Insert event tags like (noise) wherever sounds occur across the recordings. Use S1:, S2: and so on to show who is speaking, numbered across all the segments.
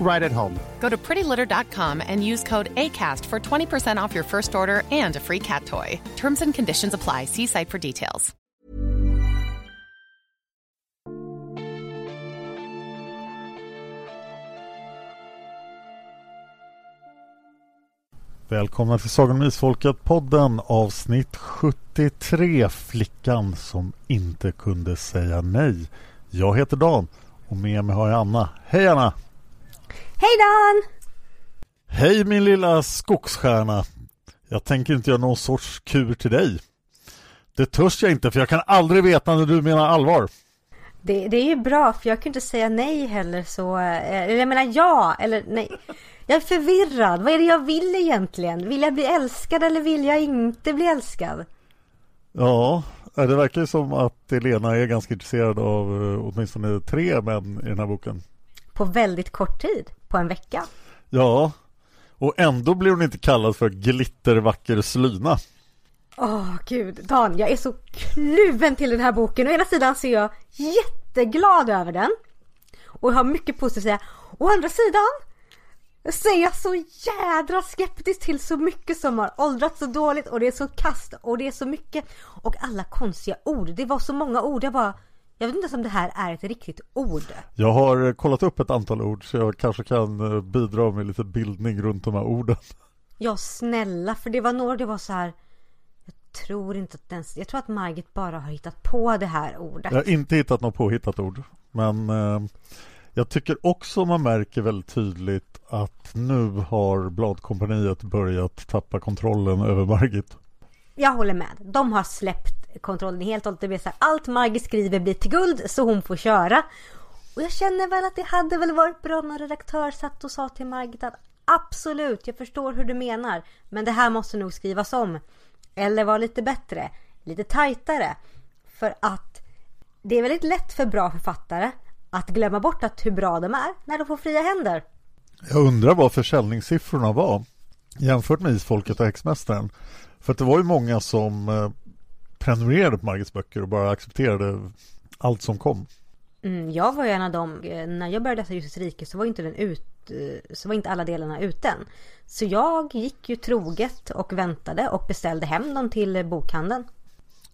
S1: right at home.
S2: Go to prettylitter.com and use code ACAST for 20% off your first order and a free cat toy. Terms and conditions apply. See site for details.
S3: Välkomna till Sagan om Isfolket-podden avsnitt 73 Flickan som inte kunde säga nej. Jag heter Dan och med mig har jag Anna. Hej Anna!
S4: Hej Dan!
S3: Hej min lilla skogsstjärna! Jag tänker inte göra någon sorts kur till dig. Det törs jag inte för jag kan aldrig veta när du menar allvar.
S4: Det, det är ju bra för jag kan inte säga nej heller så, eh, eller jag menar ja eller nej. Jag är förvirrad. Vad är det jag vill egentligen? Vill jag bli älskad eller vill jag inte bli älskad?
S3: Ja, det verkar ju som att Elena är ganska intresserad av eh, åtminstone tre män i den här boken.
S4: På väldigt kort tid, på en vecka.
S3: Ja, och ändå blir hon inte kallad för glittervacker slyna.
S4: Åh oh, gud, Dan, jag är så kluven till den här boken. Å ena sidan så är jag jätteglad över den. Och har mycket positivt att säga. Å andra sidan så är jag så jädra skeptisk till så mycket som har åldrats så dåligt och det är så kast och det är så mycket. Och alla konstiga ord. Det var så många ord. Jag bara jag vet inte om det här är ett riktigt ord.
S3: Jag har kollat upp ett antal ord så jag kanske kan eh, bidra med lite bildning runt de här orden.
S4: Ja, snälla, för det var några, det var så här tror inte att den, jag tror att Margit bara har hittat på det här ordet.
S3: Jag har inte hittat något påhittat ord. Men eh, jag tycker också man märker väldigt tydligt att nu har Bladkompaniet börjat tappa kontrollen över Margit.
S4: Jag håller med. De har släppt kontrollen helt och hållet. Det blir så här, allt Margit skriver blir till guld så hon får köra. Och jag känner väl att det hade väl varit bra om någon redaktör satt och sa till Margit att absolut, jag förstår hur du menar. Men det här måste nog skrivas om. Eller vara lite bättre, lite tajtare. För att det är väldigt lätt för bra författare att glömma bort att hur bra de är när de får fria händer.
S3: Jag undrar vad försäljningssiffrorna var jämfört med Isfolket och Häxmästaren. För att det var ju många som eh, prenumererade på Margits böcker och bara accepterade allt som kom.
S4: Mm, jag var ju en av dem, eh, när jag började läsa Ljusets rike så var inte den ut, eh, så var inte alla delarna ute än. Så jag gick ju troget och väntade och beställde hem dem till bokhandeln.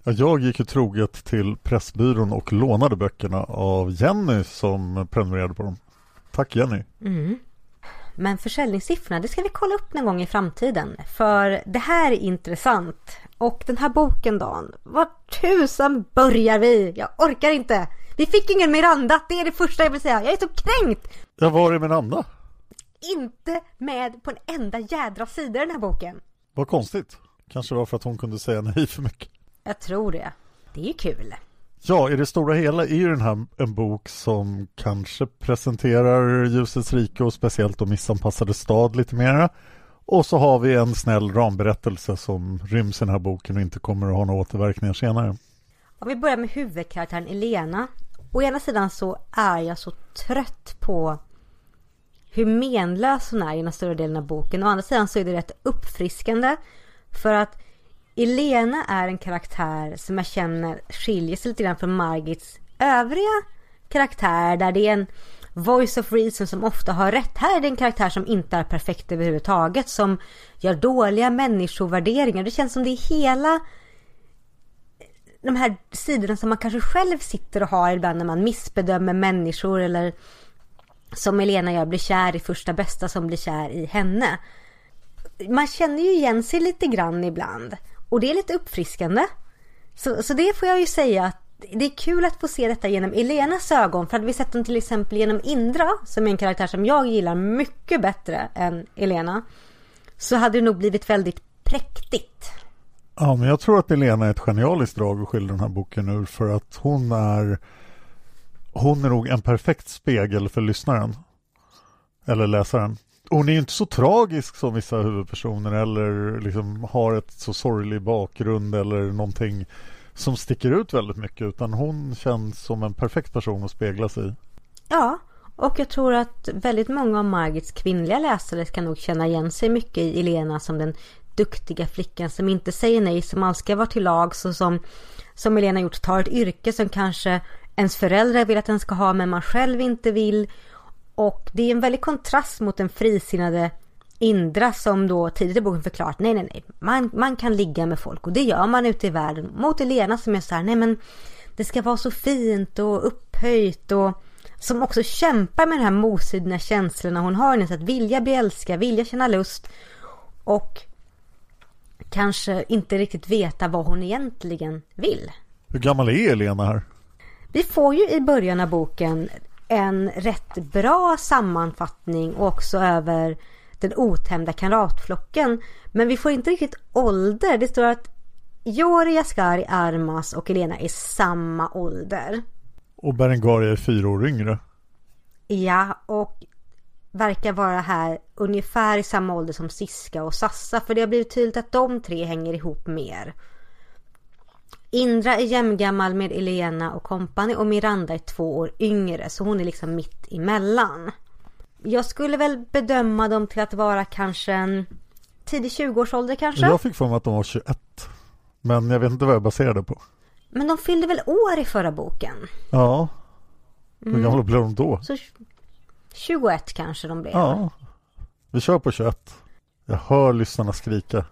S3: Ja, jag gick ju troget till Pressbyrån och lånade böckerna av Jenny som prenumererade på dem. Tack Jenny!
S4: Mm. Men försäljningssiffrorna, det ska vi kolla upp någon gång i framtiden. För det här är intressant. Och den här boken Dan, var tusan börjar vi? Jag orkar inte! Vi fick ingen Miranda, det är det första jag vill säga. Jag är så kränkt!
S3: Ja, var är Miranda?
S4: Inte med på en enda jädra sida i den här boken.
S3: Vad konstigt. Kanske var för att hon kunde säga nej för mycket.
S4: Jag tror det. Det är ju kul.
S3: Ja, i det stora hela är ju den här en bok som kanske presenterar ljusets rike och speciellt då missanpassade stad lite mera. Och så har vi en snäll ramberättelse som ryms i den här boken och inte kommer att ha några återverkningar senare.
S4: Om vi börjar med huvudkaraktären Elena. Å ena sidan så är jag så trött på hur menlös hon är i den större delen av boken. Å andra sidan så är det rätt uppfriskande. För att Elena är en karaktär som jag känner skiljer sig lite grann från Margits övriga karaktär där det är en voice of reason som ofta har rätt. Här är det en karaktär som inte är perfekt överhuvudtaget. Som gör dåliga människovärderingar. Det känns som det är hela de här sidorna som man kanske själv sitter och har ibland när man missbedömer människor eller som Elena gör, blir kär i första bästa som blir kär i henne. Man känner ju igen sig lite grann ibland och det är lite uppfriskande. Så, så det får jag ju säga att det är kul att få se detta genom Elenas ögon. För hade vi sett den till exempel genom Indra, som är en karaktär som jag gillar mycket bättre än Elena, så hade det nog blivit väldigt präktigt.
S3: Ja, men jag tror att Elena är ett genialiskt drag att skildra den här boken ur för att hon är hon är nog en perfekt spegel för lyssnaren. Eller läsaren. Hon är ju inte så tragisk som vissa huvudpersoner eller liksom har ett så sorglig bakgrund eller någonting som sticker ut väldigt mycket utan hon känns som en perfekt person att spegla sig i.
S4: Ja, och jag tror att väldigt många av Margits kvinnliga läsare kan nog känna igen sig mycket i Elena som den duktiga flickan som inte säger nej, som alltid ska vara till lags och som, som Elena gjort, tar ett yrke som kanske ens föräldrar vill att den ska ha men man själv inte vill. Och det är en väldig kontrast mot den frisinnade Indra som då tidigt i boken förklarat nej nej nej man, man kan ligga med folk och det gör man ute i världen. Mot Elena som är så här nej men det ska vara så fint och upphöjt och som också kämpar med de här motsidorna känslorna hon har. Att vilja bli älskad, vilja känna lust och kanske inte riktigt veta vad hon egentligen vill.
S3: Hur gammal är Elena här?
S4: Vi får ju i början av boken en rätt bra sammanfattning också över den otämjda kamratflocken. Men vi får inte riktigt ålder. Det står att Jori, Askari, Armas och Elena är samma ålder.
S3: Och Berengaria är fyra år yngre.
S4: Ja, och verkar vara här ungefär i samma ålder som Siska och Sassa. För det har blivit tydligt att de tre hänger ihop mer. Indra är jämngammal med Elena och kompani och Miranda är två år yngre så hon är liksom mitt emellan. Jag skulle väl bedöma dem till att vara kanske en tidig 20-årsålder kanske.
S3: Jag fick för mig att de var 21. Men jag vet inte vad jag baserade på.
S4: Men de fyllde väl år i förra boken?
S3: Ja. Hur mm. gamla blev de då?
S4: Så 21 kanske de blev.
S3: Ja. Vi kör på 21. Jag hör lyssnarna skrika.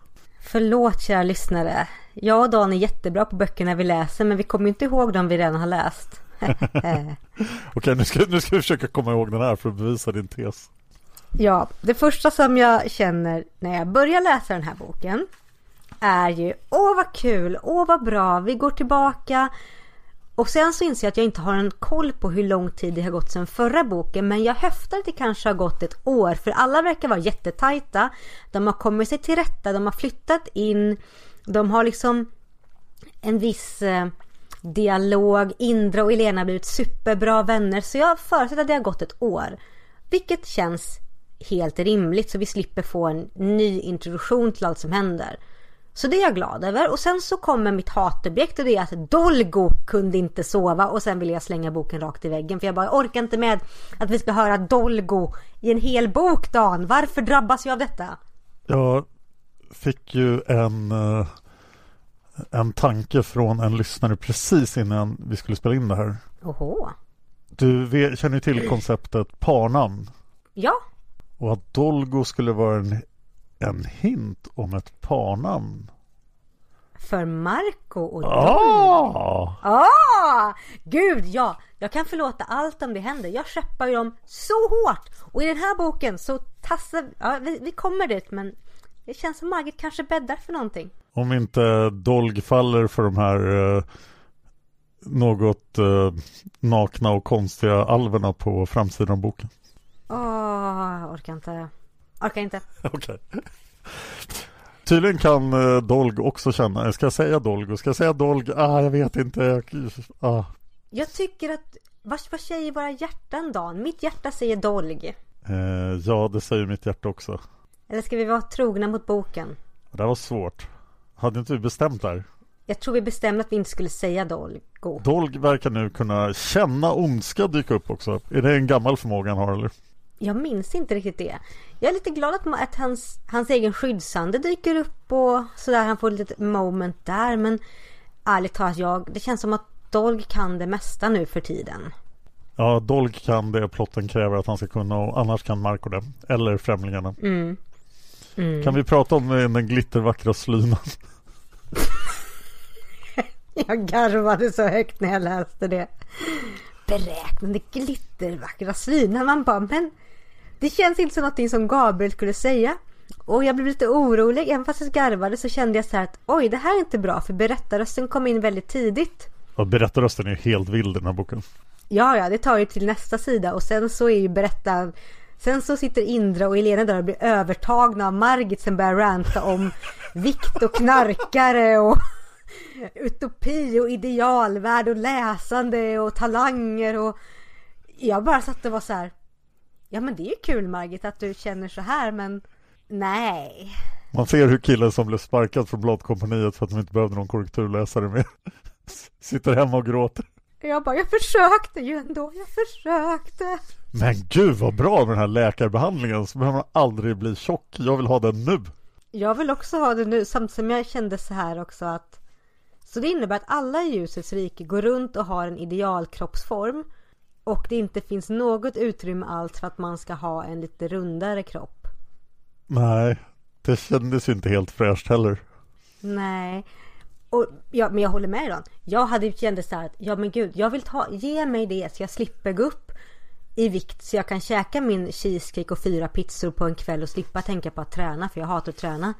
S4: Förlåt kära lyssnare. Jag och Dan är jättebra på böckerna vi läser men vi kommer inte ihåg dem vi redan har läst. (laughs)
S3: Okej, nu ska, nu ska vi försöka komma ihåg den här för att bevisa din tes.
S4: Ja, det första som jag känner när jag börjar läsa den här boken är ju åh vad kul, åh vad bra, vi går tillbaka och sen så inser jag att jag inte har en koll på hur lång tid det har gått sedan förra boken men jag höftar att det kanske har gått ett år för alla verkar vara jättetajta. De har kommit sig till rätta, de har flyttat in, de har liksom en viss eh, dialog. Indra och Elena har blivit superbra vänner så jag förutsätter att det har gått ett år. Vilket känns helt rimligt så vi slipper få en ny introduktion till allt som händer. Så det är jag glad över. Och sen så kommer mitt hatobjekt och det är att Dolgo kunde inte sova och sen vill jag slänga boken rakt i väggen för jag bara orkar inte med att vi ska höra Dolgo i en hel bok Dan. Varför drabbas jag av detta?
S3: Jag fick ju en eh, en tanke från en lyssnare precis innan vi skulle spela in det här.
S4: Oho.
S3: Du känner till konceptet parnamn?
S4: Ja.
S3: Och att Dolgo skulle vara en en hint om ett parnamn.
S4: För Marco och
S3: Ah!
S4: ah! Gud ja! Jag kan förlåta allt om det händer. Jag köpar ju dem så hårt. Och i den här boken så tassar... Ja, vi, vi kommer dit men det känns som Margit kanske bäddar för någonting.
S3: Om inte Dolg faller för de här eh, något eh, nakna och konstiga alverna på framsidan av boken.
S4: Åh, oh, orkar inte. Orkar inte. (laughs)
S3: Okej. Okay. Tydligen kan uh, Dolg också känna, ska jag säga Dolg? Ska jag säga Dolg? Ah, jag vet inte. Jag, ah.
S4: jag tycker att, vad, vad säger våra hjärtan Dan? Mitt hjärta säger Dolg.
S3: Uh, ja, det säger mitt hjärta också.
S4: Eller ska vi vara trogna mot boken?
S3: Det var svårt. Hade inte vi bestämt där?
S4: Jag tror vi bestämde att vi inte skulle säga Dolgo.
S3: Dolg verkar nu kunna känna ondska dyka upp också. Är det en gammal förmåga han har eller?
S4: Jag minns inte riktigt det. Jag är lite glad att, att hans, hans egen skyddsande dyker upp och sådär. Han får ett litet moment där. Men ärligt talat, jag, det känns som att Dolg kan det mesta nu för tiden.
S3: Ja, Dolk kan det plotten kräver att han ska kunna och annars kan Marco det. Eller Främlingarna.
S4: Mm.
S3: Kan vi prata om den glittervackra slynan? (laughs)
S4: Jag garvade så högt när jag läste det. Beräknande glittervackra slynar. Man bara, men det känns inte som någonting som Gabriel skulle säga. Och jag blev lite orolig. Även fast jag garvade så kände jag så här att oj, det här är inte bra. För berättarrösten kom in väldigt tidigt.
S3: Ja, berättarrösten är helt vild i den här boken.
S4: Ja, ja, det tar ju till nästa sida och sen så är ju berättar... Sen så sitter Indra och Elena där och blir övertagna av Margit som börjar ranta om (laughs) vikt och knarkare och (laughs) utopi och idealvärld och läsande och talanger och jag bara satt och var så här. Ja men det är ju kul Margit att du känner så här men nej.
S3: Man ser hur killen som blev sparkad från Bladkompaniet för att de inte behövde någon korrekturläsare mer sitter hemma och gråter.
S4: Jag bara, jag försökte ju ändå, jag försökte.
S3: Men gud vad bra med den här läkarbehandlingen så behöver man aldrig bli tjock. Jag vill ha den nu.
S4: Jag vill också ha det nu samtidigt som jag kände så här också att Så det innebär att alla i ljusets rike går runt och har en idealkroppsform och det inte finns något utrymme alls för att man ska ha en lite rundare kropp.
S3: Nej, det kändes ju inte helt fräscht heller.
S4: Nej. Och, ja, men jag håller med Ron. Jag hade ju känt så här att, ja men gud, jag vill ta, ge mig det så jag slipper gå upp i vikt så jag kan käka min cheesecake och fyra pizzor på en kväll och slippa tänka på att träna för jag hatar att träna.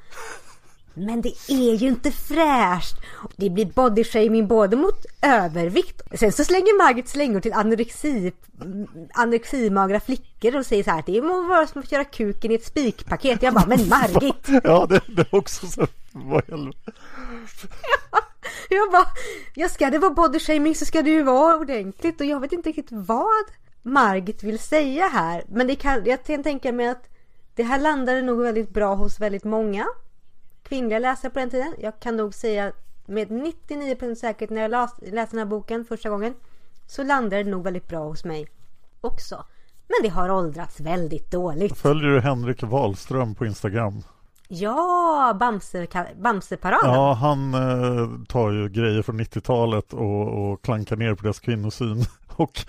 S4: Men det är ju inte fräscht. Det blir bodyshaming både mot övervikt. Sen så slänger Margit slängor till anorexi, anoreximagra flickor och säger så här det må vara som att köra kuken i ett spikpaket. Jag bara, men Margit! (laughs)
S3: Ja, det, det är också så. Vad helvete. (laughs)
S4: Jag bara, ja ska det vara bodyshaming så ska det ju vara ordentligt och jag vet inte riktigt vad Margit vill säga här. Men det kan, jag kan tänka mig att det här landade nog väldigt bra hos väldigt många kvinnliga läsare på den tiden. Jag kan nog säga med 99% säkerhet när jag las, läste den här boken första gången så landade det nog väldigt bra hos mig också. Men det har åldrats väldigt dåligt.
S3: Följer du Henrik Wahlström på Instagram?
S4: Ja, Bamse, Bamseparaden.
S3: Ja, han eh, tar ju grejer från 90-talet och, och klankar ner på deras kvinnosyn (laughs) och,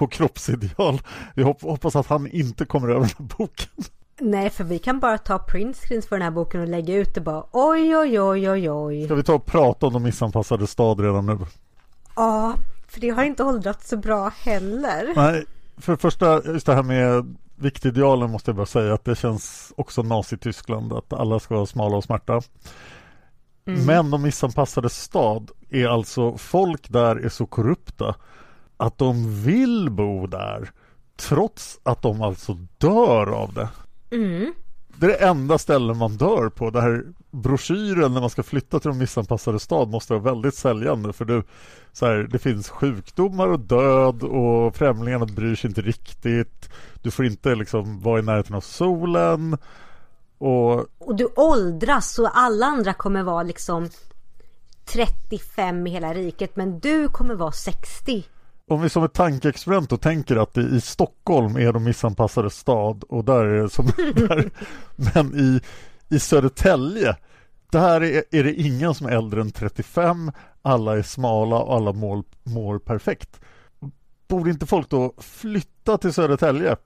S3: och kroppsideal. Hopp, hoppas att han inte kommer över den här boken.
S4: Nej, för vi kan bara ta printscreens för den här boken och lägga ut det bara. Oj, oj, oj, oj, oj.
S3: Ska vi ta och prata om de missanpassade stad redan nu?
S4: Ja, för det har inte åldrats så bra heller.
S3: Nej, för det första, just det här med viktidealen måste jag bara säga att det känns också Nazityskland att alla ska vara smala och smärta. Mm. Men de missanpassade stad är alltså folk där är så korrupta att de vill bo där trots att de alltså dör av det.
S4: Mm.
S3: Det är det enda stället man dör på. Det här broschyren när man ska flytta till de missanpassade stad måste vara väldigt säljande för du, så här, det finns sjukdomar och död och främlingarna bryr sig inte riktigt. Du får inte liksom vara i närheten av solen. Och,
S4: och du åldras så alla andra kommer vara liksom 35 i hela riket men du kommer vara 60
S3: om vi som ett tankeexperiment då tänker att i Stockholm är de missanpassade stad och där är det som (laughs) där, men i, i Södertälje där är, är det ingen som är äldre än 35 alla är smala och alla mår, mår perfekt borde inte folk då flytta till Södertälje?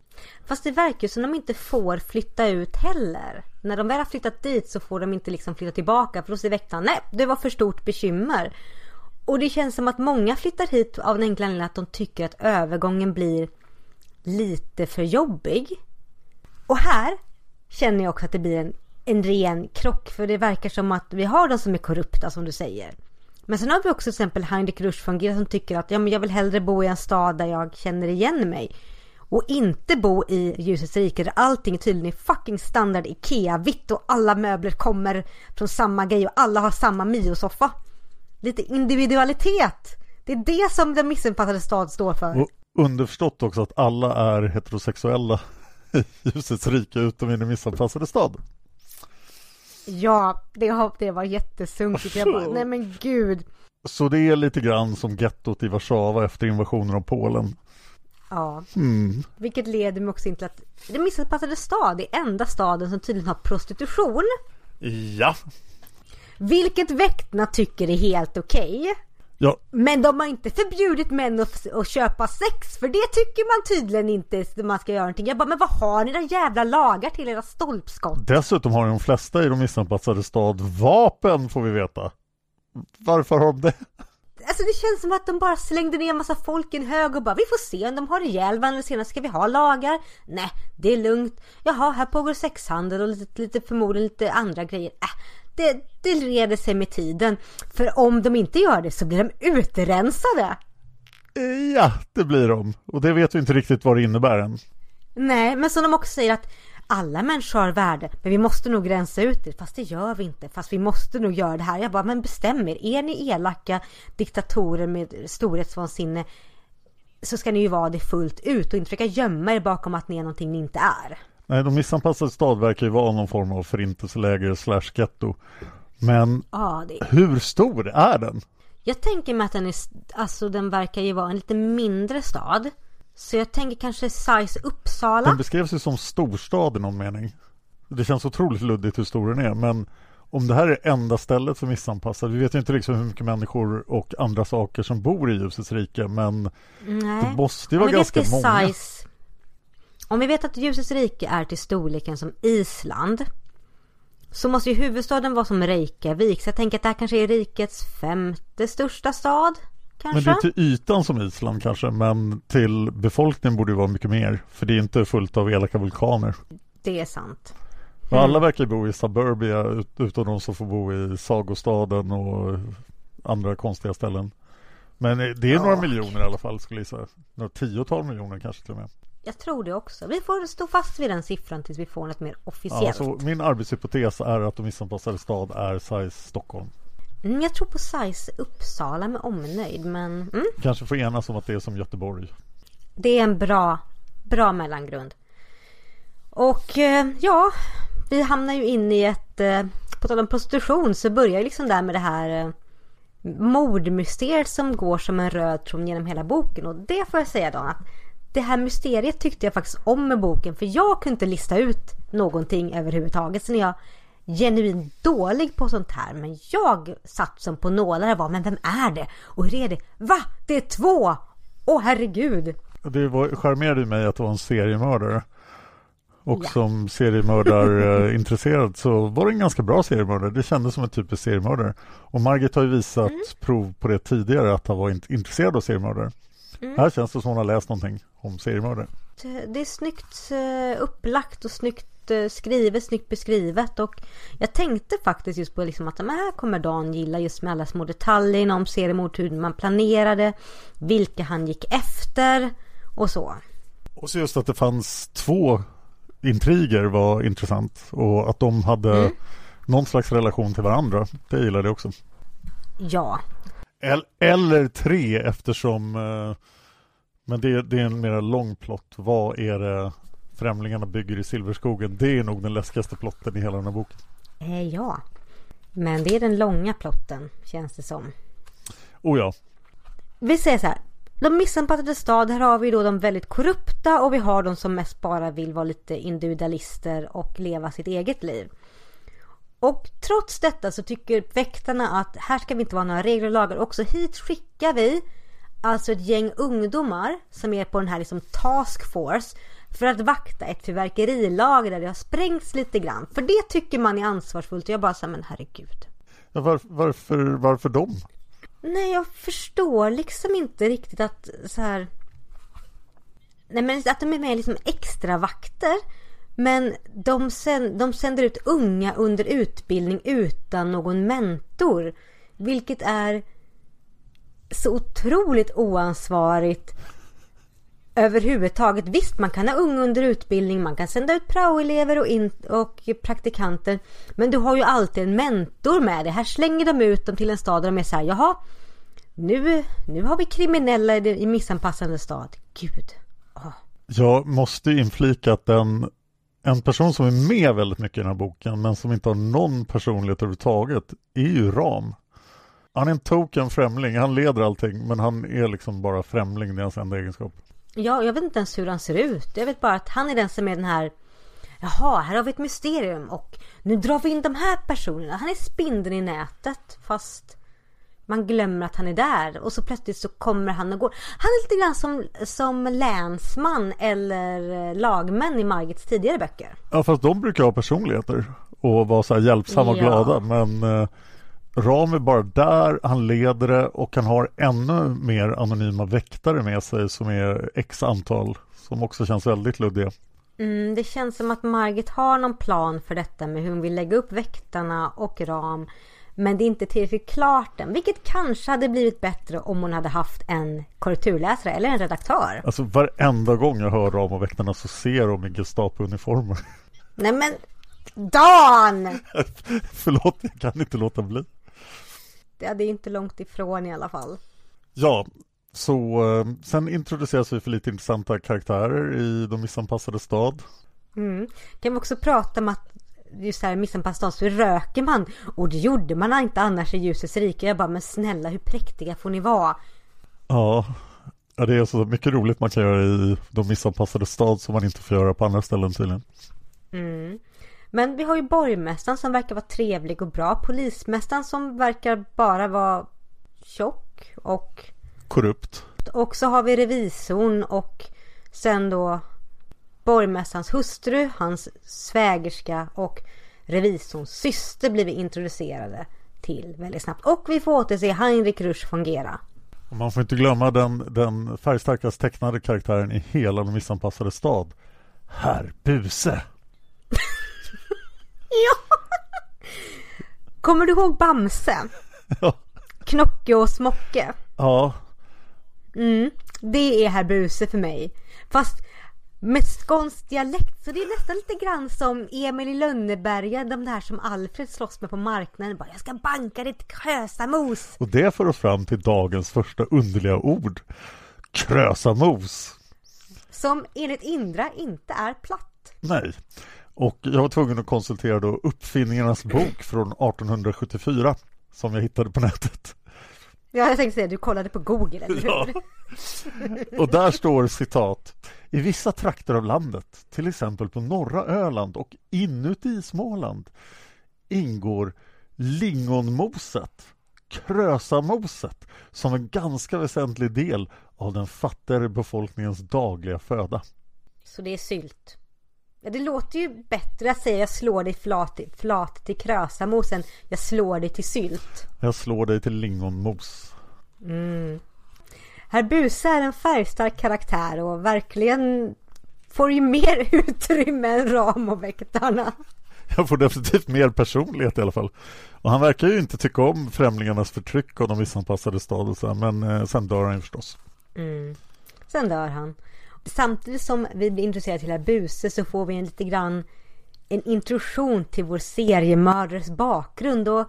S4: Fast det verkar ju som de inte får flytta ut heller. När de väl har flyttat dit så får de inte liksom flytta tillbaka för då säger väktaren nej, det var för stort bekymmer. Och det känns som att många flyttar hit av den enkla anledningen att de tycker att övergången blir lite för jobbig. Och här känner jag också att det blir en, en ren krock. För det verkar som att vi har de som är korrupta som du säger. Men sen har vi också till exempel Heinrich Rusch von som tycker att ja, men jag vill hellre bo i en stad där jag känner igen mig. Och inte bo i ljusets rike där allting tydligen är fucking standard IKEA-vitt och alla möbler kommer från samma grej och alla har samma Mio-soffa lite individualitet. Det är det som den missuppfattade stad står för.
S3: Och underförstått också att alla är heterosexuella i ljusets rike utom i den missanpassade stad.
S4: Ja, det, det var jättesunkigt. Jag bara, nej men gud.
S3: Så det är lite grann som gettot i Warszawa efter invasionen av Polen.
S4: Ja,
S3: mm.
S4: vilket leder mig också in till att den missanpassade stad är enda staden som tydligen har prostitution.
S3: Ja,
S4: vilket väktarna tycker är helt okej. Okay.
S3: Ja,
S4: Men de har inte förbjudit män att, att köpa sex för det tycker man tydligen inte man ska göra någonting. Jag bara, men vad har ni då jävla lagar till era stolpskott?
S3: dessutom har de flesta i de missanpassade stad vapen får vi veta. Varför har de det?
S4: Alltså det känns som att de bara slängde ner en massa folk i en hög och bara vi får se om de har ihjäl varandra senare. Ska vi ha lagar? Nej, det är lugnt. Jaha, här pågår sexhandel och lite, lite förmodligen lite andra grejer. Äh, det, det reder sig med tiden. För om de inte gör det så blir de utrensade.
S3: Ja, det blir de. Och det vet vi inte riktigt vad det innebär än.
S4: Nej, men som de också säger att alla människor har värde, men vi måste nog rensa ut det. Fast det gör vi inte. Fast vi måste nog göra det här. Jag bara, men bestäm er. Är ni elaka diktatorer med storhetsvansinne så ska ni ju vara det fullt ut och inte försöka gömma er bakom att ni är någonting ni inte är.
S3: Nej, de missanpassade stad verkar ju vara någon form av förintelseläger slash getto. Men
S4: Ja, det
S3: hur stor är den?
S4: Jag tänker mig att den är, alltså den verkar ju vara en lite mindre stad. Så jag tänker kanske size Uppsala.
S3: Den beskrevs ju som storstad i någon mening. Det känns otroligt luddigt hur stor den är, men om det här är enda stället för missanpassade, vi vet ju inte liksom hur mycket människor och andra saker som bor i ljusets rike, men
S4: Nej.
S3: det måste ju vara ganska många.
S4: size. Om vi vet att ljusets rike är till storleken som Island. Så måste ju huvudstaden vara som Reykjavik. Så jag tänker att det här kanske är rikets femte största stad.
S3: Men
S4: Kanske?
S3: det är till ytan som Island kanske, men till befolkningen borde det vara mycket mer, för det är inte fullt av elaka vulkaner.
S4: det är sant.
S3: Och alla verkar bo i suburbia ut- utom de som får bo i sagostaden och andra konstiga ställen. Men eh, det är några miljoner i alla fall skulle jag gissa. Några tiotal miljoner kanske till och med.
S4: Jag tror det också. Vi får stå fast vid den siffran tills vi får något mer
S3: Ja,
S4: officiellt.
S3: så min arbetshypotes är att de missanpassade stad är size Stockholm.
S4: Mm, jag tror på size Uppsala med omnöjd. Men mm,
S3: Kanske får enas om att det är som Göteborg.
S4: det är en bra, bra mellangrund. Och eh, ja, vi hamnar ju in i ett... Eh, på tal om prostitution så börjar ju liksom där med det här eh, mordmysteriet som går som en röd tråd genom hela boken. Och det får jag säga då att det här mysteriet tyckte jag faktiskt om med boken. För jag kunde inte lista ut någonting överhuvudtaget. Sen är jag genuint dålig på sånt här. Men jag satt som på nålar och var, men vem är det? Och hur är det? Va? Det är två! Åh herregud!
S3: Var, charmerade mig att det var en seriemördare. Och
S4: Ja.
S3: som seriemördarintresserad (laughs) så var det en ganska bra seriemördare. Det kändes som en typisk seriemördare. Och Margit har ju visat
S4: Mm.
S3: prov på det tidigare att han var intresserad av seriemördare.
S4: Mm.
S3: Här känns det som hon har läst någonting om seriemördare.
S4: Det är snyggt eh, upplagt och snyggt eh, skrivet, snyggt beskrivet och jag tänkte faktiskt just på liksom att men här kommer Dan gilla just med alla små detaljer om seriemord, hur man planerade, vilka han gick efter och så.
S3: Och så just att det fanns två intriger var intressant och att de hade
S4: Mm.
S3: någon slags relation till varandra. Det gillade jag också.
S4: Ja,
S3: Eller tre eftersom eh, Men det, det är en mer lång plott. Vad är det Främlingarna bygger i Silverskogen? Det är nog den läskigaste plotten i hela den här boken.
S4: eh, ja. Men det är den långa plotten känns det som.
S3: Oh ja,
S4: Vi säger så här. De missanpassade stad, här har vi då de väldigt korrupta och vi har de som mest bara vill vara lite individualister och leva sitt eget liv. Och trots detta så tycker väktarna att här ska vi inte vara några regler och lagar. Också hit skickar vi alltså ett gäng ungdomar som är på den här liksom task force för att vakta ett fyrverkerilager där det har sprängts lite grann. För det tycker man är ansvarsfullt och jag bara säger men herregud.
S3: ja var, varför, varför dem?
S4: Nej, jag förstår liksom inte riktigt att så här. Nej, men att de är med liksom extra vakter. Men de, sänd, de sänder ut unga under utbildning utan någon mentor. Vilket är så otroligt oansvarigt överhuvudtaget. Visst, man kan ha unga under utbildning, man kan sända ut praoelever och, in, och praktikanter. Men du har ju alltid en mentor med dig. Här slänger de ut dem till en stad där de är så här, jaha, nu, nu har vi kriminella i, missanpassande stad. Gud. Oh.
S3: Jag måste inflika att den en person som är med väldigt mycket i den här boken men som inte har någon personlighet överhuvudtaget är ju Ram. Han är en token främling, han leder allting men han är liksom bara främling, det är hans enda egenskap.
S4: Ja, jag vet inte ens hur han ser ut. Jag vet bara att han är den som är den här Jaha, här har vi ett mysterium och nu drar vi in de här personerna. Han är spindeln i nätet fast man glömmer att han är där och så plötsligt så kommer han och går. Han är lite grann som, som länsman eller lagmän i Margits tidigare böcker.
S3: Ja fast de brukar ha personligheter och vara så här hjälpsamma och
S4: Ja.
S3: glada men eh, Ram är bara där, han leder det och han har ännu mer anonyma väktare med sig som är x antal som också känns väldigt luddiga.
S4: Mm, det känns som att Margit har någon plan för detta med hur hon vill lägga upp väktarna och ram. Men det är inte tillräckligt klart än. Vilket kanske hade blivit bättre om hon hade haft en korrekturläsare eller en redaktör.
S3: Alltså varenda gång jag hör Ram och väktarna så ser de i Gestapo-uniformer.
S4: Nej men Dan! (laughs)
S3: Förlåt, jag kan inte låta bli.
S4: Det är inte långt ifrån i alla fall.
S3: Ja, så eh, sen introduceras vi för lite intressanta karaktärer i De missanpassade stad.
S4: Mm. Kan vi också prata om att just här missanpassad så röker man. Och det gjorde man inte annars i ljusets rike. Jag bara, men snälla hur präktiga får ni vara?
S3: Ja, ja, det är så mycket roligt man kan göra i De missanpassade stad som man inte får göra på andra ställen tydligen.
S4: Mm. Men vi har ju borgmästaren som verkar vara trevlig och bra. Polismästaren som verkar bara vara tjock och
S3: Korrupt.
S4: och så har vi revisorn och sen då borgmästarens hustru, hans svägerska och revisorns syster blir vi introducerade till väldigt snabbt. Och vi får återse Heinrich Rusch von Gera.
S3: Och man får inte glömma den, den färgstarkast tecknade karaktären i hela De missanpassade stad. Herr Buse. (laughs)
S4: Ja! Kommer du ihåg Bamse? (laughs)
S3: Ja.
S4: Knocke och Smocke.
S3: Ja,
S4: Mm, det är herr Buse för mig. Fast med skånsk dialekt så det är nästan lite grann som Emil i Lönneberga, de där som Alfred slåss med på marknaden. Bara, jag ska banka ditt krösamos.
S3: och det för oss fram till dagens första underliga ord. Krösamos.
S4: Som enligt Indra inte är platt.
S3: Nej. Och jag var tvungen att konsultera då Uppfinningarnas bok från 1874 som jag hittade på nätet.
S4: Ja, jag tänkte säga, du kollade på Google, eller hur?
S3: Ja. (laughs) Och där står citat I vissa trakter av landet, till exempel på norra Öland och inuti Småland ingår lingonmoset, krösamoset som en ganska väsentlig del av den fattigare befolkningens dagliga föda.
S4: Så det är sylt. Ja, det låter ju bättre att säga jag slår dig flat, flat till krösamos än jag slår dig till sylt.
S3: Jag slår dig till lingonmos.
S4: Herr Buse är en färgstark karaktär och verkligen får ju mer (laughs) utrymme än Ramoväktarna.
S3: Jag får definitivt mer personlighet i alla fall. Och han verkar ju inte tycka om främlingarnas förtryck och de missanpassade stad och så här, men eh, sen dör han ju förstås.
S4: Sen dör han. Samtidigt som vi blir intresserade till herr Buse så får vi en lite grann en introduktion till vår seriemördares bakgrund och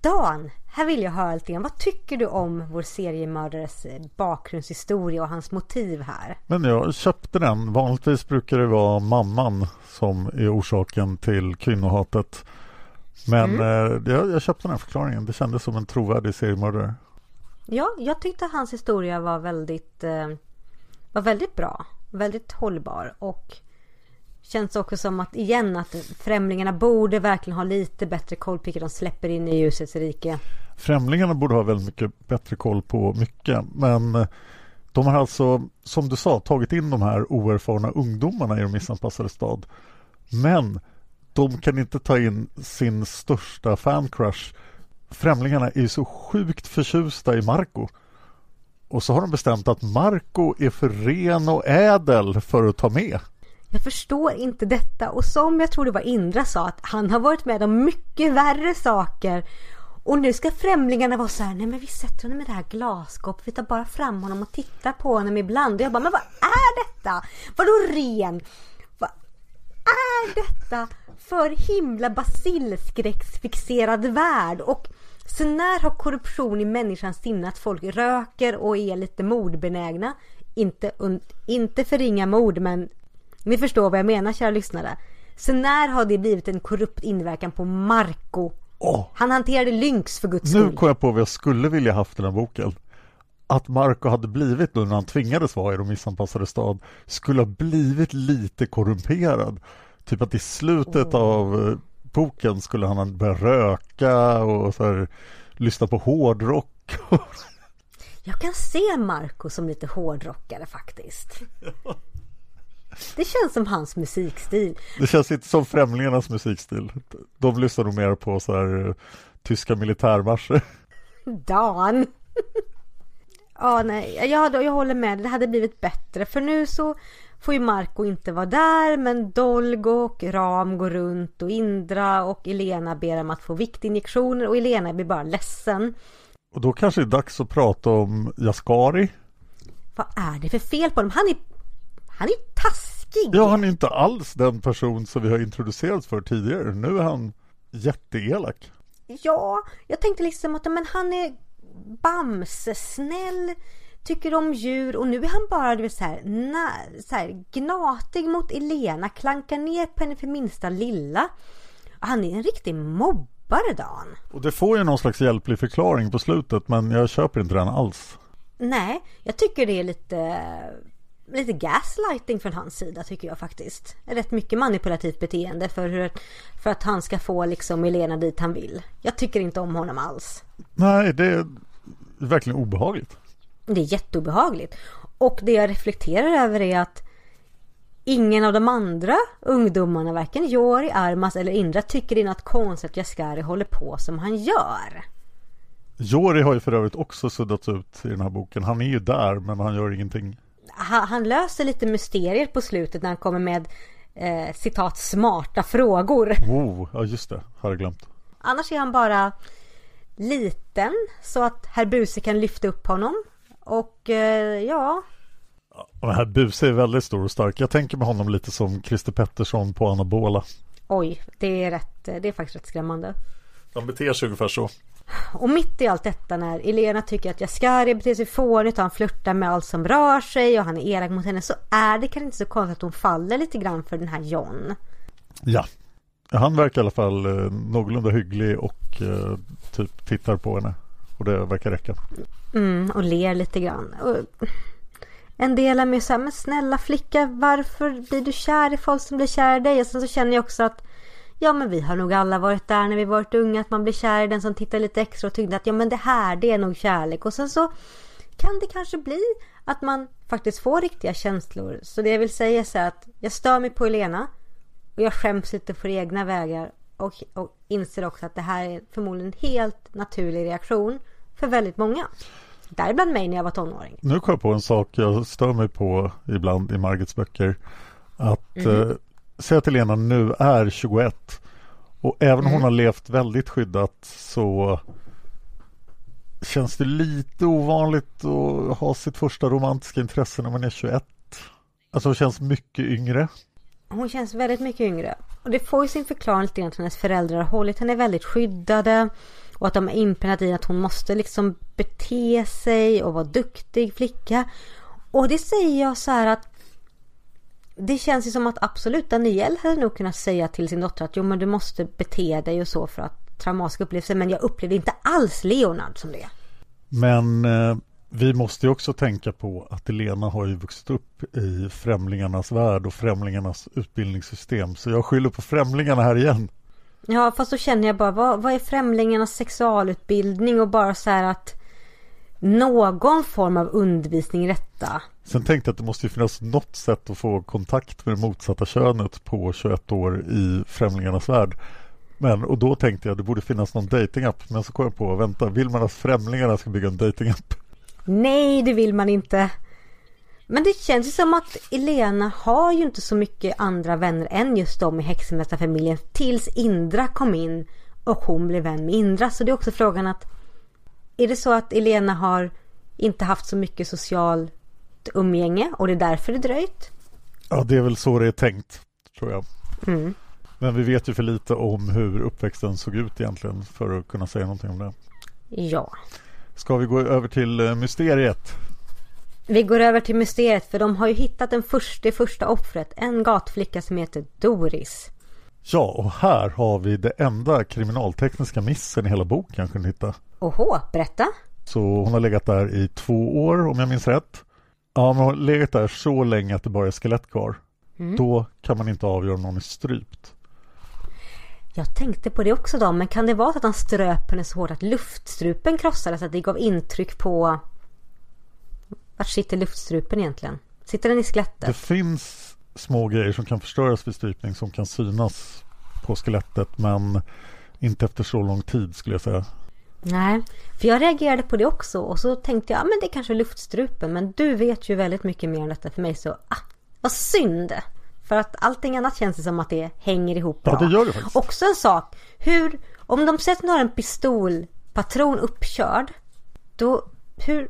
S4: Dan, här vill jag höra lite grann. Vad tycker du om vår seriemördares eh, bakgrundshistoria och hans motiv här?
S3: Men jag köpte den. Vanligtvis brukar det vara mamman som är orsaken till kvinnohatet. Men eh, jag, jag köpte den här förklaringen. Det kändes som en trovärdig seriemördare.
S4: Ja, jag tyckte hans historia var väldigt, eh, var väldigt bra. Väldigt hållbar och känns också som att igen att främlingarna borde verkligen ha lite bättre koll på vilka de släpper in i ljusets rike.
S3: Främlingarna borde ha väldigt mycket bättre koll på mycket. Men eh, de har alltså, som du sa, tagit in de här oerfarna ungdomarna i de missanpassade stad. Men de kan inte ta in sin största fancrush. Främlingarna är ju så sjukt förtjusta i Marco. Och så har de bestämt att Marco är för ren och ädel för att ta med.
S4: Jag förstår inte detta och som jag tror det var Indra sa att han har varit med om mycket värre saker. Och nu ska främlingarna vara så här, nej men vi sätter honom i det här glasskåpet, vi tar bara fram honom och tittar på honom ibland. Och jag bara, men vad är detta? Vadå ren? Vad är detta för himla basilskräcksfixerad värld? Och så när har korruption i människans sinne att folk röker och är lite mordbenägna? Inte, un- inte förringa mord men ni förstår vad jag menar kära lyssnare. Så när har det blivit en korrupt inverkan på Marco?
S3: Åh,
S4: Han hanterade lynx för guds
S3: nu
S4: skull.
S3: kom jag på vad jag skulle vilja haft i den här boken. Att Marco hade blivit nu när han tvingades vara i de missanpassade stad skulle ha blivit lite korrumperad. Typ att i slutet av eh, boken skulle han börja röka och så här, lyssna på hårdrock.
S4: Jag kan se Marco som lite hårdrockare faktiskt. Det känns som hans musikstil.
S3: Det känns inte som Främlingarnas musikstil. De lyssnar nog mer på så här uh, tyska militärmarscher.
S4: Dan! ja, nej, jag, jag håller med. Det hade blivit bättre. För nu så får ju Marco inte vara där. Men Dolgo och Ram går runt och Indra och Elena ber om att få viktinjektioner. Och Elena blir bara ledsen.
S3: Och då kanske det är dags att prata om Jaskari.
S4: Vad är det för fel på honom? Han är, han är taskig.
S3: Ja, han är inte alls den person som vi har introducerats för tidigare. Nu är han jätteelak.
S4: Ja, jag tänkte liksom att men han är bamsesnäll, tycker om djur och nu är han bara du vet, så, här, na, så här, gnatig mot Elena, klankar ner på henne för minsta lilla. Han är en riktig mobbare, Dan.
S3: Och det får ju någon slags hjälplig förklaring på slutet men jag köper inte den alls.
S4: Nej, jag tycker det är lite lite gaslighting från hans sida tycker jag faktiskt. Rätt mycket manipulativt beteende för, hur, för att han ska få liksom Elena dit han vill. Jag tycker inte om honom alls.
S3: Nej, det är verkligen obehagligt.
S4: Det är jätteobehagligt. Och det jag reflekterar över är att ingen av de andra ungdomarna, varken Jori, Armas eller Indra, tycker konstigt att Jaskari håller på som han gör.
S3: Jori har ju för övrigt också suddats ut i den här boken. Han är ju där men han gör ingenting
S4: han, han löser lite mysterier på slutet när han kommer med eh, citat smarta frågor.
S3: Oh, ja just det, har jag glömt.
S4: Annars är han bara liten så att herr Buse kan lyfta upp honom. Och eh, ja.
S3: Och herr Buse är väldigt stor och stark. Jag tänker med honom lite som Christer Pettersson på Anabola.
S4: Oj, det är, rätt, det är faktiskt rätt skrämmande.
S3: Han beter sig ungefär så.
S4: Och mitt i allt detta när Elena tycker att Jaskari beter sig fånigt och han flörtar med allt som rör sig och han är elak mot henne så är det kanske inte så konstigt att hon faller lite grann för den här John.
S3: Ja, han verkar i alla fall eh, någorlunda hygglig och eh, typ tittar på henne. Och det verkar räcka.
S4: Mm, och ler lite grann. Och en del är mig så här, men snälla flicka, varför blir du kär i folk som blir kär i dig? Och sen så känner jag också att Ja men vi har nog alla varit där när vi varit unga att man blir kär i den som tittar lite extra och tyckte att ja men det här det är nog kärlek och sen så kan det kanske bli att man faktiskt får riktiga känslor. Så det jag vill säga är så att jag stör mig på Elena och jag skäms lite för egna vägar och, och inser också att det här är förmodligen en helt naturlig reaktion för väldigt många. Däribland mig när jag var tonåring.
S3: Nu kom jag på en sak jag stör mig på ibland i Margits böcker. Att mm. eh, säg att Elena nu är 21 och även om mm. hon har levt väldigt skyddat så känns det lite ovanligt att ha sitt första romantiska intresse när man är 21. Alltså hon känns mycket yngre.
S4: Hon känns väldigt mycket yngre. Och det får ju sin förklaring lite grann att hennes föräldrar har hållit henne väldigt skyddade. Och att de har inpräntat i att hon måste liksom bete sig och vara duktig flicka. Och det säger jag så här att det känns ju som att absolut Daniel hade nog kunnat säga till sin dotter att jo men du måste bete dig och så för att traumatiska upplevelser. Men jag upplevde inte alls Leonard som det.
S3: Men eh, vi måste ju också tänka på att Elena har ju vuxit upp i främlingarnas värld och främlingarnas utbildningssystem. Så jag skyller på främlingarna här igen.
S4: Ja fast då känner jag bara vad, vad är främlingarnas sexualutbildning och bara så här att någon form av undervisning i detta.
S3: Sen tänkte jag att det måste finnas något sätt att få kontakt med det motsatta könet på 21 år i Främlingarnas värld. Men, och då tänkte jag att det borde finnas någon datingapp. Men så kom jag på, vänta, vill man att Främlingarna ska bygga en datingapp?
S4: Nej, det vill man inte. Men det känns ju som att Elena har ju inte så mycket andra vänner än just de i häxmästarfamiljen. Tills Indra kom in och hon blev vän med Indra. Så det är också frågan att är det så att Elena har inte haft så mycket socialt umgänge och det är därför det dröjt?
S3: Ja, det är väl så det är tänkt, tror jag. Mm. Men vi vet ju för lite om hur uppväxten såg ut egentligen för att kunna säga någonting om det.
S4: Ja.
S3: Ska vi gå över till eh, mysteriet?
S4: Vi går över till mysteriet för de har ju hittat den första, första offret. En gatflicka som heter Doris.
S3: Ja, och här har vi det enda kriminaltekniska missen i hela boken kunde hitta.
S4: Oho, berätta.
S3: Så hon har legat där i två år om jag minns rätt. Ja, men hon har legat där så länge att det bara är skelett kvar. Mm. Då kan man inte avgöra om någon är strypt.
S4: Jag tänkte på det också då, men kan det vara så att han ströp henne så hårt att luftstrupen krossades? Att det gav intryck på... Vart sitter luftstrupen egentligen? Sitter den i skelettet?
S3: Det finns små grejer som kan förstöras vid strypning som kan synas på skelettet men inte efter så lång tid skulle jag säga.
S4: Nej, för jag reagerade på det också och så tänkte jag, ja men det är kanske luftstrupen men du vet ju väldigt mycket mer om detta för mig så, ah, vad synd! För att allting annat känns det som att det hänger ihop bra.
S3: Ja, det gör det faktiskt.
S4: Också en sak, hur, om de sätter har en pistolpatron uppkörd, då, hur,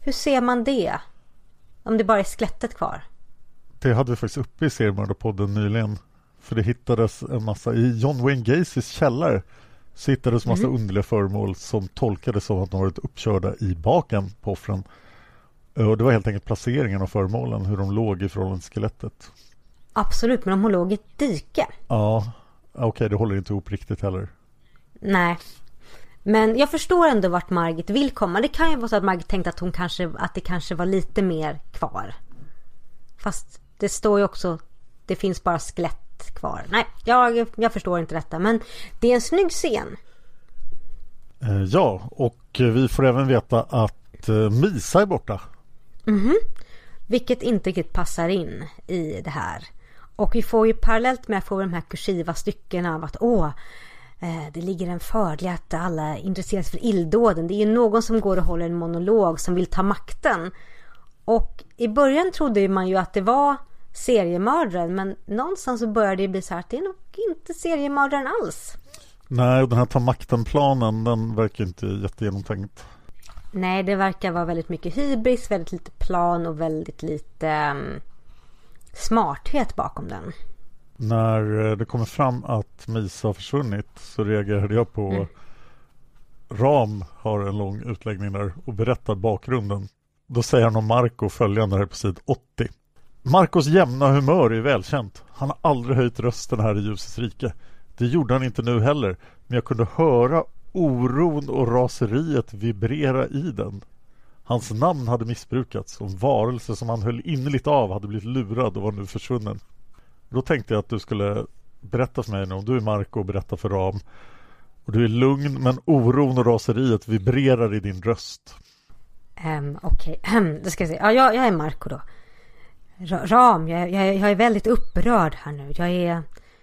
S4: hur ser man det? Om det bara är skelettet kvar?
S3: Det hade vi faktiskt uppe i seriemördarpodden nyligen. För det hittades en massa, i John Wayne Gacys källare så hittades massa mm. underliga föremål som tolkades som att de varit uppkörda i baken på offren. Och det var helt enkelt placeringen av föremålen, hur de låg i förhållande till skelettet.
S4: Absolut, men de låg i ett dike.
S3: Ja, okej, okay, det håller inte ihop riktigt heller.
S4: Nej. Men jag förstår ändå vart Margit vill komma. Det kan ju vara så att Margit tänkte att, hon kanske, att det kanske var lite mer kvar. Fast det står ju också, det finns bara skelett kvar. Nej, jag, jag förstår inte detta. Men det är en snygg scen.
S3: Eh, ja, och vi får även veta att eh, Misa är borta.
S4: Mm vilket inte riktigt passar in i det här. Och vi får ju parallellt med att få de här kursiva styckena av att åh, eh, det ligger en fördel att alla intresseras för illdåden. Det är ju någon som går och håller en monolog som vill ta makten. Och i början trodde man ju att det var seriemördaren men någonstans så började det bli så här att det är nog inte seriemördaren alls.
S3: Nej, den här ta makten-planen den verkar inte jättegenomtänkt.
S4: Nej, det verkar vara väldigt mycket hybris, väldigt lite plan och väldigt lite um, smarthet bakom den.
S3: När eh, det kommer fram att Misa har försvunnit så reagerade jag på mm. Ram har en lång utläggning där och berättar bakgrunden. Då säger han om Marco följande här på sid 80. Marcos jämna humör är välkänt. Han har aldrig höjt rösten här i ljusets rike. Det gjorde han inte nu heller, men jag kunde höra oron och raseriet vibrera i den. Hans namn hade missbrukats och en varelse som han höll innerligt av hade blivit lurad och var nu försvunnen. Då tänkte jag att du skulle berätta för mig nu om du är Marco och berätta för Ram. Och du är lugn men oron och raseriet vibrerar i din röst.
S4: Um, Okej, okay. då ska jag säga. Ja, jag, jag är Marco då. Ram, jag, jag, jag är väldigt upprörd här nu. Jag är,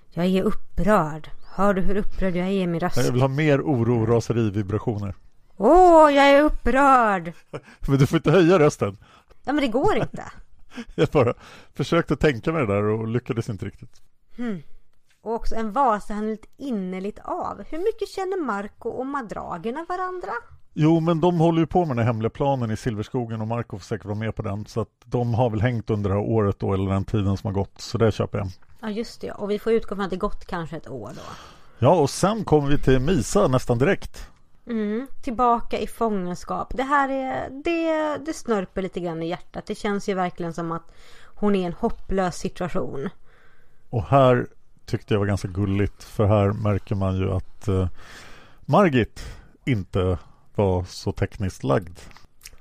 S4: jag är upprörd. Hör du hur upprörd jag är i min röst?
S3: Jag vill ha mer oro, raseri, vibrationer.
S4: Åh, jag är upprörd! (laughs)
S3: men du får inte höja rösten.
S4: Ja, men det går inte. (laughs)
S3: jag bara försökte tänka mig det där och lyckades inte riktigt.
S4: Hmm. Och också en vasa han lite innerligt av. Hur mycket känner Marco och Madragerna varandra?
S3: Jo, men de håller ju på med den hemliga planen i Silverskogen och Marco får säkert vara med på den. Så att de har väl hängt under det här året då, eller den tiden som har gått. Så det köper jag.
S4: Ja just det, och vi får utgå från att det gått kanske ett år då.
S3: Ja, och sen kommer vi till Misa nästan direkt.
S4: Mm, tillbaka i fångenskap. Det här är, det, det snörper lite grann i hjärtat. Det känns ju verkligen som att hon är i en hopplös situation.
S3: Och här tyckte jag var ganska gulligt. För här märker man ju att uh, Margit inte var så tekniskt lagd.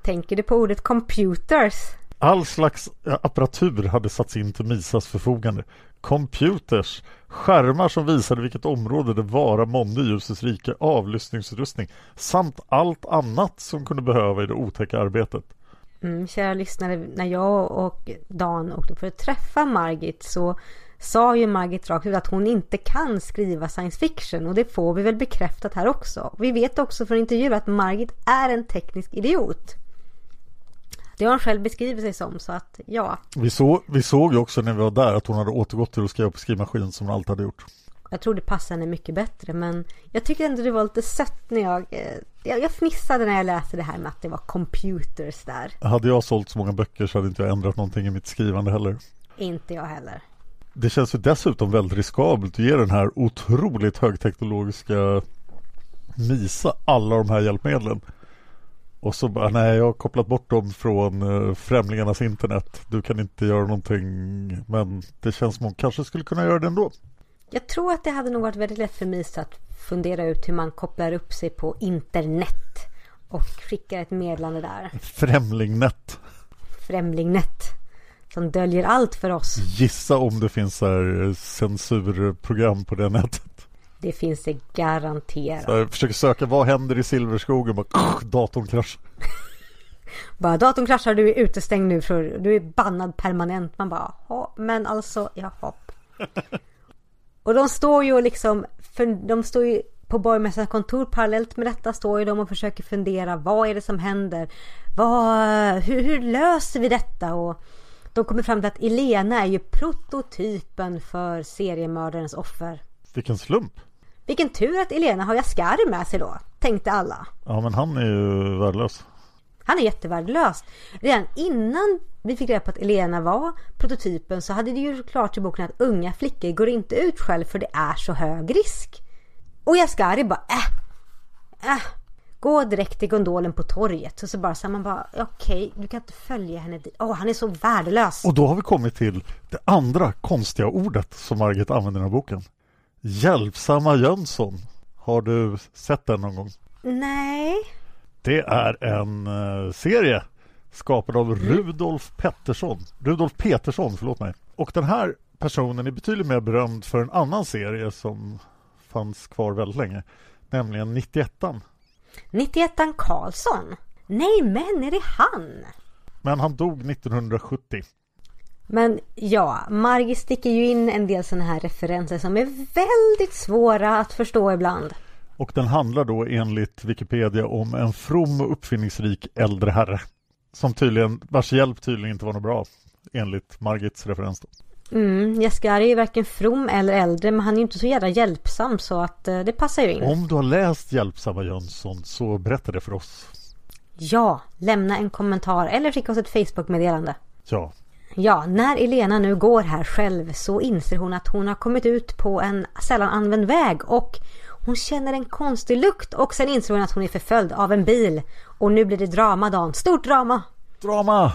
S4: Tänker du på ordet computers?
S3: All slags apparatur hade satts in till Misas förfogande. Computers, skärmar som visade vilket område det vara månde i ljusets rike, avlyssningsutrustning samt allt annat som kunde behöva i det otäcka arbetet.
S4: Mm, kära lyssnare, när jag och Dan åkte för att träffa Margit så sa ju Margit rakt ut att hon inte kan skriva science fiction och det får vi väl bekräftat här också. Vi vet också från intervjuer att Margit är en teknisk idiot. Det har hon själv beskrivit sig som så att ja.
S3: Vi, så, vi såg ju också när vi var där att hon hade återgått till att skriva på skrivmaskin som hon alltid hade gjort.
S4: Jag tror det passar henne mycket bättre men jag tycker ändå det var lite sött när jag, eh, jag, jag fnissade när jag läste det här med att det var computers där.
S3: Hade jag sålt så många böcker så hade inte jag ändrat någonting i mitt skrivande heller.
S4: Inte jag heller.
S3: Det känns ju dessutom väldigt riskabelt att ge den här otroligt högteknologiska Misa alla de här hjälpmedlen. Och så bara, nej jag har kopplat bort dem från uh, främlingarnas internet. Du kan inte göra någonting. Men det känns som hon kanske skulle kunna göra det ändå.
S4: Jag tror att det hade nog varit väldigt lätt för Misa att fundera ut hur man kopplar upp sig på internet. Och skickar ett meddelande där.
S3: Främlingnet.
S4: Främlingnet. Som döljer allt för oss.
S3: Gissa om det finns så här censurprogram på det nätet.
S4: Det finns det garanterat.
S3: Så jag försöker söka vad händer i Silverskogen? Bara, datorn kraschar. (laughs)
S4: Bara datorn kraschar, du är utestängd nu för du är bannad permanent. Man bara, ja men alltså, jaha. (laughs) Och de står ju och liksom, för de står ju på borgmästarens kontor parallellt med detta står ju de och försöker fundera vad är det som händer? Vad, hur, hur löser vi detta? Och de kommer fram till att Elena är ju prototypen för seriemördarens offer.
S3: Vilken slump.
S4: Vilken tur att Elena har Jaskari med sig då, tänkte alla.
S3: Ja men han är ju värdelös.
S4: Han är jättevärdelös. Redan innan vi fick reda på att Elena var prototypen så hade det ju klart i boken att unga flickor går inte ut själv för det är så hög risk. Och Jaskari bara äh, äh. Gå direkt till gondolen på torget. Och så bara så man bara okej, okay, du kan inte följa henne dit. Åh, oh, han är så värdelös.
S3: Och då har vi kommit till det andra konstiga ordet som Margit använder i den här boken. Hjälpsamma Jönsson. Har du sett den någon gång?
S4: Nej.
S3: Det är en uh, serie skapad av Rudolf Pettersson. Rudolf Petersson, förlåt mig. Och den här personen är betydligt mer berömd för en annan serie som fanns kvar väldigt länge. Nämligen 91
S4: 91 Karlsson? Nej men är det han?
S3: Men han dog 1970.
S4: Men ja, Margit sticker ju in en del sådana här referenser som är väldigt svåra att förstå ibland.
S3: Och den handlar då enligt Wikipedia om en from och uppfinningsrik äldre herre. Som tydligen, vars hjälp tydligen inte var något bra enligt Margits referens då.
S4: Mm, Jaskari är ju varken from eller äldre men han är ju inte så jävla hjälpsam så att eh, det passar ju in.
S3: Om du har läst Hjälpsamma Jönsson så berätta det för oss.
S4: Ja, lämna en kommentar eller skicka oss ett Facebook-meddelande.
S3: Ja.
S4: Ja, när Elena nu går här själv så inser hon att hon har kommit ut på en sällan använd väg och hon känner en konstig lukt och sen inser hon att hon är förföljd av en bil. Och nu blir det drama Dan. Stort drama!
S3: Drama!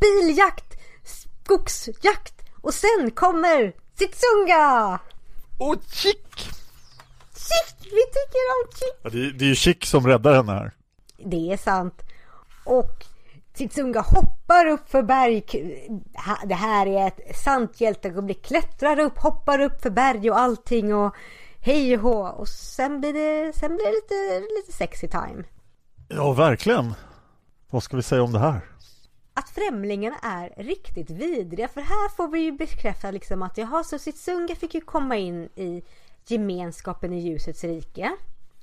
S4: Biljakt! Skogsjakt! Och sen kommer Sitsunga!
S3: Och Chick!
S4: Chick! Vi tycker om Chick!
S3: Ja, det, det är ju Chick som räddar henne här.
S4: Det är sant. Och Sitsunga hoppar upp för berg. Det här är ett sant hjälteögonblick. Klättrar upp, hoppar upp för berg och allting och hej och hå. Och sen blir det, sen blir det lite, lite sexy time.
S3: Ja, verkligen. Vad ska vi säga om det här?
S4: att främlingarna är riktigt vidriga. För här får vi ju bekräfta liksom att jaha, så Sitsunga fick ju komma in i gemenskapen i ljusets rike.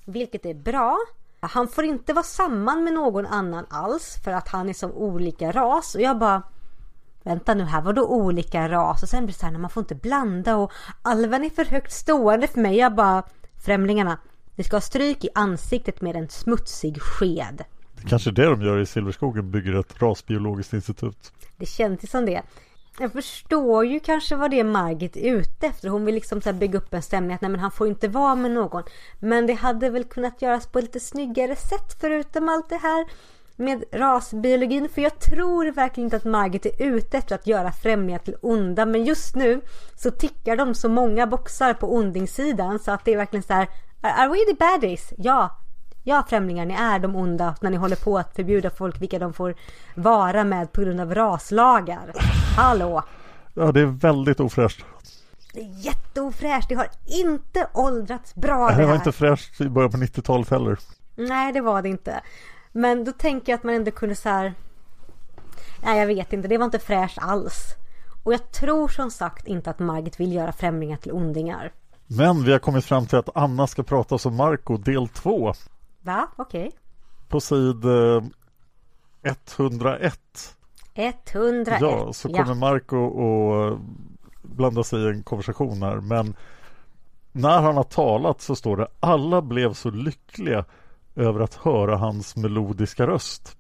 S4: Vilket är bra. Han får inte vara samman med någon annan alls för att han är som olika ras. Och jag bara Vänta nu här, vadå olika ras? Och sen blir det så här, man får inte blanda och alven är för högt stående för mig. Jag bara Främlingarna, ni ska ha stryk i ansiktet med en smutsig sked.
S3: Kanske det de gör i Silverskogen, bygger ett rasbiologiskt institut.
S4: Det känns ju som det. Jag förstår ju kanske vad det är Margit är ute efter. Hon vill liksom så bygga upp en stämning att nej men han får inte vara med någon. Men det hade väl kunnat göras på ett lite snyggare sätt förutom allt det här med rasbiologin. För jag tror verkligen inte att Margit är ute efter att göra främlingar till onda. Men just nu så tickar de så många boxar på ondingssidan så att det är verkligen så här. Are we the baddies? Ja, Ja, främlingar, ni är de onda när ni håller på att förbjuda folk vilka de får vara med på grund av raslagar. Hallå!
S3: Ja, det är väldigt ofräscht.
S4: Det är jätteofräscht. Det har inte åldrats bra
S3: det
S4: här.
S3: Det var inte fräscht i början på 90-talet heller.
S4: Nej, det var det inte. Men då tänker jag att man ändå kunde så här... Nej, jag vet inte. Det var inte fräscht alls. Och jag tror som sagt inte att Margit vill göra främlingar till ondingar.
S3: Men vi har kommit fram till att Anna ska prata om Marco del 2.
S4: Va? Okej. Okay.
S3: På sid 101.
S4: Eh, 101.
S3: Ja, så kommer ja. Marco att blanda sig i en konversation här. Men när han har talat så står det alla blev så lyckliga över att höra hans melodiska röst.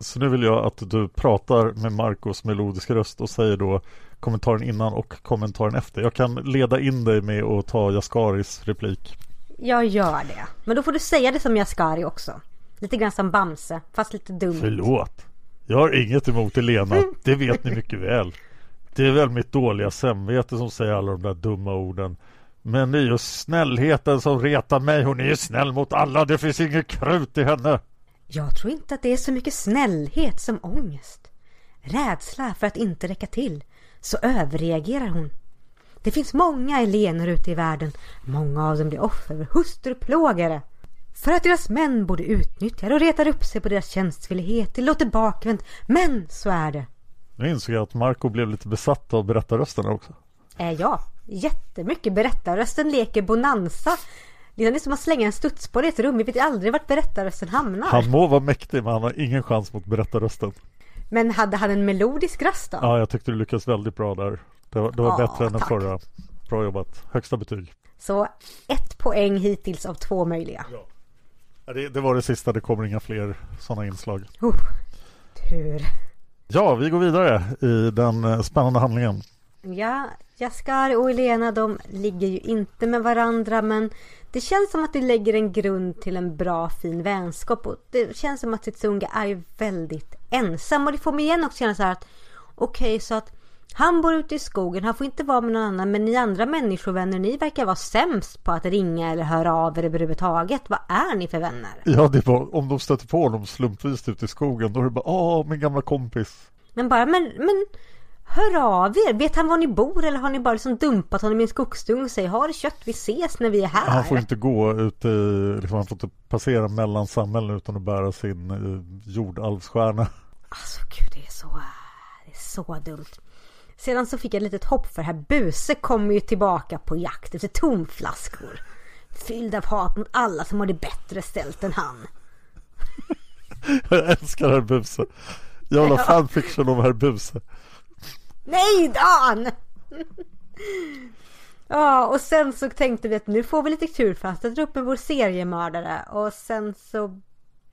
S3: Så nu vill jag att du pratar med Marcos melodiska röst och säger då kommentaren innan och kommentaren efter. Jag kan leda in dig med att ta Jaskaris replik.
S4: Jag gör det. Men då får du säga det som Jaskari också. Lite grann som Bamse, fast lite dumt.
S3: Förlåt. Jag har inget emot Elena. (laughs) Det vet ni mycket väl. Det är väl mitt dåliga samvete som säger alla de där dumma orden. Men det är ju snällheten som retar mig. Hon är ju snäll mot alla. Det finns inget krut i henne.
S4: Jag tror inte att det är så mycket snällhet som ångest. Rädsla för att inte räcka till. Så överreagerar hon. Det finns många Elener ute i världen. Många av dem blir offer för hustruplågare. För att deras män borde utnyttja och retar upp sig på deras tjänstvillighet. Det låter bakvänt, men så är det.
S3: Nu insåg jag att Marco blev lite besatt av berättarrösterna också.
S4: Äh, ja, jättemycket berättarrösten leker bonanza. Det är som att slänga en studsboll i ett rum. Vi vet aldrig vart berättarrösten hamnar.
S3: Han må vara mäktig men han har ingen chans mot berättarrösten.
S4: Men hade han en melodisk röst då?
S3: Ja, jag tyckte du lyckades väldigt bra där. Det var, det var
S4: Ja,
S3: bättre än den
S4: tack.
S3: förra. Bra jobbat. Högsta betyg.
S4: Så ett poäng hittills av två möjliga.
S3: Ja, Det, det var det sista. Det kommer inga fler sådana inslag.
S4: Uh, tur.
S3: Ja, vi går vidare i den eh, spännande handlingen.
S4: Ja, Jaskar och Elena de ligger ju inte med varandra men det känns som att det lägger en grund till en bra fin vänskap och det känns som att Tsunga är väldigt ensam och det får mig igen också känna så här att okej så att han bor ute i skogen, han får inte vara med någon annan men ni andra människovänner ni verkar vara sämst på att ringa eller höra av er överhuvudtaget. Vad är ni för vänner?
S3: Ja, det var, om de stöter på honom slumpvis ute i skogen då är det bara Åh, min gamla kompis.
S4: Men bara, men, men hör av er. Vet han var ni bor eller har ni bara liksom dumpat honom i en skogsdung och säger ha det kött, vi ses när vi är här.
S3: Han får inte gå ute i, liksom, han får inte passera mellan samhällen utan att bära sin eh, jordalvsstjärna.
S4: Alltså gud, det är så, det är så dumt. Sedan så fick jag ett litet hopp för herr Buse kommer ju tillbaka på jakt efter tomflaskor. Fylld av hat mot alla som har det bättre ställt än han. (laughs)
S3: Jag älskar herr Buse. Jag vill ha fanfiction om herr Buse.
S4: Nej Dan! Ja, och sen så tänkte vi att nu får vi lite tur för att sätta upp med vår seriemördare. Och sen så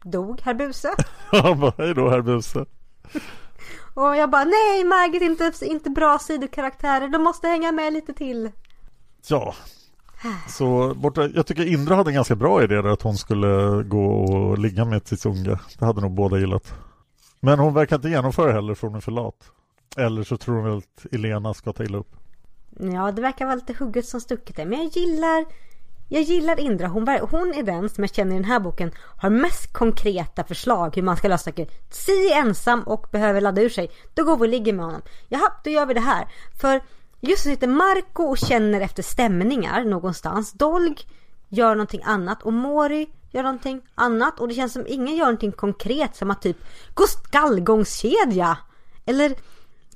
S4: dog herr Buse. (laughs)
S3: Han bara, hej då herr Buse.
S4: Och jag bara, nej Margit, inte, inte bra sidokaraktärer. De måste hänga med lite till.
S3: Ja, så borta, jag tycker Indra hade en ganska bra idé där att hon skulle gå och ligga med Titsunga. Det hade nog båda gillat. Men hon verkar inte genomföra heller för hon är för lat. Eller så tror hon väl att Elena ska ta illa upp.
S4: Ja, det verkar vara lite hugget som stucket där. Men jag gillar jag gillar Indra. Hon, hon är den som jag känner i den här boken har mest konkreta förslag hur man ska lösa saker. Si är ensam och behöver ladda ur sig. Då går vi och ligger med honom. Jaha, då gör vi det här. För just så sitter Marco och känner efter stämningar någonstans. Dolg gör någonting annat och Mori gör någonting annat. Och det känns som ingen gör någonting konkret som att typ gå skallgångskedja. Eller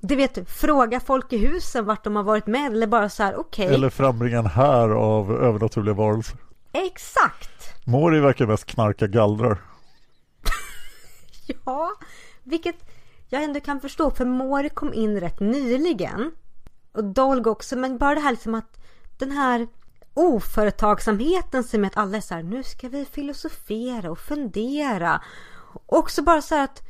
S4: du vet, fråga folk i husen vart de har varit med eller bara så här, okej.
S3: Eller frambringa en här av övernaturliga varelser.
S4: Exakt!
S3: Mori verkar mest knarka gallrar. (laughs)
S4: Ja, vilket jag ändå kan förstå för Mori kom in rätt nyligen. Och Dolg också, men bara det här liksom att den här oföretagsamheten som är att alla är så här, nu ska vi filosofera och fundera. Och också bara så här att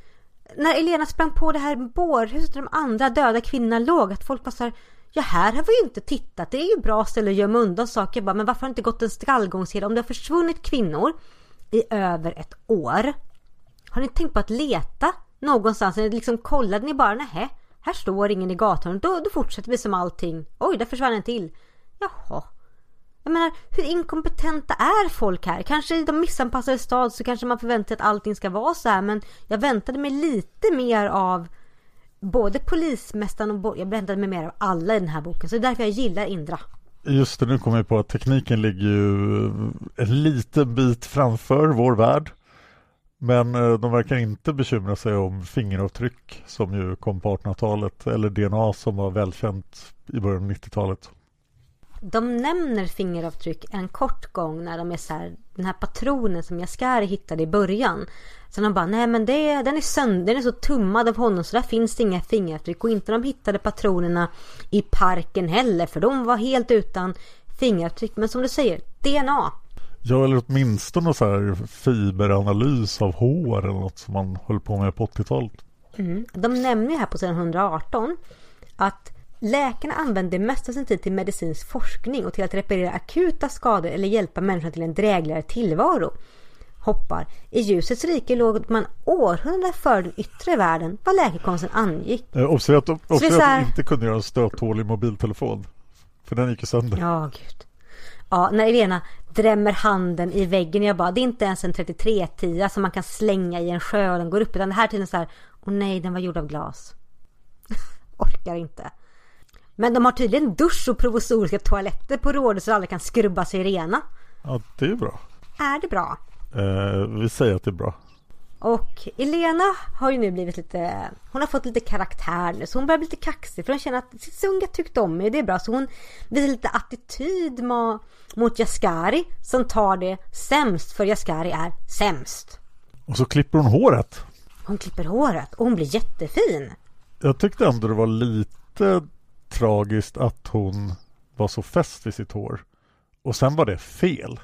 S4: när Elena sprang på det här bårhuset där de andra döda kvinnorna låg, att folk bara så här, ja här har vi ju inte tittat, det är ju bra ställe att gömma undan saker. Jag bara, men varför har det inte gått en skallgångskedja? Om det har försvunnit kvinnor i över ett år, har ni tänkt på att leta någonstans? Eller liksom kollade ni bara, nähä, här står ingen i gatan. Då, då fortsätter vi som allting. Oj, där försvann en till. Jaha. Jag menar, hur inkompetenta är folk här? Kanske i de missanpassade stad så kanske man förväntar sig att allting ska vara så här. Men jag väntade mig lite mer av både polismästaren och bo- jag väntade mig mer av alla i den här boken. Så det är därför jag gillar Indra.
S3: Just det, nu kommer jag på att tekniken ligger ju eh, en liten bit framför vår värld. Men eh, de verkar inte bekymra sig om fingeravtryck som ju kom på 1800-talet eller DNA som var välkänt i början av 90-talet.
S4: De nämner fingeravtryck en kort gång när de är så här, den här patronen som Jaskari hittade i början. Så de bara, nej men det, den är sönder, den är så tummad av honom så där finns det inga fingeravtryck. Och inte de hittade patronerna i parken heller för de var helt utan fingeravtryck. Men som du säger, DNA.
S3: Ja, eller åtminstone så här fiberanalys av hår eller något som man höll på med på 80-talet.
S4: De nämner ju här på sidan 118 att läkarna använder mest av sin tid till medicinsk forskning och till att reparera akuta skador eller hjälpa människan till en drägligare tillvaro. Hoppar. I ljusets rike låg man århundraden före den yttre världen vad läkekonsten angick.
S3: Eh, observera att, de-
S4: här-
S3: inte kunde göra en stöthålig mobiltelefon. För den gick ju sönder.
S4: Ja, gud. Ja, när Elena drämmer handen i väggen. Jag bara, det är inte ens en 3310 som man kan slänga i en sjö och den går upp. Utan det här tiden så här, åh nej, den var gjord av glas. (laughs) Orkar inte. Men de har tydligen dusch och provisoriska toaletter på rådet så alla kan skrubba sig rena.
S3: Ja, det är bra.
S4: Är det bra?
S3: Eh, vi säger att det är bra.
S4: Och Elena har ju nu blivit lite, hon har fått lite karaktär nu så hon börjar bli lite kaxig för hon känner att Sunga tyckte om mig, det är bra. Så hon visar lite attityd mot, mot Jaskari som tar det sämst för Jaskari är sämst.
S3: Och så klipper hon håret.
S4: Hon klipper håret och hon blir jättefin.
S3: Jag tyckte ändå det var lite tragiskt att hon var så fäst vid sitt hår. Och sen var det fel.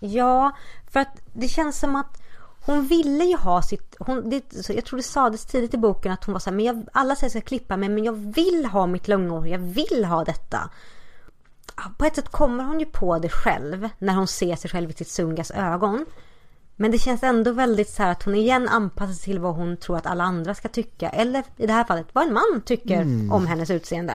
S4: Ja, för att det känns som att hon ville ju ha sitt, hon, det, jag tror det sades tidigt i boken att hon var så här, men jag, alla säger att jag ska klippa mig men jag vill ha mitt långa hår, jag vill ha detta. På ett sätt kommer hon ju på det själv när hon ser sig själv i sitt Sungas ögon. Men det känns ändå väldigt så här att hon igen anpassar sig till vad hon tror att alla andra ska tycka. Eller i det här fallet vad en man tycker om hennes utseende.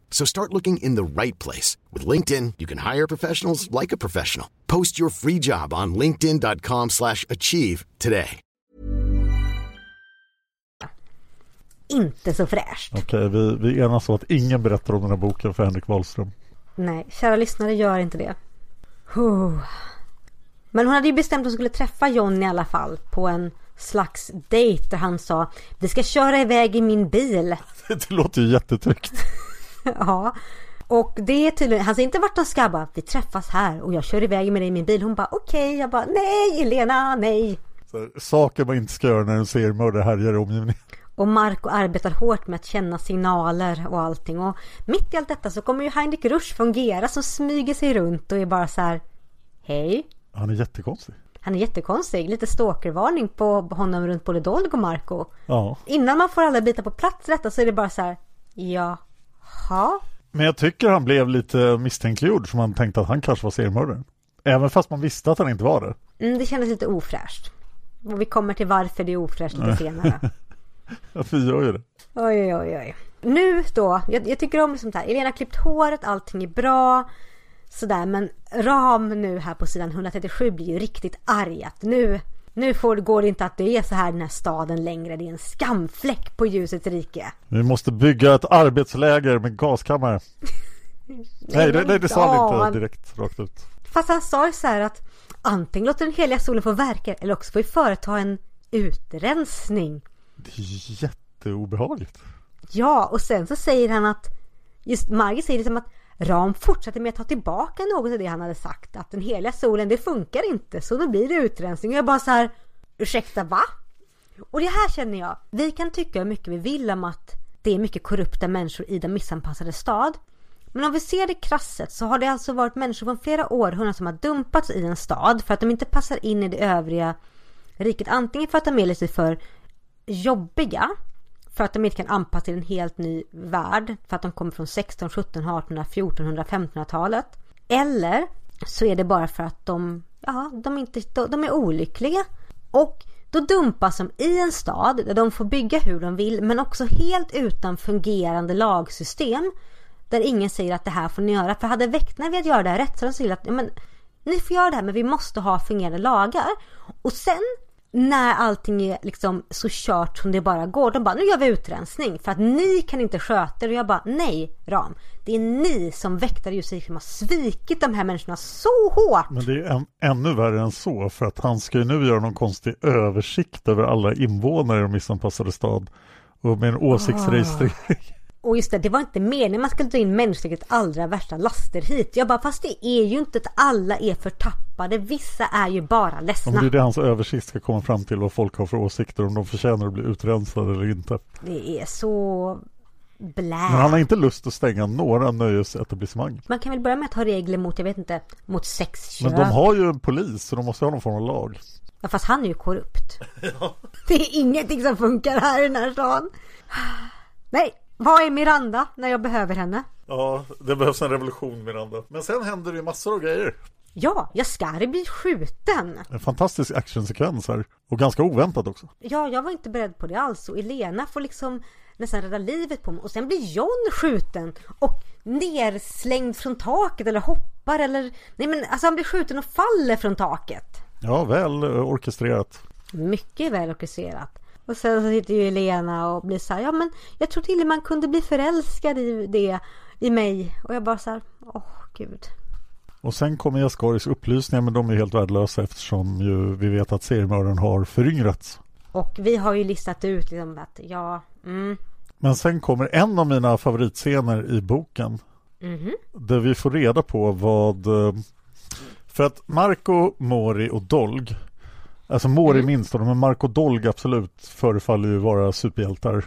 S5: So start looking in the right place. With LinkedIn, you can hire professionals like a professional. Post your free job on linkedin.com slash achieve today.
S4: Inte så fräscht.
S3: Okej, vi, vi enas om att ingen berättar om den här boken för Henrik Wahlström.
S4: Nej, kära lyssnare gör inte det. Huh. Men hon hade ju bestämt att hon skulle träffa John i alla fall på en slags dejt där han sa Vi ska köra iväg i min bil. (laughs)
S3: Det låter ju jättetryggt. (laughs)
S4: ja. Och det är tydligen, han säger inte vart de ska bara Vi träffas här och jag kör iväg med dig i min bil. Hon bara okej, okay. jag bara nej Elena, nej.
S3: Så, saker man inte ska göra när du ser mördare härjar i omgivningen.
S4: Och Marco arbetar hårt med att känna signaler och allting. Och mitt i allt detta så kommer ju Heinrich Rusch från Gera som smyger sig runt och är bara så här Hej.
S3: Han är jättekonstig.
S4: Han är jättekonstig. Lite stalkervarning på honom runt både Dolg och Marco.
S3: Ja.
S4: Innan man får alla bitar på plats detta så är det bara så här Jaha.
S3: Men jag tycker han blev lite misstänkliggjord som man tänkte att han kanske var seriemördaren. Även fast man visste att han inte var det.
S4: Mm, det kändes lite ofräscht. Och vi kommer till varför det är ofräscht lite (laughs) senare.
S3: Ja, vi gör ju det.
S4: Oj, oj, oj. Nu då, jag, jag tycker om sånt här. Elena har klippt håret, allting är bra. Sådär, men Ram nu här på sidan 137 blir ju riktigt arg att nu, nu får, går det inte att det är så här i den här staden längre. Det är en skamfläck på ljusets rike.
S3: Vi måste bygga ett arbetsläger med gaskammare. (laughs) nej, det, nej, det sa han inte direkt rakt ut.
S4: Fast han sa ju så här att antingen låter den heliga solen få verka eller också får vi företa en utrensning.
S3: Det är jätteobehagligt.
S4: Ja, och sen så säger han att just Margit säger liksom att Ram fortsatte med att ta tillbaka något av det han hade sagt. Att den heliga solen, det funkar inte. Så då blir det utrensning. Och jag bara så här, ursäkta va? Och det här känner jag, vi kan tycka hur mycket vi vill om att det är mycket korrupta människor i den missanpassade stad. Men om vi ser det krasset så har det alltså varit människor från flera århundraden som har dumpats i en stad för att de inte passar in i det övriga riket. Antingen för att de är lite för jobbiga för att de inte kan anpassa till en helt ny värld för att de kommer från 16, 17, 18, 1400, 1500-talet. Eller så är det bara för att de, ja, de, inte, de är olyckliga. Och då dumpas de i en stad där de får bygga hur de vill men också helt utan fungerande lagsystem. Där ingen säger att det här får ni göra. För hade väktarna velat göra det här rätt så hade de sagt att ja, men, ni får göra det här men vi måste ha fungerande lagar. Och sen när allting är liksom så kört som det bara går, de bara nu gör vi utrensning för att ni kan inte sköta er. Och jag bara nej Ram, det är ni som väktare just som har svikit de här människorna så hårt.
S3: Men det är en, ännu värre än så för att han ska ju nu göra någon konstig översikt över alla invånare i de missanpassade stad och med en åsiktsregistrering.
S4: Och just det, det var inte meningen man skulle ta in mänsklighetens allra värsta laster hit. Jag bara, fast det är ju inte att alla är förtappade. Vissa är ju bara ledsna.
S3: Ja, det är det hans översikt ska komma fram till vad folk har för åsikter, om de förtjänar att bli utrensade eller inte.
S4: Det är så blä. Men
S3: han har inte lust att stänga några nöjesetablissemang.
S4: Man kan väl börja med att ha regler mot, jag vet inte, mot sexköp.
S3: Men de har ju en polis, så de måste ha någon form av lag.
S4: Ja, fast han är ju korrupt. (laughs) ja. Det är ingenting som funkar här i den här stan. Nej, vad är Miranda när jag behöver henne?
S3: Ja, det behövs en revolution Miranda. Men sen händer det ju massor av grejer.
S4: Ja, Jaskari blir skjuten.
S3: En fantastisk actionsekvens här. Och ganska oväntat också.
S4: Ja, jag var inte beredd på det alls. Och Elena får liksom nästan rädda livet på mig. Och sen blir John skjuten. Och nerslängd från taket eller hoppar eller... Nej men alltså han blir skjuten och faller från taket.
S3: Ja, väl orkestrerat.
S4: Mycket väl orkestrerat. Och sen så sitter ju Elena och blir så här, ja men jag tror till och med man kunde bli förälskad i det, i mig. Och jag bara så här, åh oh, gud.
S3: Och sen kommer Jaskaris upplysningar men de är helt värdelösa eftersom ju vi vet att seriemördaren har föryngrats.
S4: Och vi har ju listat ut liksom att ja, mm.
S3: Men sen kommer en av mina favoritscener i boken. Mm -hmm. Där vi får reda på vad... Eh, för att Marco, Mori och Dolg Alltså Mori mm. minst men Marco Dolg absolut förefaller ju vara superhjältar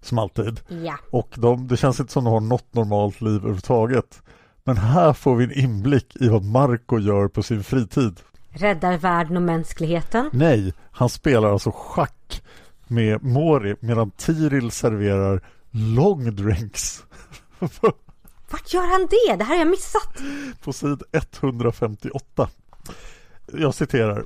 S3: som alltid.
S4: Ja.
S3: Och de, det känns inte som de har något normalt liv överhuvudtaget. Men här får vi en inblick i vad Marco gör på sin fritid.
S4: Räddar världen och mänskligheten?
S3: Nej, han spelar alltså schack med Mori medan Tiril serverar long drinks. (laughs)
S4: Vart gör han det? Det här har jag missat.
S3: På sid 158. Jag citerar.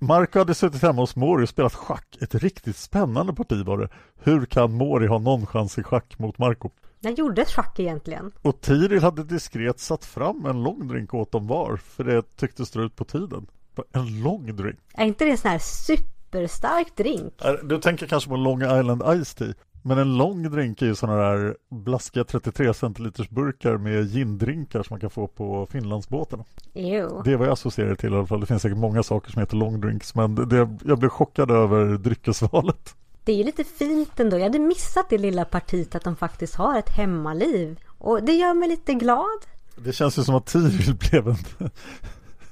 S3: Marco hade suttit hemma hos Mori och spelat schack. Ett riktigt spännande parti var det. Hur kan Mori ha någon chans i schack mot Marco?
S4: När gjordes schack egentligen?
S3: Och Tiril hade diskret satt fram en långdrink åt dem var, för det tycktes dra ut på tiden. En långdrink?
S4: Är inte det en sån här superstark drink?
S3: Du tänker kanske på Long Island Ice Tea? Men en lång drink är ju sådana där blaskiga 33 centiliters burkar med gindrinkar som man kan få på Finlandsbåtarna.
S4: Ew.
S3: Det var jag associerade till i alla fall. Det finns säkert många saker som heter long drinks men det, jag blev chockad över dryckesvalet.
S4: Det är ju lite fint ändå. Jag hade missat det lilla partiet att de faktiskt har ett hemmaliv. Och det gör mig lite glad.
S3: Det känns ju som att Tiril blev en (laughs)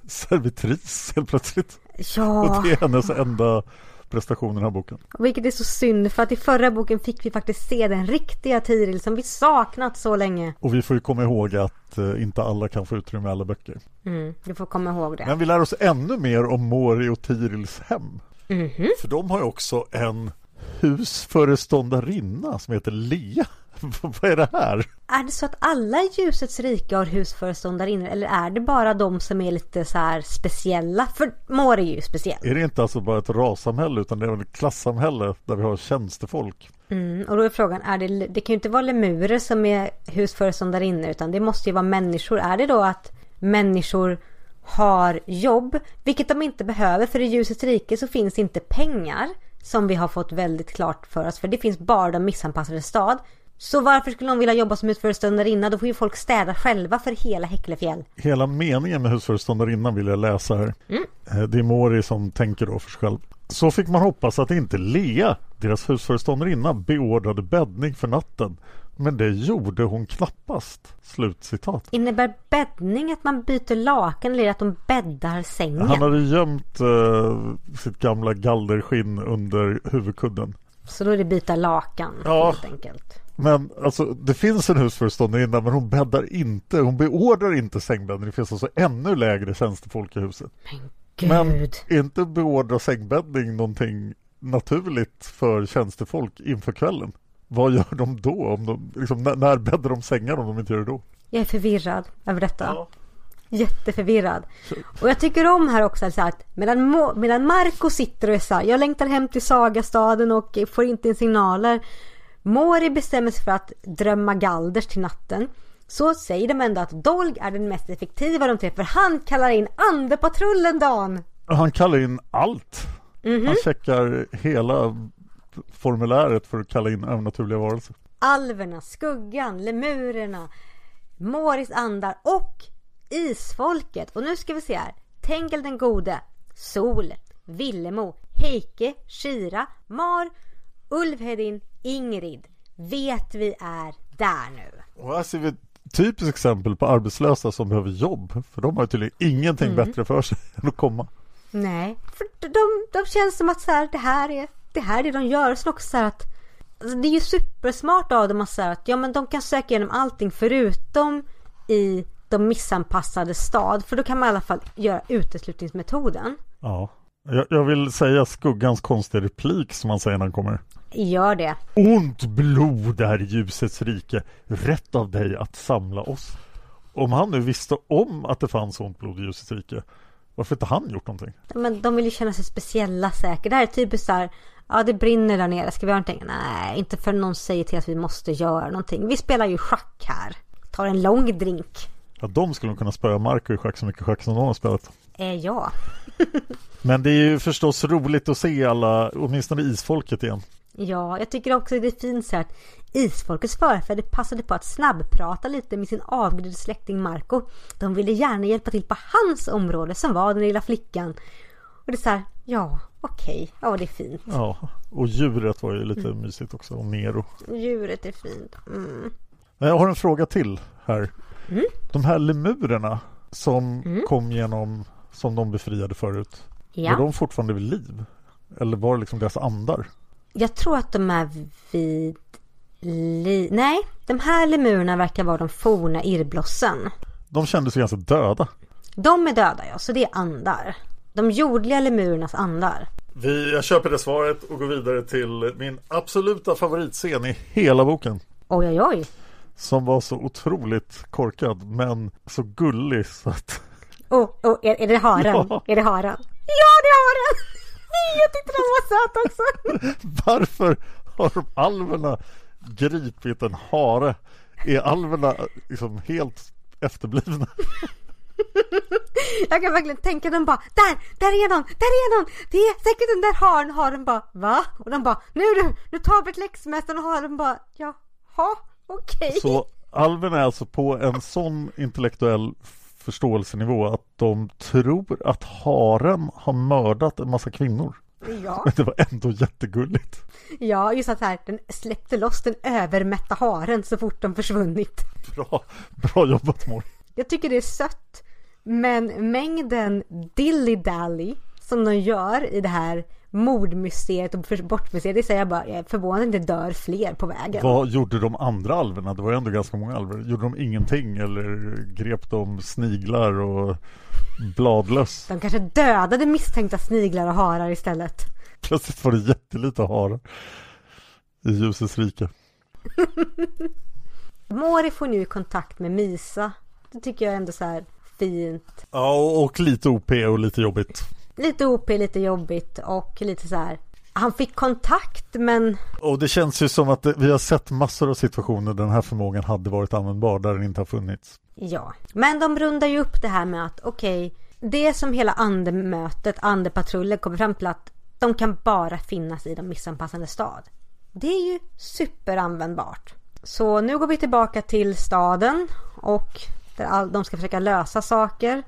S3: servitris helt plötsligt.
S4: Ja.
S3: Och det är hennes enda prestation i den här boken.
S4: Vilket är så synd för att i förra boken fick vi faktiskt se den riktiga Tiril som vi saknat så länge.
S3: Och vi får ju komma ihåg att eh, inte alla kan få utrymme i alla böcker.
S4: Mm, vi får komma ihåg det.
S3: Men vi lär oss ännu mer om Mori och Tirils hem.
S4: Mm -hmm.
S3: För de har ju också en husföreståndarinna som heter Lea. (laughs) Vad är det här?
S4: Är det så att alla i ljusets rike har husföreståndarinnor eller är det bara de som är lite så här speciella? För Mår är ju speciell.
S3: Är det inte alltså bara ett rassamhälle utan det är ett klassamhälle där vi har tjänstefolk?
S4: Mm, och då är frågan, är det, det kan ju inte vara lemurer som är husföreståndarinnor utan det måste ju vara människor. Är det då att människor har jobb, vilket de inte behöver för i ljusets rike så finns inte pengar som vi har fått väldigt klart för oss för det finns bara de missanpassade stad så varför skulle någon vilja jobba som husföreståndarinna? Då får ju folk städa själva för hela Häcklefjäll.
S3: Hela meningen med husföreståndarinnan vill jag läsa här.
S4: Mm.
S3: Eh, det är Mori som tänker då för sig själv. Så fick man hoppas att inte Lea, deras husföreståndarinna, beordrade bäddning för natten. Men det gjorde hon knappast. Slutcitat.
S4: Innebär bäddning att man byter lakan eller att de bäddar sängen?
S3: Han hade gömt uh, sitt gamla galderskinn under huvudkudden.
S4: Så då är det byta lakan ja. helt enkelt.
S3: Men alltså det finns en husföreståndarinna men hon bäddar inte, hon beordrar inte sängbäddning. Det finns alltså ännu lägre tjänstefolk i huset.
S4: Men gud!
S3: Men inte beordra sängbäddning någonting naturligt för tjänstefolk inför kvällen? Vad gör de då? Om de, liksom, när, när bäddar de sängar om de inte gör det då?
S4: Jag är förvirrad över detta. Ja. Jätteförvirrad. Och jag tycker om här också alltså att medan, Mo, medan Marco sitter och är så här, jag längtar hem till Sagastaden och får inte in signaler Mori bestämmer sig för att drömma galders till natten. så säger de ändå att Dolg är den mest effektiva av de tre för han kallar in Andepatrullen Dan.
S3: Han kallar in allt.
S4: Mhm.
S3: Han checkar hela formuläret för att kalla in övernaturliga varelser.
S4: Alverna, Skuggan, Lemurerna, Moris andar och Isfolket. Och nu ska vi se här. Tengel den gode, Sol, Villemo, Heike, Shira, Mar, Ulvhedin, Ingrid. Vet vi är där nu.
S3: Och här ser vi ett typiskt exempel på arbetslösa som behöver jobb. För de har tydligen ingenting
S4: Mm.
S3: bättre för sig (laughs) än att komma.
S4: Nej, för de, de känns som att så här, det här är det här är det de gör. Och så att alltså, det är ju supersmart av dem att säga att ja men de kan söka igenom allting förutom i de missanpassade stad. För då kan man i alla fall göra uteslutningsmetoden.
S3: Ja. Jag, jag vill säga skuggans konstiga replik som han säger när han kommer.
S4: Gör det.
S3: Ont blod är ljusets rike, rätt av dig att samla oss. Om han nu visste om att det fanns ont blod i ljusets rike, varför inte han gjort någonting?
S4: Men de vill ju känna sig speciella säkert. Det här är typiskt så här. Ja det brinner där nere. Ska vi göra någonting? Nej, inte för någon säger till att vi måste göra någonting. Vi spelar ju schack här. Tar en lång drink.
S3: Ja, de skulle kunna spöa Marco i schack så mycket schack som de har spelat.
S4: Eh, ja.
S3: Men det är ju förstås roligt att se alla, åtminstone isfolket igen.
S4: Ja, jag tycker också det är fint så här att isfolkets förfäder passade på att snabbprata lite med sin avgudade släkting Marco. De ville gärna hjälpa till på hans område som var den lilla flickan. Och det är så här, ja, okej, ja det är fint.
S3: Ja, och djuret var ju lite mysigt också, och Nero.
S4: Djuret är fint. Mm.
S3: Men Jag har en fråga till här.
S4: Mm.
S3: De här lemurerna som kom genom, som de befriade förut.
S4: Ja.
S3: Var de fortfarande vid liv? Eller var det liksom deras andar?
S4: Jag tror att de är vid li... Nej, de här lemurerna verkar vara de forna irrblossen.
S3: De kändes ganska döda.
S4: De är döda ja, så det är andar. De jordliga lemurernas andar.
S3: Vi, jag köper det svaret och går vidare till min absoluta favoritscen i hela boken.
S4: Oj, oj, oj.
S3: Som var så otroligt korkad men så gullig så att
S4: Oh, oh, är, är det haren?
S3: Ja.
S4: Är det haren? Ja, det är haren! Jag tyckte den var söt också. (laughs)
S3: varför har alverna gripit en hare? Är alverna liksom helt efterblivna? (laughs)
S4: Jag kan verkligen tänka dem bara där, där är de, där är de! Det är säkert den där haren. Haren bara va? Och de bara nu du, nu tar vi ett läxmästaren och haren bara jaha, okej.
S3: Så alverna är alltså på en sån intellektuell förståelsenivå att de tror att haren har mördat en massa kvinnor.
S4: Ja. (laughs)
S3: Men det var ändå jättegulligt.
S4: Ja, just att här, den släppte loss den övermätta haren så fort de försvunnit.
S3: Bra, bra jobbat Mår.
S4: Jag tycker det är sött. Men mängden dilly-dally som de gör i det här mordmysteriet och bortmysteriet, det säger jag bara, jag är förvånad inte dör fler på vägen.
S3: Vad gjorde de andra alverna? Det var ju ändå ganska många alver. Gjorde de ingenting eller grep de sniglar och bladlöss?
S4: De kanske dödade misstänkta sniglar och harar istället.
S3: Plötsligt var det jättelite harar i ljusets rike. (laughs)
S4: Mori får nu kontakt med Misa. Det tycker jag ändå så här fint.
S3: Ja, och lite OP och lite jobbigt.
S4: Lite OP, lite jobbigt och lite så här. Han fick kontakt men
S3: Och det känns ju som att vi har sett massor av situationer där den här förmågan hade varit användbar där den inte har funnits.
S4: Ja, men de rundar ju upp det här med att okej, det som hela andemötet, andepatrullen kommer fram till att de kan bara finnas i de missanpassade stad. Det är ju superanvändbart. Så nu går vi tillbaka till staden och där all, de ska försöka lösa saker.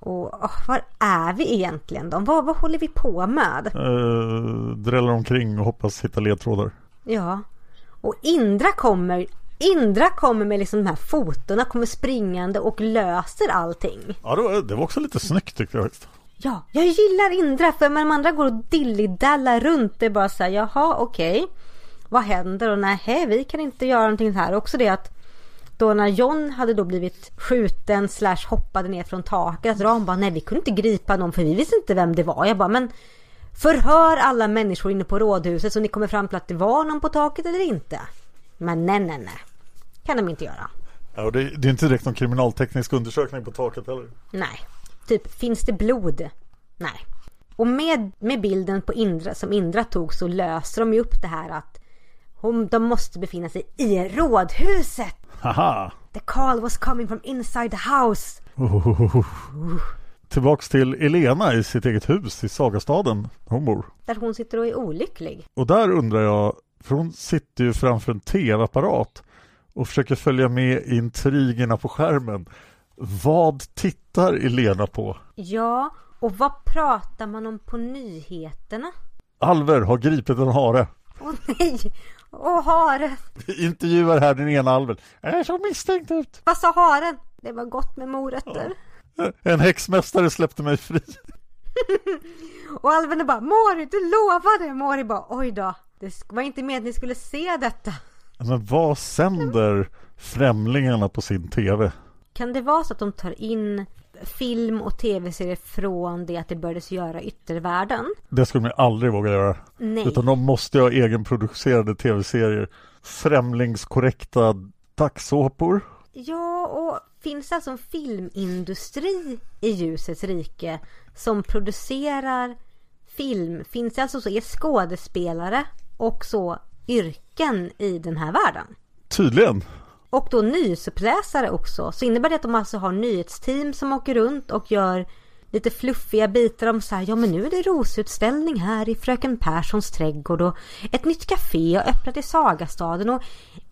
S4: Och åh, var är vi egentligen då? Vad, vad håller vi på med?
S3: Uh, dräller omkring och hoppas hitta ledtrådar.
S4: Ja. Och Indra kommer Indra kommer med liksom de här fotona, kommer springande och löser allting.
S3: Ja, det var, det var också lite snyggt tyckte jag. faktiskt.
S4: Ja, jag gillar Indra för när de andra går och dillidallar runt det är bara så här, jaha okej. Vad händer? Och nej, vi kan inte göra någonting här. Också det att då när John hade då blivit skjuten slash hoppade ner från taket. Så de bara, nej vi kunde inte gripa någon för vi visste inte vem det var. Jag bara, men förhör alla människor inne på rådhuset så ni kommer fram till att det var någon på taket eller inte. Men nej, nej, nej. Kan de inte göra.
S3: Ja, och det, det är inte direkt någon kriminalteknisk undersökning på taket heller.
S4: Nej. Typ, finns det blod? Nej. Och med, med bilden på Indra som Indra tog så löser de ju upp det här att hon, de måste befinna sig i rådhuset.
S3: Haha!
S4: The call was coming from inside the house.
S3: Oh. Tillbaks till Elena i sitt eget hus i Sagastaden hon bor.
S4: Där hon sitter och är olycklig.
S3: Och där undrar jag, för hon sitter ju framför en tv-apparat och försöker följa med intrigerna på skärmen. Vad tittar Elena på?
S4: Ja, och vad pratar man om på nyheterna?
S3: Alver har gripit en hare.
S4: Åh nej! Åh haren!
S3: Intervjuar här den ena alven. Jag är så misstänkt ut.
S4: Vad sa haren? Det var gott med morötter.
S3: En häxmästare släppte mig fri. (laughs)
S4: och alven är bara Mori, du lovade! Mori bara oj då. Det var inte meningen att ni skulle se detta.
S3: Men vad sänder främlingarna på sin tv?
S4: Kan det vara så att de tar in film och tv-serier från det att det började göra yttervärlden?
S3: Det skulle man aldrig våga göra.
S4: Nej.
S3: Utan de måste ha egenproducerade tv-serier. Främlingskorrekta dagsåpor.
S4: Ja, och finns det alltså en filmindustri i ljusets rike som producerar film? Finns det alltså så är skådespelare och så yrken i den här världen?
S3: Tydligen.
S4: Och då nyhetsuppläsare också. Så innebär det att de alltså har nyhetsteam som åker runt och gör lite fluffiga bitar om så här, ja men nu är det rosutställning här i Fröken Perssons trädgård och ett nytt café har öppnat i Sagastaden och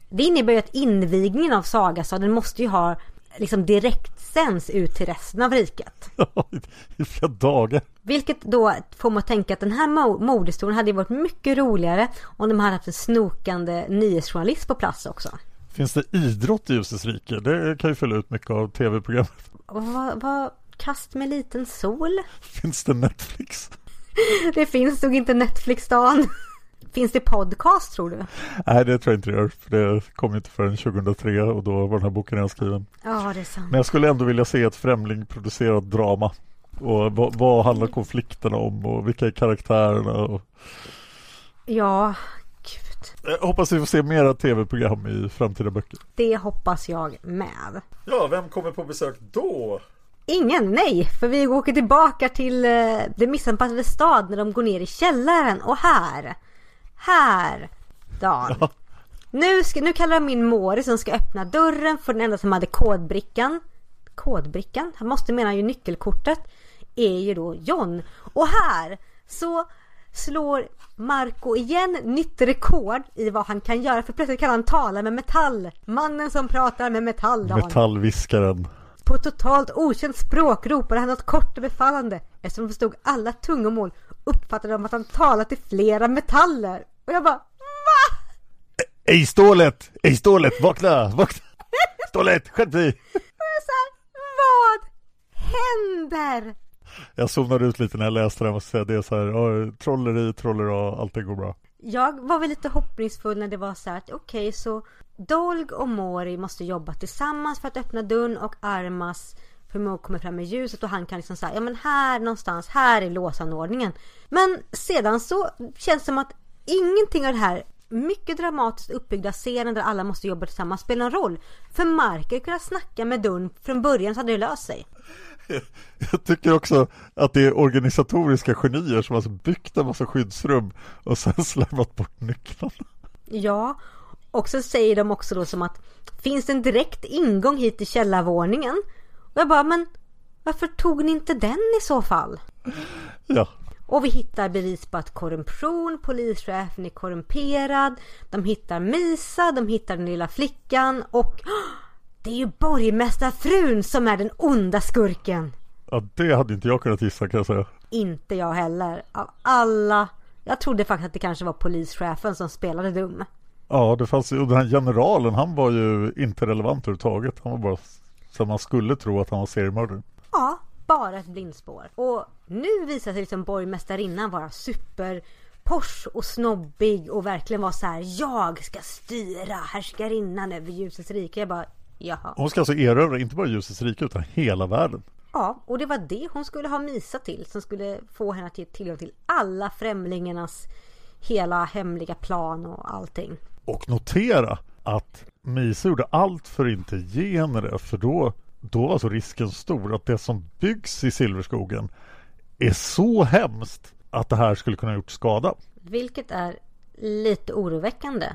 S4: det innebär ju att invigningen av Sagastaden måste ju ha liksom direktsänds ut till resten av riket. (laughs)
S3: I flera dagar.
S4: Vilket då får man att tänka att den här mordhistorien hade ju varit mycket roligare om de hade haft en snokande nyhetsjournalist på plats också.
S3: Finns det idrott i Ljusets rike? Det kan ju fylla ut mycket av tv-programmet.
S4: Vad, vad, kast med liten sol? (laughs)
S3: Finns det Netflix? (laughs)
S4: det finns nog inte Netflix-dagen. (laughs) Finns det podcast tror du?
S3: Nej, det tror jag inte det gör. För det kom inte förrän 2003 och då var den här boken redan skriven.
S4: Ja, det är sant.
S3: Men jag skulle ändå vilja se ett främlingproducerat drama. Och vad, vad handlar konflikterna om och vilka är karaktärerna? Och...
S4: Ja,
S3: jag hoppas vi får se mera tv-program i framtida böcker.
S4: Det hoppas jag med.
S3: Ja, vem kommer på besök då?
S4: Ingen, nej! För vi åker tillbaka till eh, det missanpassade stad när de går ner i källaren och här, här, Dan. Ja. Nu, ska, nu kallar de in Mori som ska öppna dörren för den enda som hade kodbrickan. Kodbrickan? Han måste mena ju nyckelkortet. Är ju då John. Och här så slår Marco igen nytt rekord i vad han kan göra för plötsligt kan han tala med metall. Mannen som pratar med metall. Dan.
S3: Metallviskaren.
S4: På totalt okänt språk ropade han något kort och befallande. Eftersom de förstod alla tungomål uppfattade de att han talade till flera metaller. Och jag bara VA?
S3: Ej stålet! Ej stålet! Vakna! Vakna! Stålet! Skärp dig!
S4: Och jag sa Vad händer?
S3: Jag zonade ut lite när jag läste den och säga det är så här, oh, trolleri, trolleri, allting går bra.
S4: Jag var väl lite hoppningsfull när det var så här att okej okay, så Dolg och Mori måste jobba tillsammans för att öppna dörren och Armas förmåga kommer fram med ljuset och han kan liksom säga ja men här någonstans, här är låsanordningen. Men sedan så känns det som att ingenting av det här mycket dramatiskt uppbyggda scenen där alla måste jobba tillsammans spelar någon roll. För Marker kunde snacka med dörren från början så hade det löst sig. (laughs)
S3: Jag tycker också att det är organisatoriska genier som har byggt en massa skyddsrum och sen (laughs) slarvat bort nycklarna.
S4: Ja, och så säger de också då som att finns det en direkt ingång hit till källarvåningen? Och jag bara, men varför tog ni inte den i så fall?
S3: Ja.
S4: Och vi hittar bevis på att korruption, polischefen är korrumperad. De hittar Misa, de hittar den lilla flickan och det är ju borgmästarfrun som är den onda skurken.
S3: Ja, det hade inte jag kunnat gissa kan jag säga.
S4: Inte jag heller. Av alla. Jag trodde faktiskt att det kanske var polischefen som spelade dum.
S3: Ja, det fanns ju, den här generalen, han var ju inte relevant överhuvudtaget. Han var bara så man skulle tro att han var seriemördare.
S4: Ja, bara ett blindspår. Och nu visar sig liksom borgmästarinnan vara super Porsche och snobbig och verkligen vara så här Jag ska styra härskarinnan över ljusets rike. Jag bara Jaha.
S3: Hon ska alltså erövra inte bara ljusets rike utan hela världen.
S4: Ja, och det var det hon skulle ha Misa till som skulle få henne att ge tillgång till alla främlingarnas hela hemliga plan och allting.
S3: Och notera att Misa gjorde allt för att inte ge henne det för då, då var alltså risken stor att det som byggs i Silverskogen är så hemskt att det här skulle kunna gjort skada.
S4: Vilket är lite oroväckande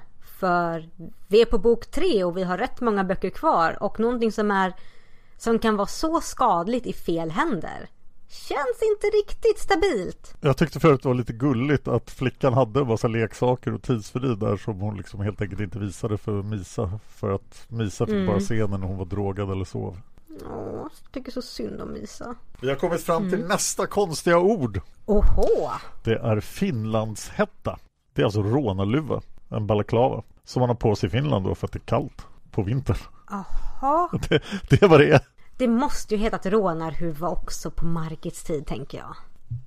S4: För vi är på bok tre och vi har rätt många böcker kvar och någonting som är som kan vara så skadligt i fel händer känns inte riktigt stabilt.
S3: Jag tyckte förut det var lite gulligt att flickan hade en massa leksaker och tidsfördriv där som hon liksom helt enkelt inte visade för Misa. För att Misa fick
S4: Mm.
S3: bara se när hon var drogad eller sov.
S4: Åh, jag tycker så synd om Misa.
S3: Vi har kommit fram till
S4: Mm.
S3: nästa konstiga ord.
S4: Oho!
S3: Det är finlandshätta. Det är alltså rånarluva, en balaklava. Som man har på sig i Finland då för att det är kallt på vintern.
S4: Jaha. (laughs)
S3: Det, det är vad det är.
S4: Det måste ju heta ett rånarhuva också på Margits tid tänker jag.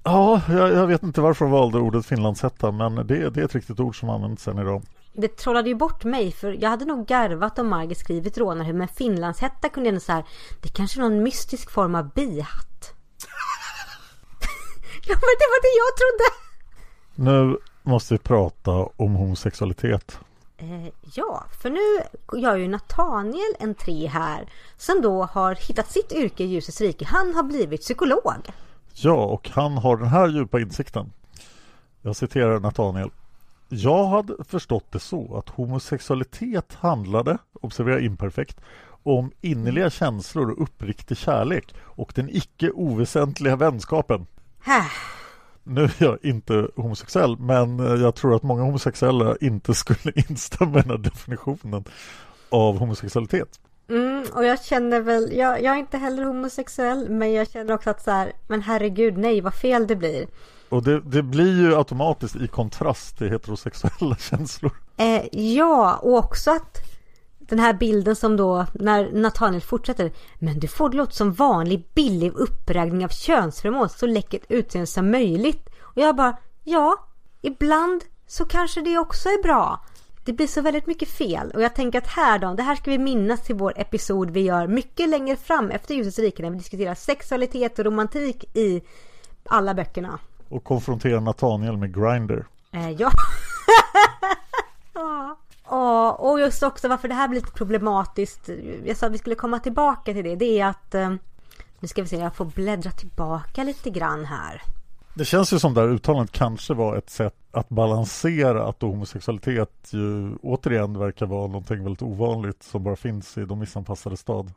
S3: Ja, jag, jag vet inte varför de valde ordet finlandshätta men det, det är ett riktigt ord som används sen idag.
S4: Det trollade ju bort mig för jag hade nog garvat om Margit skrivit rånarhuva men finlandshätta kunde ändå så här. Det kanske är någon mystisk form av bihatt. (laughs) ja men det var det jag trodde.
S3: Nu måste vi prata om homosexualitet.
S4: Eh, ja, för nu gör ju Nathaniel entré här som då har hittat sitt yrke i ljusets rike. Han har blivit psykolog.
S3: Ja, och han har den här djupa insikten. Jag citerar Nathaniel. Jag hade förstått det så att homosexualitet handlade, observera imperfekt, om innerliga känslor och uppriktig kärlek och den icke oväsentliga vänskapen. Nu är jag inte homosexuell, men eh, jag tror att många homosexuella inte skulle (laughs) instämma i den här definitionen av homosexualitet.
S4: Mm, och jag känner väl, jag, jag är inte heller homosexuell men jag känner också att så här, men herregud nej vad fel det blir.
S3: Och det, det blir ju automatiskt i kontrast till heterosexuella (laughs) känslor.
S4: Eh, ja, och också att den här bilden som då när Nathaniel fortsätter. Men du får det låta som vanlig billig uppräkning av könsförmån så läckert utseende som möjligt. Och jag bara, ja, ibland så kanske det också är bra. Det blir så väldigt mycket fel och jag tänker att här då, det här ska vi minnas till vår episod vi gör mycket längre fram efter ljusets rike när vi diskuterar sexualitet och romantik i alla böckerna.
S3: Och konfrontera Nathaniel med Grindr.
S4: Eh, ja. (laughs) ja. Ja, och just också varför det här blir lite problematiskt. Jag sa att vi skulle komma tillbaka till det. Det är att... eh, Nu ska vi se, jag får bläddra tillbaka lite grann här.
S3: Det känns ju som det här uttalandet kanske var ett sätt att balansera att homosexualitet ju återigen verkar vara någonting väldigt ovanligt som bara finns i de missanpassade stad.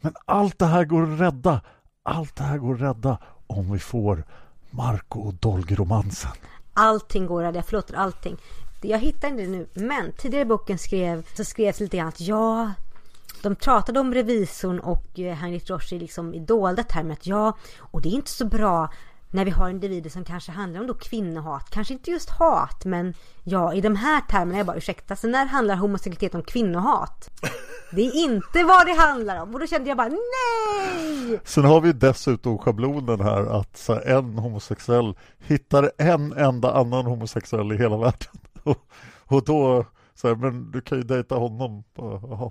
S3: Men allt det här går att rädda. Allt det här går att rädda om vi får Marco och Dolg-romansen.
S4: Allting går att jag förlåter allting. Jag hittar inte det nu, men tidigare i boken skrev, så skrevs lite grann att ja, de pratade om revisorn och eh, Henrik Heinrich liksom i dolda termer att ja, och det är inte så bra när vi har individer som kanske handlar om då kvinnohat. Kanske inte just hat, men ja, i de här termerna, jag bara ursäkta, så när handlar homosexualitet om kvinnohat? Det är inte vad det handlar om. Och då kände jag bara nej!
S3: Sen har vi dessutom schablonen här att här, en homosexuell hittar en enda annan homosexuell i hela världen. Och, och då, så här, men du kan ju dejta honom. Bara.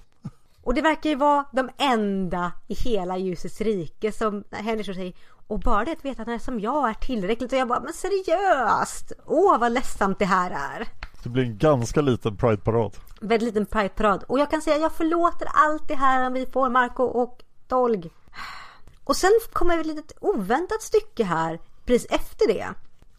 S4: Och det verkar ju vara de enda i hela ljusets rike som Henrik säger och bara det att veta att när som jag är tillräckligt och jag bara men seriöst! Åh vad ledsamt det här är!
S3: Det blir en ganska liten Pride-parad.
S4: Väldigt liten Pride-parad och jag kan säga jag förlåter allt det här om vi får Marco och Dolg. Och sen kommer ett litet oväntat stycke här precis efter det.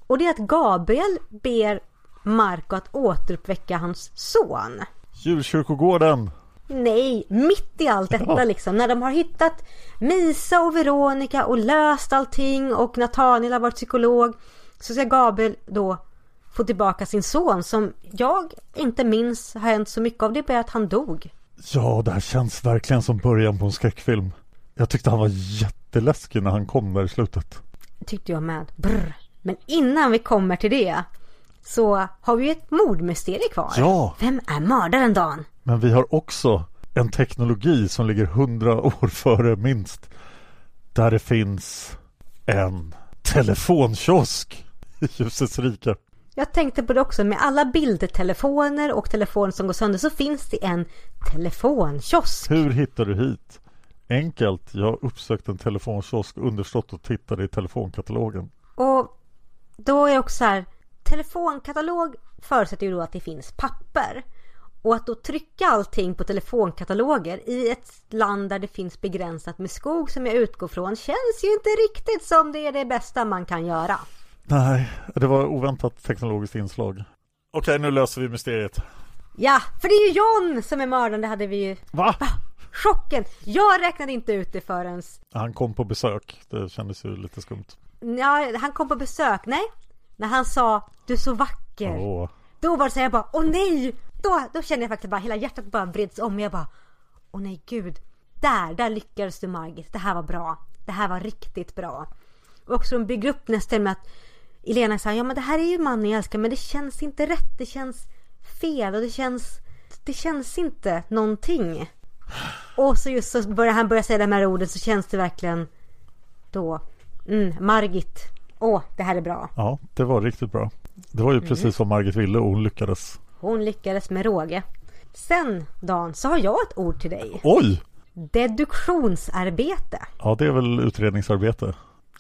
S4: Och det är att Gabriel ber Marco att återuppväcka hans son.
S3: Djurkyrkogården.
S4: Nej, mitt i allt detta liksom. När de har hittat Misa och Veronica och löst allting och Nathaniel har varit psykolog. Så ska Gabriel då få tillbaka sin son som jag inte minns har hänt så mycket av. Det är att han dog.
S3: Ja, det här känns verkligen som början på en skräckfilm. Jag tyckte han var jätteläskig när han kom där i slutet.
S4: Tyckte jag med. Brr. Men innan vi kommer till det så har vi ett mordmysterium kvar.
S3: Ja.
S4: Vem är mördaren Dan?
S3: Men vi har också en teknologi som ligger hundra år före minst. Där det finns en telefonkiosk i ljusets rike.
S4: Jag tänkte på det också, med alla bildtelefoner och telefoner som går sönder så finns det en telefonkiosk.
S3: Hur hittar du hit? Enkelt, jag uppsökte en telefonkiosk understått och tittade i telefonkatalogen.
S4: Och då är också så här, telefonkatalog förutsätter ju då att det finns papper. Och att då trycka allting på telefonkataloger i ett land där det finns begränsat med skog som jag utgår från känns ju inte riktigt som det är det bästa man kan göra.
S3: Nej, det var oväntat teknologiskt inslag. Okej, nu löser vi mysteriet.
S4: Ja, för det är ju John som är mördaren, det hade vi ju.
S3: Va?
S4: Chocken! Jag räknade inte ut det förrän...
S3: Han kom på besök. Det kändes ju lite skumt.
S4: Ja, han kom på besök, nej. När han sa du är så vacker.
S3: Åh.
S4: Då var det så jag bara, åh nej! Då, då kände jag faktiskt bara, hela hjärtat bara vreds om. Jag bara, åh nej gud. Där, där lyckades du Margit. Det här var bra. Det här var riktigt bra. Och också de bygger upp nästan med att Elena sa, ja men det här är ju mannen jag älskar men det känns inte rätt. Det känns fel och det känns, det känns inte någonting. Och så just så börjar han börja säga de här orden så känns det verkligen då, mm, Margit. Åh, det här är bra.
S3: Ja, det var riktigt bra. Det var ju
S4: Mm.
S3: precis vad Margit ville och hon lyckades.
S4: Hon lyckades med råge. Sen Dan, så har jag ett ord till dig.
S3: Oj!
S4: Deduktionsarbete.
S3: Ja, det är väl utredningsarbete.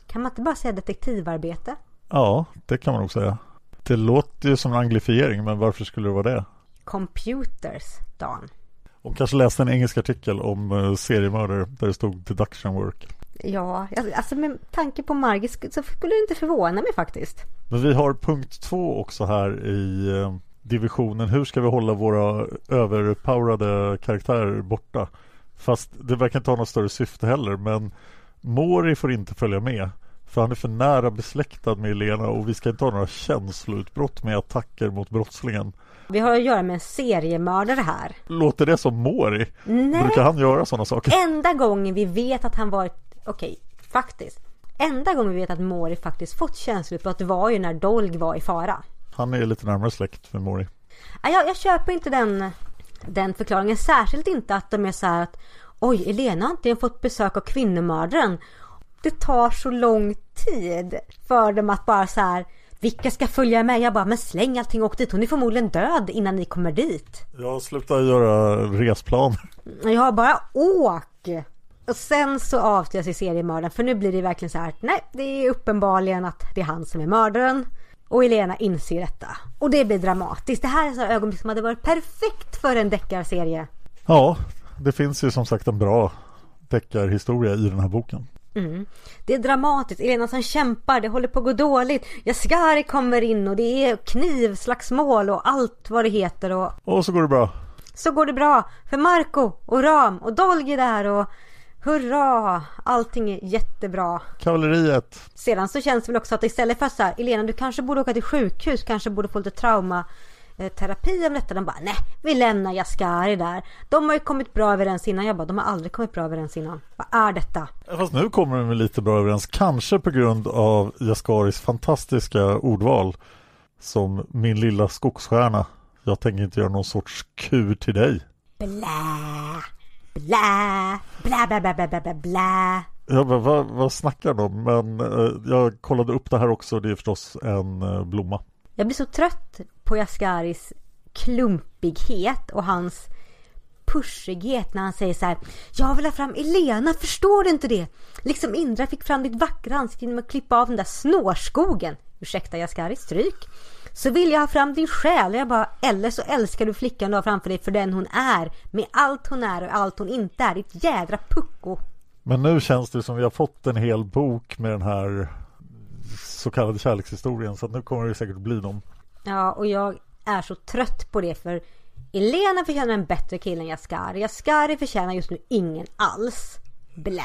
S4: Kan man inte bara säga detektivarbete?
S3: Ja, det kan man nog säga. Det låter ju som en anglifiering, men varför skulle det vara det?
S4: Computers, Dan.
S3: Hon kanske läste en engelsk artikel om uh, seriemördare där det stod deduction work.
S4: Ja, alltså med tanke på Margit så skulle det inte förvåna mig faktiskt.
S3: Men vi har punkt två också här i eh, divisionen. Hur ska vi hålla våra överpowerade karaktärer borta? Fast det verkar inte ha något större syfte heller. Men Mori får inte följa med. För han är för nära besläktad med Elena och vi ska inte ha några känsloutbrott med attacker mot brottslingen.
S4: Vi har att göra med en seriemördare här.
S3: Låter det som Mori?
S4: Nej.
S3: Brukar han göra sådana saker?
S4: Enda gången vi vet att han varit, okej, faktiskt. Enda gången vi vet att Mori faktiskt fått känsloutbrott var ju när Dolg var i fara.
S3: Han är lite närmare släkt med Mori.
S4: Ja, Jag, jag köper inte den, den förklaringen. Särskilt inte att de är så här att oj, Elena har inte fått besök av kvinnomördaren. Det tar så lång tid för dem att bara så här vilka ska följa med? Jag bara, men släng allting och åk dit. Hon är förmodligen död innan ni kommer dit.
S3: Jag slutar göra resplaner.
S4: Jag har bara åk! Och sen så avslöjas ju seriemördaren för nu blir det verkligen så här att nej, det är uppenbarligen att det är han som är mördaren. Och Elena inser detta. Och det blir dramatiskt. Det här är sådana ögonblick som hade varit perfekt för en deckarserie.
S3: Ja, det finns ju som sagt en bra deckarhistoria i den här boken.
S4: Mm. Det är dramatiskt. Elena som kämpar, det håller på att gå dåligt. Jaskari kommer in och det är knivslagsmål och allt vad det heter. Och
S3: Och så går det bra.
S4: så går det bra för Marco och Ram och Dolgi där och hurra! Allting är jättebra.
S3: Kavalleriet.
S4: Sedan så känns det väl också att istället för så här, Elena du kanske borde åka till sjukhus, kanske borde få lite trauma eh, terapi om detta. De bara nej, vi lämnar Jaskari där. De har ju kommit bra överens innan. Jag bara, de har aldrig kommit bra överens innan. Vad är detta?
S3: Fast nu kommer de lite bra överens. Kanske på grund av Jaskaris fantastiska ordval. Som min lilla skogsstjärna. Jag tänker inte göra någon sorts kur till dig.
S4: Blä, blä, blä, blä, blä, blä, blä, blä.
S3: Jag bara, vad, vad snackar de om? Men eh, jag kollade upp det här också. Det är förstås en eh, blomma.
S4: Jag blir så trött på Jaskaris klumpighet och hans pushighet när han säger så här. Jag vill ha fram Elena, förstår du inte det? Liksom Indra fick fram ditt vackra ansikte genom att klippa av den där snårskogen. Ursäkta Jaskari, stryk. Så vill jag ha fram din själ. Jag bara, eller så älskar du flickan du har framför dig för den hon är. Med allt hon är och allt hon inte är. Ditt jädra pucko.
S3: Men nu känns det som vi har fått en hel bok med den här så kallade kärlekshistorien. Så nu kommer det säkert bli någon.
S4: Ja, och jag är så trött på det för Elena förtjänar en bättre kille än Jaskari. Jaskari förtjänar just nu ingen alls. Blä.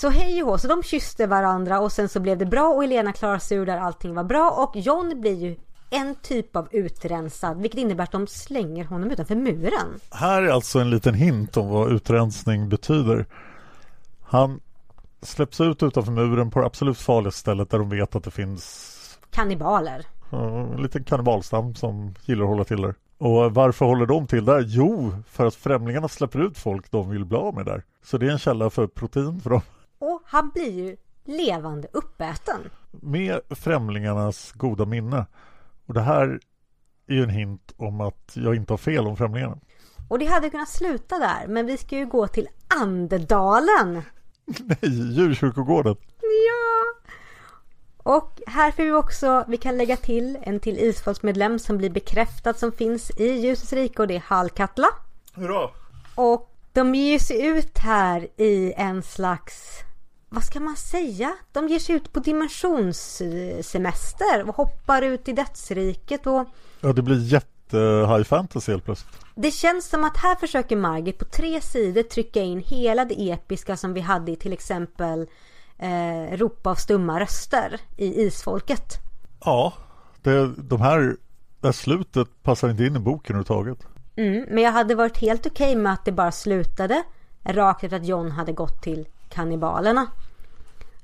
S4: Så hej och hå, så de kysste varandra och sen så blev det bra och Elena klarade sig ur där allting var bra och John blir ju en typ av utrensad vilket innebär att de slänger honom utanför muren.
S3: Här är alltså en liten hint om vad utrensning betyder. Han släpps ut utanför muren på det absolut farligaste stället där de vet att det finns
S4: Kannibaler.
S3: eh, en liten kannibalstam som gillar att hålla till där. Och varför håller de till där? Jo, för att främlingarna släpper ut folk de vill bli av med där. Så det är en källa för protein för dem.
S4: Och han blir ju levande uppäten.
S3: Med främlingarnas goda minne. Och det här är ju en hint om att jag inte har fel om främlingarna.
S4: Och det hade kunnat sluta där men vi ska ju gå till Andedalen. (laughs)
S3: Nej, djurkyrkogården.
S4: Ja! Och här får vi också, vi kan lägga till en till isfolksmedlem som blir bekräftad som finns i Ljusets rike och det är Hallkatla.
S3: Hurra!
S4: Och de ger sig ut här i en slags, vad ska man säga? De ger sig ut på dimensionssemester och hoppar ut i dödsriket och
S3: Ja, det blir lite eh, high fantasy helt plötsligt.
S4: Det känns som att här försöker Margit på tre sidor trycka in hela det episka som vi hade i till exempel eh, Ropa av stumma röster i Isfolket.
S3: Ja, det, de här, det här slutet passar inte in i boken överhuvudtaget.
S4: Mm, men jag hade varit helt okej okay med att det bara slutade rakt efter att John hade gått till kannibalerna.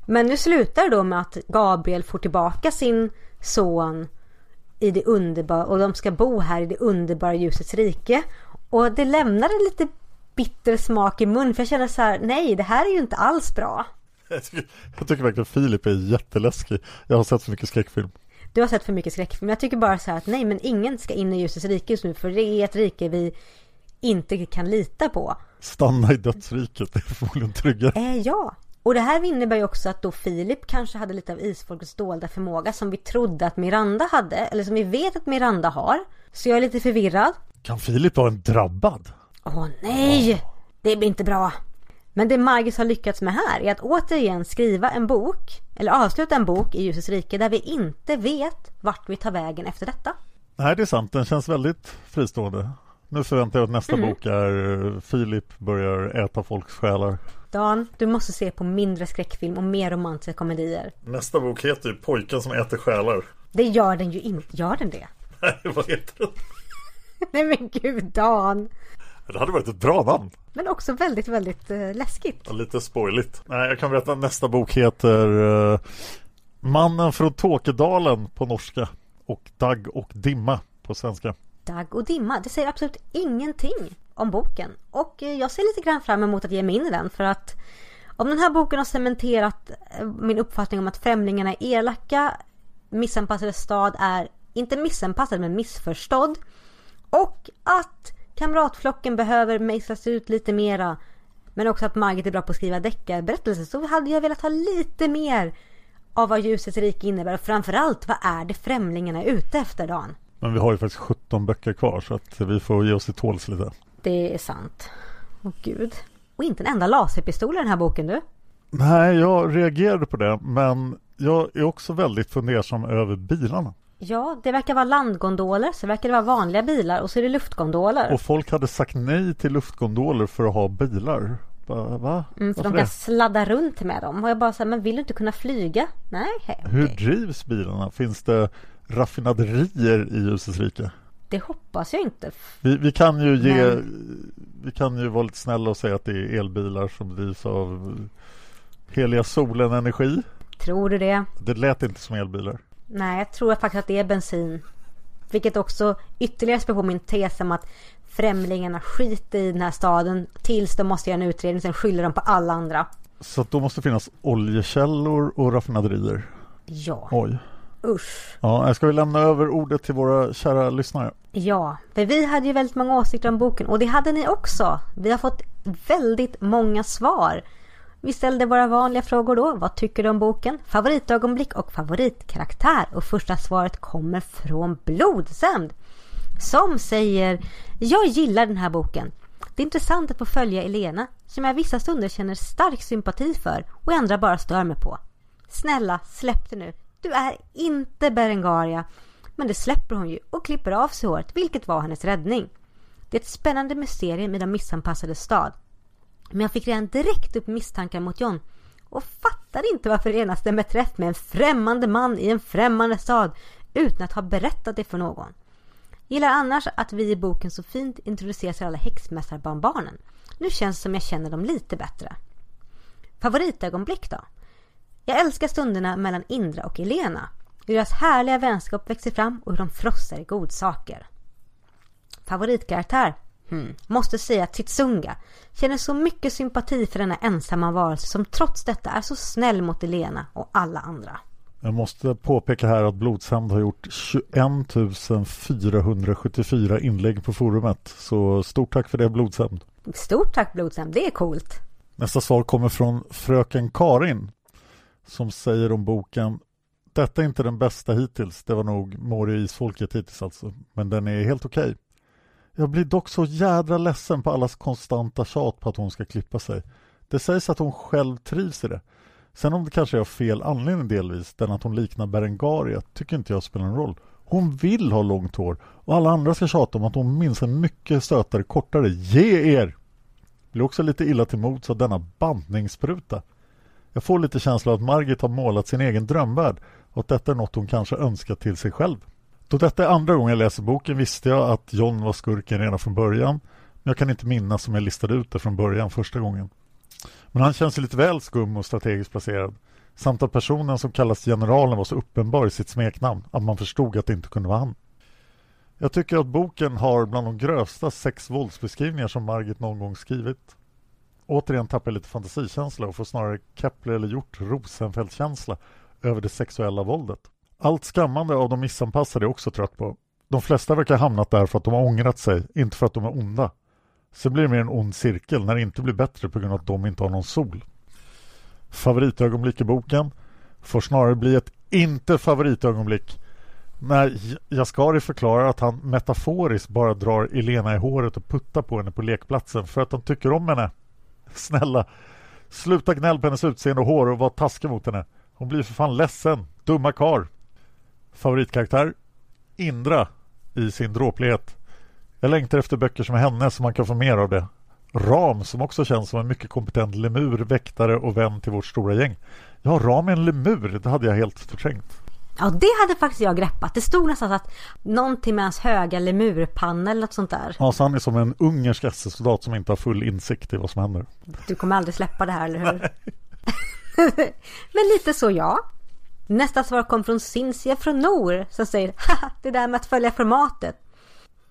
S4: Men nu slutar det då med att Gabriel får tillbaka sin son i det underbara och de ska bo här i det underbara ljusets rike. Och det lämnar en lite bitter smak i mun för jag känner så här, nej det här är ju inte alls bra.
S3: Jag tycker, jag tycker verkligen Filip är jätteläskig. Jag har sett så mycket skräckfilm.
S4: Du har sett för mycket skräckfilm. Jag tycker bara så här att nej men ingen ska in i ljusets rike just nu för det är ett rike vi inte kan lita på.
S3: Stanna i dödsriket, det är förmodligen tryggare.
S4: Eh, ja, och det här innebär ju också att då Filip kanske hade lite av isfolkets dolda förmåga som vi trodde att Miranda hade, eller som vi vet att Miranda har. Så jag är lite förvirrad.
S3: Kan Filip vara en drabbad?
S4: Åh nej! Det blir inte bra. Men det Margit har lyckats med här är att återigen skriva en bok, eller avsluta en bok i Ljusets rike där vi inte vet vart vi tar vägen efter detta.
S3: Nej, det är sant. Den känns väldigt fristående. Nu förväntar jag att nästa mm. bok är eh, Filip börjar äta folks själar.
S4: Dan, du måste se på mindre skräckfilm och mer romantiska komedier.
S3: Nästa bok heter ju Pojken som äter själar.
S4: Det gör den ju inte. Gör den det? (laughs)
S3: Nej, vad heter den? (laughs)
S4: Nej men gud, Dan.
S3: Det hade varit ett bra namn.
S4: Men också väldigt, väldigt uh, läskigt.
S3: Ja, lite spoiligt. Nej, jag kan berätta att nästa bok heter uh, Mannen från Tåkedalen på norska och Dag och Dimma på svenska.
S4: Dag och Dimma, det säger absolut ingenting om boken. Och eh, jag ser lite grann fram emot att ge mig in i den för att om den här boken har cementerat eh, min uppfattning om att främlingarna är elaka, missanpassade stad är inte missanpassad men missförstådd och att kamratflocken behöver mejslas ut lite mera. Men också att Margit är bra på att skriva deckarberättelser. Så hade jag velat ha lite mer av vad ljusets rike innebär. Och framförallt, vad är det främlingarna är ute efter, Dan?
S3: Men vi har ju faktiskt 17 böcker kvar så att vi får ge oss till tåls lite.
S4: Det är sant. Åh gud. Och inte en enda laserpistol i den här boken du.
S3: Nej, jag reagerade på det. Men jag är också väldigt fundersam över bilarna.
S4: Ja, det verkar vara landgondoler, så verkar det vara vanliga bilar och så är det luftgondoler.
S3: Och folk hade sagt nej till luftgondoler för att ha bilar. Va?
S4: Mm, för Varför de kan det? sladda runt med dem. Och jag bara så men vill du inte kunna flyga? Nej. Okay.
S3: Hur drivs bilarna? Finns det raffinaderier i ljusets rike?
S4: Det hoppas jag inte.
S3: Vi, vi, kan ju ge, men... vi kan ju vara lite snälla och säga att det är elbilar som drivs av heliga solen energi.
S4: Tror du det?
S3: Det lät inte som elbilar.
S4: Nej, jag tror faktiskt att det är bensin. Vilket också ytterligare spär på min tes om att främlingarna skiter i den här staden tills de måste göra en utredning, sen skyller de på alla andra.
S3: Så då måste finnas oljekällor och raffinaderier?
S4: Ja.
S3: Oj.
S4: Usch.
S3: Ja, ska vi lämna över ordet till våra kära lyssnare?
S4: Ja, för vi hade ju väldigt många åsikter om boken och det hade ni också. Vi har fått väldigt många svar. Vi ställde våra vanliga frågor då. Vad tycker du om boken? Favoritögonblick och favoritkaraktär. Och första svaret kommer från Blodsämd. Som säger Jag gillar den här boken. Det är intressant att få följa Elena som jag vissa stunder känner stark sympati för och andra bara stör mig på. Snälla, släpp det nu. Du är inte Berengaria. Men det släpper hon ju och klipper av sig håret, vilket var hennes räddning. Det är ett spännande mysterium i den missanpassade stad. Men jag fick redan direkt upp misstankar mot John och fattade inte varför Lena stämmer träff med en främmande man i en främmande stad utan att ha berättat det för någon. Gillar annars att vi i boken så fint introduceras alla häxmästarbarnbarnen. Nu känns det som jag känner dem lite bättre. Favoritögonblick då? Jag älskar stunderna mellan Indra och Elena. Hur deras härliga vänskap växer fram och hur de frossar i godsaker. Favoritkaraktär? Hmm. Måste säga Titsunga. Känner så mycket sympati för denna ensamma varelse som trots detta är så snäll mot Elena och alla andra.
S3: Jag måste påpeka här att Blodshämnd har gjort 21 474 inlägg på forumet. Så stort tack för det Blodshämnd.
S4: Stort tack Blodshämnd, det är coolt.
S3: Nästa svar kommer från fröken Karin som säger om boken Detta är inte den bästa hittills. Det var nog Mori och isfolket hittills alltså. Men den är helt okej. Okay. Jag blir dock så jädra ledsen på allas konstanta tjat på att hon ska klippa sig. Det sägs att hon själv trivs i det. Sen om det kanske är av fel anledning delvis, den att hon liknar Berengaria, tycker inte jag spelar någon roll. Hon vill ha långt hår och alla andra ska tjata om att hon minns en mycket sötare kortare. Ge er! Blir också lite illa till mods av denna bantningsspruta. Jag får lite känsla av att Margit har målat sin egen drömvärld och att detta är något hon kanske önskat till sig själv. Då detta är andra gången jag läser boken visste jag att John var skurken redan från början men jag kan inte minnas om jag listade ut det från början första gången. Men han känns lite väl skum och strategiskt placerad samt att personen som kallas generalen var så uppenbar i sitt smeknamn att man förstod att det inte kunde vara han. Jag tycker att boken har bland de grövsta sex våldsbeskrivningar som Margit någon gång skrivit. Återigen tappar jag lite fantasikänsla och får snarare Kepler eller Hjort Rosenfeldt-känsla över det sexuella våldet. Allt skammande av de missanpassade är också trött på. De flesta verkar ha hamnat där för att de har ångrat sig, inte för att de är onda. Sen blir det mer en ond cirkel när det inte blir bättre på grund av att de inte har någon sol. Favoritögonblick i boken får snarare bli ett inte favoritögonblick när Jaskari förklarar att han metaforiskt bara drar Elena i håret och puttar på henne på lekplatsen för att han tycker om henne. (laughs) Snälla, sluta gnäll på hennes utseende och hår och var taskig mot henne. Hon blir för fan ledsen. Dumma kar. Favoritkaraktär? Indra i sin dråplighet. Jag längtar efter böcker som henne så man kan få mer av det. Ram som också känns som en mycket kompetent lemur, väktare och vän till vårt stora gäng. Ja, Ram är en lemur, det hade jag helt förträngt.
S4: Ja, det hade faktiskt jag greppat. Det stod nästan att någonting med hans höga lemurpanna eller något sånt där.
S3: Ja, så han är som en ungersk SS-soldat som inte har full insikt i vad som händer.
S4: Du kommer aldrig släppa det här, eller hur? (laughs) Men lite så, ja. Nästa svar kom från Cinzia från Nor som säger Haha, det där med att följa formatet.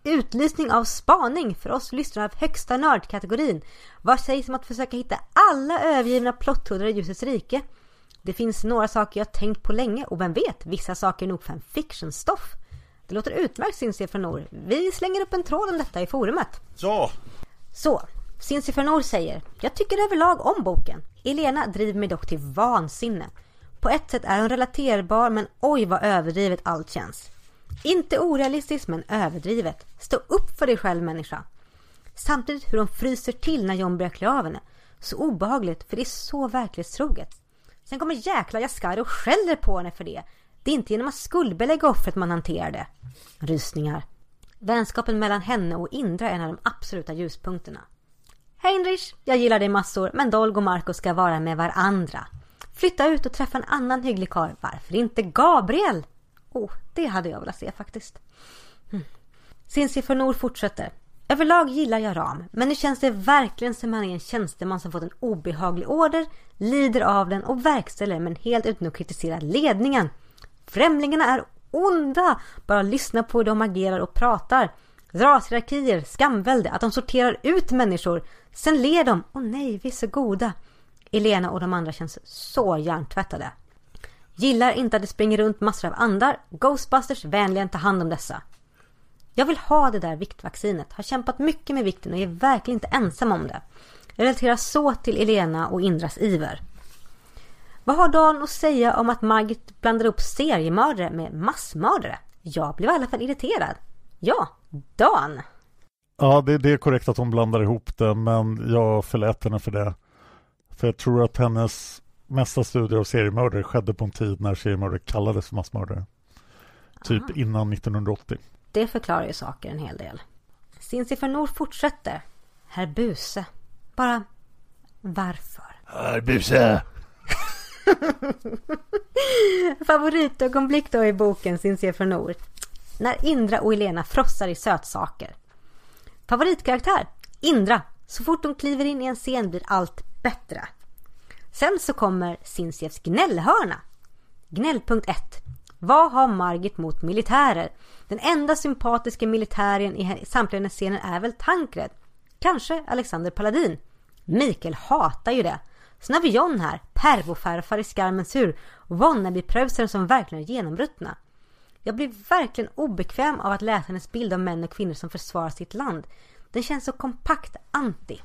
S4: Utlysning av spaning för oss lyssnare av högsta nördkategorin. Vad sägs om att försöka hitta alla övergivna plotthuddar i ljusets rike? Det finns några saker jag tänkt på länge och vem vet, vissa saker är nog fanfiction-stoff. Det låter utmärkt Nor. Vi slänger upp en tråd om detta i forumet.
S3: Ja!
S4: Så, Nor säger Jag tycker överlag om boken. Elena driver mig dock till vansinne. På ett sätt är hon relaterbar men oj vad överdrivet allt känns. Inte orealistiskt men överdrivet. Stå upp för dig själv människa. Samtidigt hur hon fryser till när John börjar klä av henne. Så obehagligt för det är så verklighetstroget. Sen kommer jäkla Jaskari och skäller på henne för det. Det är inte genom att skuldbelägga offret man hanterar det. Rysningar. Vänskapen mellan henne och Indra är en av de absoluta ljuspunkterna. Heinrich, jag gillar dig massor men Dolg och Marco ska vara med varandra. Flytta ut och träffa en annan hygglig karl. Varför inte Gabriel? Oh, det hade jag velat se faktiskt. Hm. Mm. Cinzia Fornor fortsätter. Överlag gillar jag Ram, men nu känns det verkligen som han är en tjänsteman som fått en obehaglig order, lider av den och verkställer men helt utan att kritisera ledningen. Främlingarna är onda! Bara lyssna på hur de agerar och pratar. Rashierarkier, skamvälde, att de sorterar ut människor. Sen ler de. Åh nej, vi är så goda. Elena och de andra känns så hjärntvättade. Gillar inte att det springer runt massor av andar. Ghostbusters vänligen ta hand om dessa. Jag vill ha det där viktvaccinet. Har kämpat mycket med vikten och är verkligen inte ensam om det. Jag relaterar så till Elena och Indras iver. Vad har Dan att säga om att Margit blandar upp seriemördare med massmördare? Jag blev i alla fall irriterad. Ja, Dan.
S3: Ja, det, det är korrekt att hon blandar ihop det, men jag förlät henne för det. För jag tror att hennes mesta studier av seriemördare skedde på en tid när seriemördare kallades för massmördare. Typ Aha. innan 1980.
S4: Det förklarar ju saker en hel del. Cinzia Nord fortsätter. Herr Buse. Bara varför?
S3: Herr Buse! (laughs)
S4: Favoritögonblick då i boken Cinzia Nord. När Indra och Elena frossar i sötsaker. Favoritkaraktär? Indra. Så fort hon kliver in i en scen blir allt bättre. Sen så kommer Cinzias gnällhörna. Gnällpunkt 1. Vad har Margit mot militärer? Den enda sympatiska militären i samtliga scener är väl Tankred? Kanske Alexander Paladin? Mikael hatar ju det. Sen har vi John här, pervofarfar i skarmens hur. och wannabe som verkligen är genomruttna. Jag blir verkligen obekväm av att läsa hennes bild av män och kvinnor som försvarar sitt land. Den känns så kompakt anti.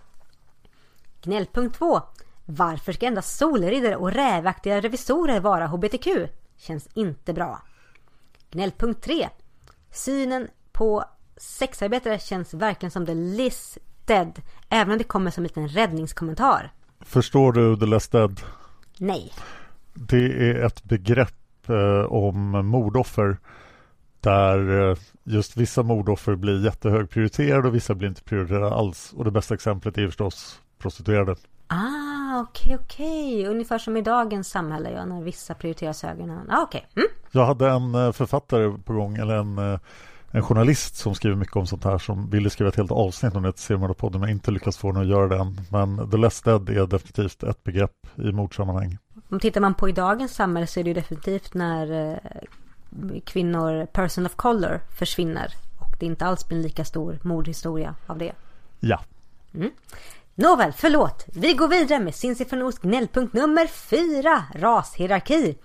S4: Gnällpunkt 2. Varför ska endast solriddare och rävaktiga revisorer vara HBTQ? Känns inte bra. Gnällpunkt 3. Synen på sexarbetare känns verkligen som the list dead. Även om det kommer som en liten räddningskommentar.
S3: Förstår du the less dead?
S4: Nej.
S3: Det är ett begrepp eh, om mordoffer Där eh, just vissa mordoffer blir jättehögprioriterade och vissa blir inte prioriterade alls. Och det bästa exemplet är förstås prostituerade.
S4: Ah, okej, okay, okej. Okay. Ungefär som i dagens samhälle, ja, när vissa prioriteras högre Ah, okej. Okay. Mm.
S3: Jag hade en eh, författare på gång, eller en, eh, en journalist som skriver mycket om sånt här som ville skriva ett helt avsnitt om det till Seriemördarpodden men inte lyckats få henne att göra det än. Men The Less Dead är definitivt ett begrepp i mordsammanhang.
S4: Om tittar man på i dagens samhälle så är det ju definitivt när eh, kvinnor, person of color, försvinner. Och det inte alls blir en lika stor mordhistoria av det.
S3: Ja.
S4: Mm. Nåväl, förlåt. Vi går vidare med Sinsifonos gnällpunkt nummer 4. rashierarki.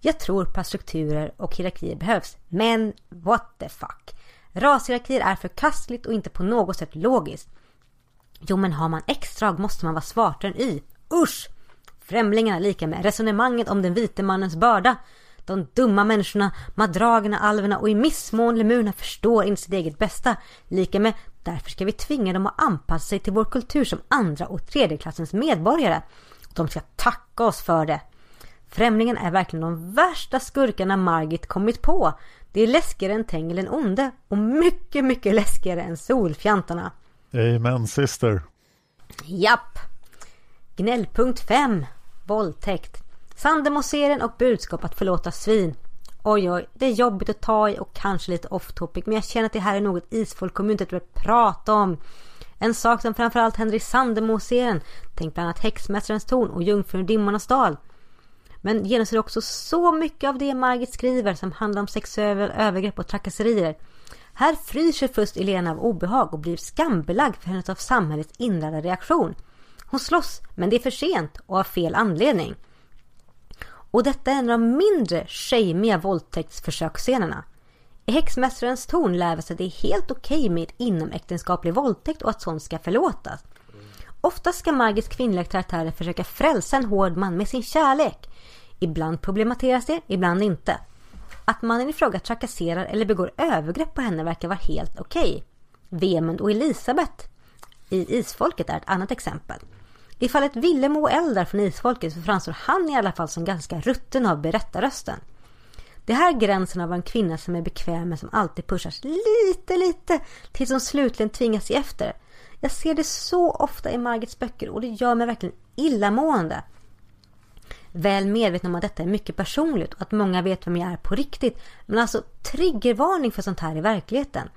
S4: Jag tror på att strukturer och hierarkier behövs, men what the fuck. Rashierarkier är förkastligt och inte på något sätt logiskt. Jo, men har man X-drag måste man vara smartare än Y. Usch! Främlingarna lika med resonemanget om den vite mannens börda. De dumma människorna, madragerna, alverna och i missmån lemurerna förstår inte sitt eget bästa. Lika med därför ska vi tvinga dem att anpassa sig till vår kultur som andra och tredjeklassens medborgare. De ska tacka oss för det. Främlingen är verkligen de värsta skurkarna Margit kommit på. Det är läskigare än Tengil onde och mycket, mycket läskigare än Solfjantarna.
S3: Amen sister.
S4: Japp. Gnällpunkt 5. Våldtäkt. Sandemoseren och budskap att förlåta svin. Oj, oj, det är jobbigt att ta i och kanske lite off topic, men jag känner att det här är något isfolkkommunität vill prata om. En sak som framförallt händer i Sandemo-serien. Tänk bland annat Häxmästarens torn och Jungfrun Dimmornas dal. Men genomsyrar också så mycket av det Margit skriver som handlar om sexuella övergrepp och trakasserier. Här fryser först Elena av obehag och blir skambelagd för hennes av samhällets inlärda reaktion. Hon slåss, men det är för sent och av fel anledning. Och detta är en av de mindre shamiga våldtäktsförsöksscenerna. I Häxmästarens torn lär vi oss att det är helt okej okay med inomäktenskaplig våldtäkt och att sånt ska förlåtas. Ofta ska Margits kvinnliga karaktärer försöka frälsa en hård man med sin kärlek. Ibland problematiseras det, ibland inte. Att mannen i fråga trakasserar eller begår övergrepp på henne verkar vara helt okej. Okay. Vemund och Elisabeth i Isfolket är ett annat exempel. I fallet Villemo och Eldar från Isfolket så framstår han i alla fall som ganska rutten av berättarrösten. Det här gränsen av en kvinna som är bekväm men som alltid pushas lite, lite tills hon slutligen tvingas ge efter. Jag ser det så ofta i Margits böcker och det gör mig verkligen illamående. Väl medveten om att detta är mycket personligt och att många vet vem jag är på riktigt. Men alltså triggervarning för sånt här i verkligheten.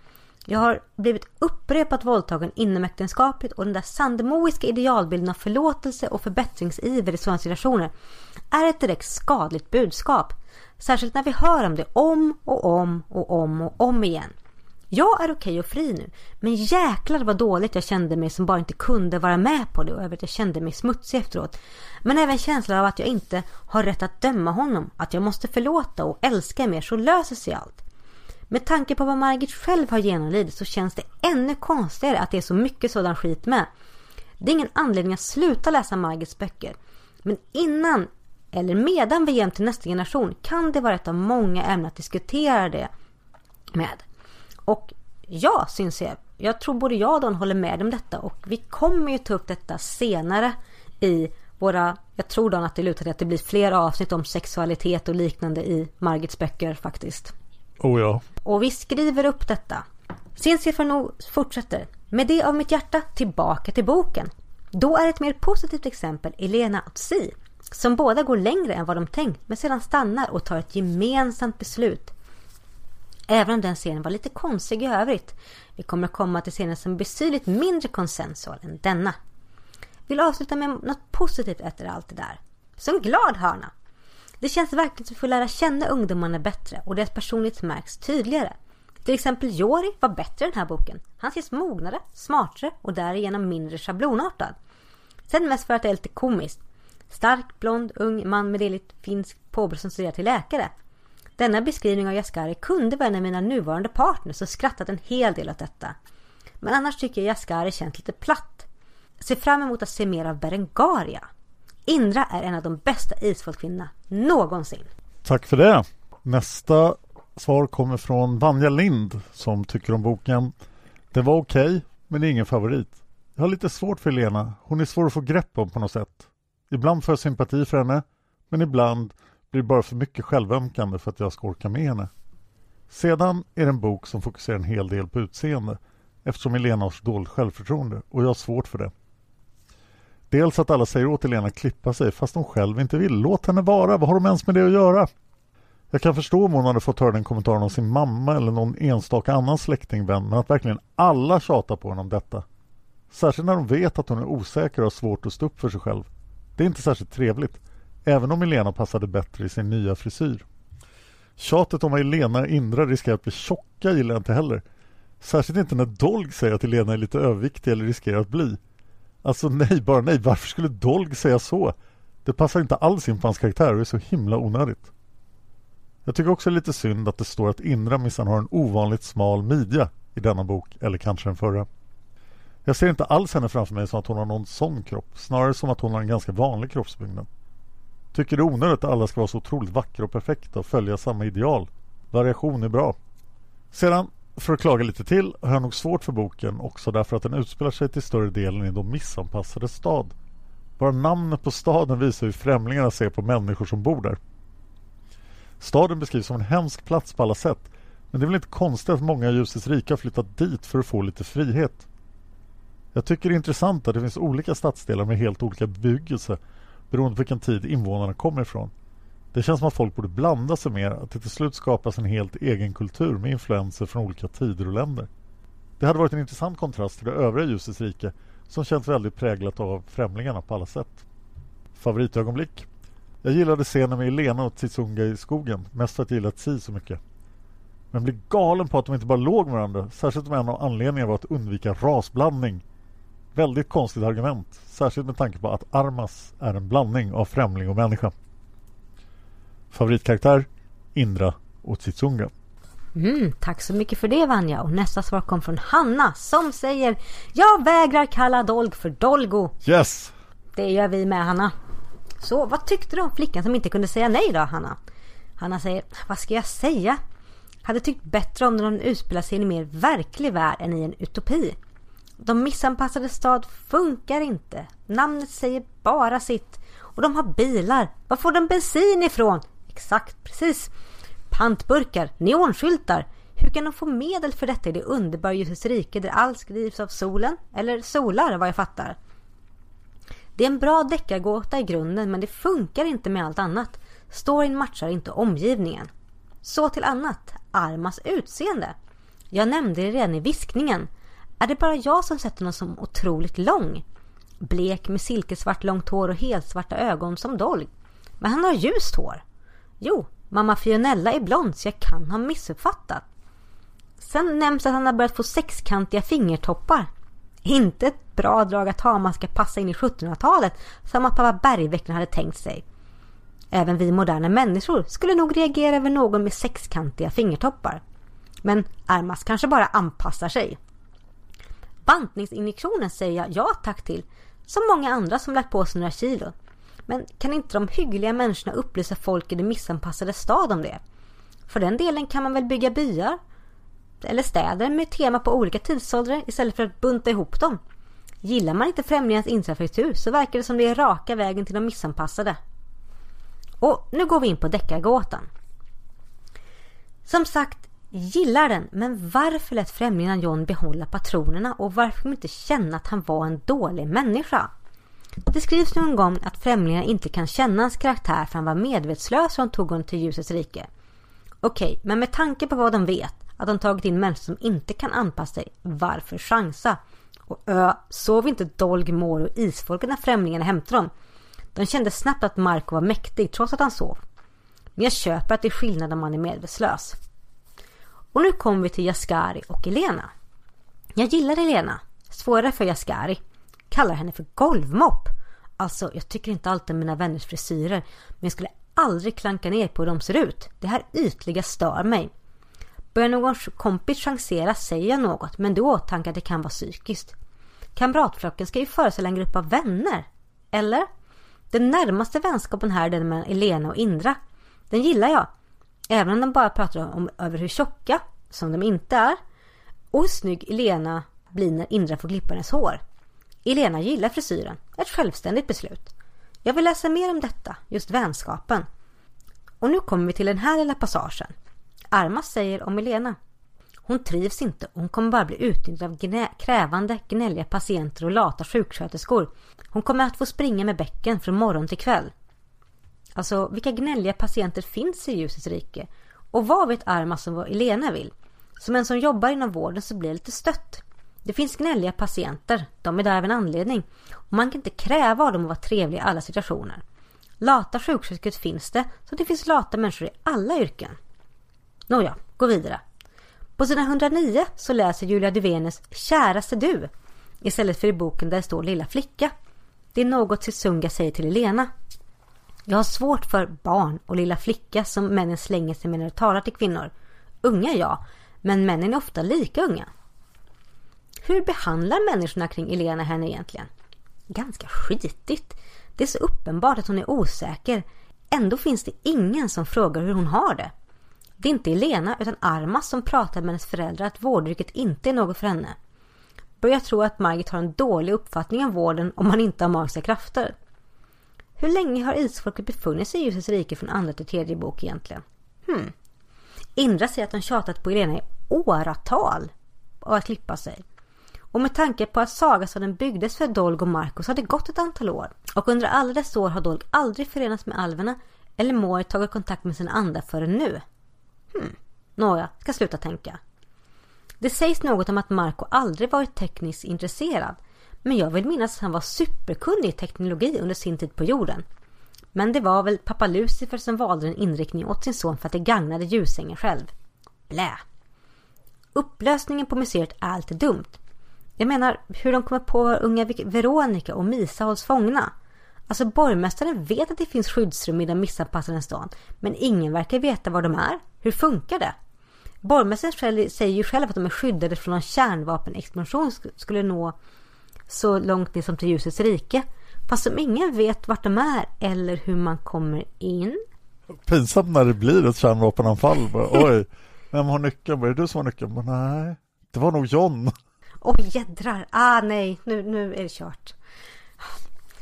S4: Jag har blivit upprepat våldtagen inomäktenskapligt och den där sandmoiska idealbilden av förlåtelse och förbättringsiver i sådana situationer är ett direkt skadligt budskap. Särskilt när vi hör om det om och om och om och om igen. Jag är okej och fri nu, men jäklar vad dåligt jag kände mig som bara inte kunde vara med på det och över att jag kände mig smutsig efteråt. Men även känslan av att jag inte har rätt att döma honom, att jag måste förlåta och älska mer så löser sig allt. Med tanke på vad Margit själv har genomlidit så känns det ännu konstigare att det är så mycket sådan skit med. Det är ingen anledning att sluta läsa Margits böcker. Men innan eller medan vi ger till nästa generation kan det vara ett av många ämnen att diskutera det med. Och ja, syns jag. Jag tror både jag och Don håller med om detta och vi kommer ju ta upp detta senare i våra, jag tror Don att det lutar till att det blir fler avsnitt om sexualitet och liknande i Margits böcker faktiskt.
S3: Oh ja.
S4: Och vi skriver upp detta. Sinsiferno fortsätter. Med det av mitt hjärta tillbaka till boken. Då är ett mer positivt exempel Elena och Si Som båda går längre än vad de tänkt men sedan stannar och tar ett gemensamt beslut. Även om den scenen var lite konstig i övrigt. Vi kommer att komma till scenen som är betydligt mindre konsensual än denna. Vill avsluta med något positivt efter allt det där. Som glad hörna. Det känns verkligen som att vi får lära känna ungdomarna bättre och deras personlighet märks tydligare. Till exempel Jori var bättre i den här boken. Han ses mognare, smartare och därigenom mindre schablonartad. Sen mest för att det är lite komiskt. Stark, blond, ung man med deligt finsk påbrå som studerar till läkare. Denna beskrivning av Jaskari kunde vara en av mina nuvarande partners och skrattat en hel del åt detta. Men annars tycker jag Jaskari känns lite platt. Ser fram emot att se mer av Berengaria. Indra är en av de bästa isfolkkvinnorna någonsin.
S3: Tack för det. Nästa svar kommer från Vanja Lind som tycker om boken. Det var okej, okay, men det är ingen favorit. Jag har lite svårt för Lena. Hon är svår att få grepp om på något sätt. Ibland får jag sympati för henne, men ibland blir det bara för mycket självömkande för att jag ska orka med henne. Sedan är det en bok som fokuserar en hel del på utseende eftersom Elena har så dåligt självförtroende och jag har svårt för det. Dels att alla säger åt Elena att klippa sig fast hon själv inte vill. Låt henne vara, vad har de ens med det att göra? Jag kan förstå om hon hade fått höra den kommentaren av sin mamma eller någon enstaka annan släkting, vän, men att verkligen alla tjatar på henne om detta. Särskilt när de vet att hon är osäker och har svårt att stå upp för sig själv. Det är inte särskilt trevligt, även om Elena passade bättre i sin nya frisyr. Tjatet om vad Elena Indra riskerar att bli tjocka gillar jag inte heller. Särskilt inte när Dolg säger att Elena är lite överviktig eller riskerar att bli. Alltså nej, bara nej. Varför skulle Dolg säga så? Det passar inte alls in på hans karaktär och är så himla onödigt. Jag tycker också det är lite synd att det står att Indra minsann har en ovanligt smal midja i denna bok, eller kanske den förra. Jag ser inte alls henne framför mig som att hon har någon sån kropp, snarare som att hon har en ganska vanlig kroppsbyggnad. Tycker det är onödigt att alla ska vara så otroligt vackra och perfekta och följa samma ideal. Variation är bra. Sedan, för att klaga lite till, har jag nog svårt för boken också därför att den utspelar sig till större delen i de missanpassade stad. Bara namnet på staden visar hur främlingarna ser på människor som bor där. Staden beskrivs som en hemsk plats på alla sätt men det är väl inte konstigt att många av ljusets rika flyttat dit för att få lite frihet. Jag tycker det är intressant att det finns olika stadsdelar med helt olika bebyggelse beroende på vilken tid invånarna kommer ifrån. Det känns som att folk borde blanda sig mer, att det till slut skapas en helt egen kultur med influenser från olika tider och länder. Det hade varit en intressant kontrast till det övriga ljusets rike som känns väldigt präglat av främlingarna på alla sätt. Favoritögonblick? Jag gillade scenen med Elena och Tsitsunga i skogen, mest för att jag gillat Si så mycket. Men blir galen på att de inte bara låg med varandra, särskilt om en av anledningarna var att undvika rasblandning. Väldigt konstigt argument, särskilt med tanke på att Armas är en blandning av främling och människa. Favoritkaraktär? Indra och Titsunga.
S4: Mm, tack så mycket för det Vanja. Och nästa svar kom från Hanna som säger Jag vägrar kalla Dolg för Dolgo.
S3: Yes!
S4: Det gör vi med Hanna. Så vad tyckte du om flickan som inte kunde säga nej då Hanna? Hanna säger Vad ska jag säga? Hade tyckt bättre om den utspelar sig i en mer verklig värld än i en utopi. De missanpassade stad funkar inte. Namnet säger bara sitt. Och de har bilar. Var får de bensin ifrån? Exakt, precis. Pantburkar, neonskyltar. Hur kan de få medel för detta i det underbara ljusets rike där allt skrivs av solen? Eller solar vad jag fattar. Det är en bra deckargåta i grunden men det funkar inte med allt annat. Storyn matchar inte omgivningen. Så till annat. Armas utseende. Jag nämnde det redan i viskningen. Är det bara jag som sett honom som otroligt lång? Blek med silkesvart långt hår och helsvarta ögon som dolg. Men han har ljust hår. Jo, mamma Fionella är blond så jag kan ha missuppfattat. Sen nämns att han har börjat få sexkantiga fingertoppar. Inte ett bra drag att ha om man ska passa in i 1700-talet som att pappa Bergvecklaren hade tänkt sig. Även vi moderna människor skulle nog reagera över någon med sexkantiga fingertoppar. Men Armas kanske bara anpassar sig. Bantningsinjektionen säger jag ja tack till, som många andra som lagt på sig några kilo. Men kan inte de hyggliga människorna upplysa folk i den missanpassade stad om det? För den delen kan man väl bygga byar? Eller städer med tema på olika tidsåldrar istället för att bunta ihop dem. Gillar man inte främlingarnas infrastruktur så verkar det som det är raka vägen till de missanpassade. Och nu går vi in på deckargåtan. Som sagt, gillar den, men varför lät främlingarna John behålla patronerna och varför de inte känna att han var en dålig människa? Det skrivs någon gång att främlingarna inte kan känna hans karaktär för han var medvetslös och han tog honom till ljusets rike. Okej, men med tanke på vad de vet, att de tagit in människor som inte kan anpassa sig, varför chansa? Och ö, sov inte Dolg, Mor och Isfolket när främlingarna hämtade dem? De kände snabbt att Marco var mäktig trots att han sov. Men jag köper att det är skillnad om man är medvetslös. Och nu kommer vi till Jaskari och Elena. Jag gillar Elena. Svårare för Jaskari. Kallar henne för golvmopp. Alltså, jag tycker inte alltid om mina vänners frisyrer. Men jag skulle aldrig klanka ner på hur de ser ut. Det här ytliga stör mig. Börjar någon kompis chansera säger jag något, men då åtanke att det kan vara psykiskt. Kamratflocken ska ju föreställa en grupp av vänner. Eller? Den närmaste vänskapen här är den mellan Elena och Indra. Den gillar jag. Även om de bara pratar om över hur tjocka, som de inte är, och hur snygg Elena blir när Indra får klippa hennes hår. Elena gillar frisyren. Ett självständigt beslut. Jag vill läsa mer om detta, just vänskapen. Och nu kommer vi till den här lilla passagen. Armas säger om Elena. Hon trivs inte och hon kommer bara bli utnyttjad av gnä krävande, gnälliga patienter och lata sjuksköterskor. Hon kommer att få springa med bäcken från morgon till kväll. Alltså, vilka gnälliga patienter finns i ljusets rike? Och vad vet Armas om vad Elena vill? Som en som jobbar inom vården så blir jag lite stött. Det finns gnälliga patienter, de är där av en anledning. Och man kan inte kräva av dem att vara trevliga i alla situationer. Lata sjuksköterskor finns det, så det finns lata människor i alla yrken. Nåja, gå vidare. På sidan 109 så läser Julia Duvenes Käraste du istället för i boken där det står Lilla flicka. Det är något Sisunga säger till Elena. Jag har svårt för barn och lilla flicka som männen slänger sig med när de talar till kvinnor. Unga ja, men männen är ofta lika unga. Hur behandlar människorna kring Elena henne egentligen? Ganska skitigt. Det är så uppenbart att hon är osäker. Ändå finns det ingen som frågar hur hon har det. Det är inte Elena utan Armas som pratar med hennes föräldrar att vårdyrket inte är något för henne. Börjar tro att Margit har en dålig uppfattning om vården om man inte har magiska krafter. Hur länge har isfolket befunnit sig i ljusets rike från andra till tredje bok egentligen? Hmm. Indra säger att de tjatat på Elena i åratal av att klippa sig. Och med tanke på att Sagastaden byggdes för Dolg och Marcus har det gått ett antal år. Och under alla dessa år har Dolg aldrig förenats med alverna eller Mori tagit kontakt med sin anda förrän nu. Hmm. Nåja, ska sluta tänka. Det sägs något om att Marco aldrig varit tekniskt intresserad. Men jag vill minnas att han var superkunnig i teknologi under sin tid på jorden. Men det var väl pappa Lucifer som valde en inriktning åt sin son för att det gagnade ljusängen själv. Blä! Upplösningen på museet är alltid dumt. Jag menar hur de kommer på unga Veronica och Misa hålls fångna. Alltså borgmästaren vet att det finns skyddsrum i den missanpassade stan. Men ingen verkar veta var de är. Hur funkar det? Borgmästaren säger ju själv att de är skyddade från en kärnvapenexplosion skulle nå så långt ner som till ljusets rike. Fast som ingen vet vart de är eller hur man kommer in.
S3: Pinsamt när det blir ett kärnvapenanfall. (laughs) Oj, vem har nyckeln? Var det du som har nyckeln? Nej, det var nog John.
S4: Oj, jädrar. Ah, nej, nu, nu är det kört.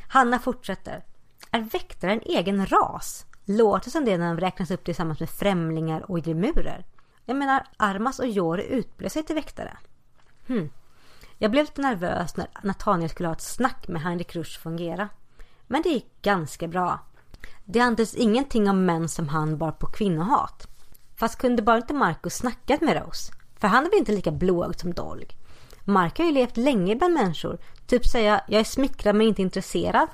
S4: Hanna fortsätter. Är väktare en egen ras? Låter som det när de räknas upp tillsammans med främlingar och gemurer. Jag menar, Armas och Jori utbildar sig till väktare. Hmm. Jag blev lite nervös när Nathaniel skulle ha ett snack med Heinrich Rush fungera. Men det gick ganska bra. Det andes ingenting om män som han bar på kvinnohat. Fast kunde bara inte Marcus snackat med Rose? För han är väl inte lika blåögd som Dolg? Mark har ju levt länge bland människor. Typ säga, jag är smickrad men inte intresserad.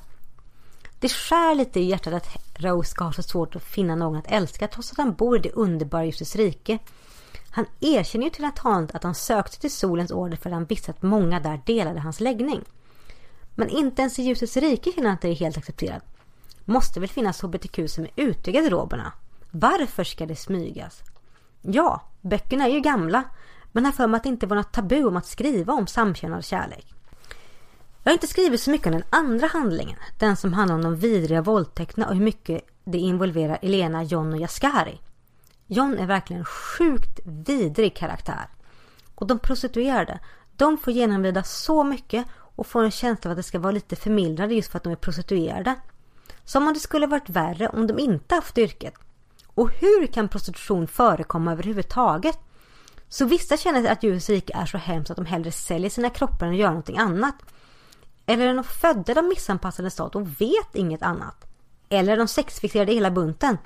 S4: Det skär lite i hjärtat att Rose ska ha så svårt att finna någon att älska trots att han bor i det underbara ljusets rike. Han erkänner ju till Nathanael att han sökte till solens order för att han visste att många där delade hans läggning. Men inte ens i ljusets rike finner han att det är helt accepterat. Måste väl finnas hbtq som är ute i garderoberna? Varför ska det smygas? Ja, böckerna är ju gamla men har för mig att det inte var något tabu om att skriva om samkönad kärlek. Jag har inte skrivit så mycket om den andra handlingen, den som handlar om de vidriga våldtäkterna och hur mycket det involverar Elena, John och Jaskari. John är verkligen en sjukt vidrig karaktär. Och de prostituerade, de får genomlida så mycket och får en känsla av att det ska vara lite förmildrande just för att de är prostituerade. Som om det skulle varit värre om de inte haft yrket. Och hur kan prostitution förekomma överhuvudtaget? Så vissa känner att ljusets rike är så hemskt att de hellre säljer sina kroppar än att göra någonting annat. Eller är de födda i de missanpassade stat och vet inget annat? Eller är de sexfixerade hela bunten?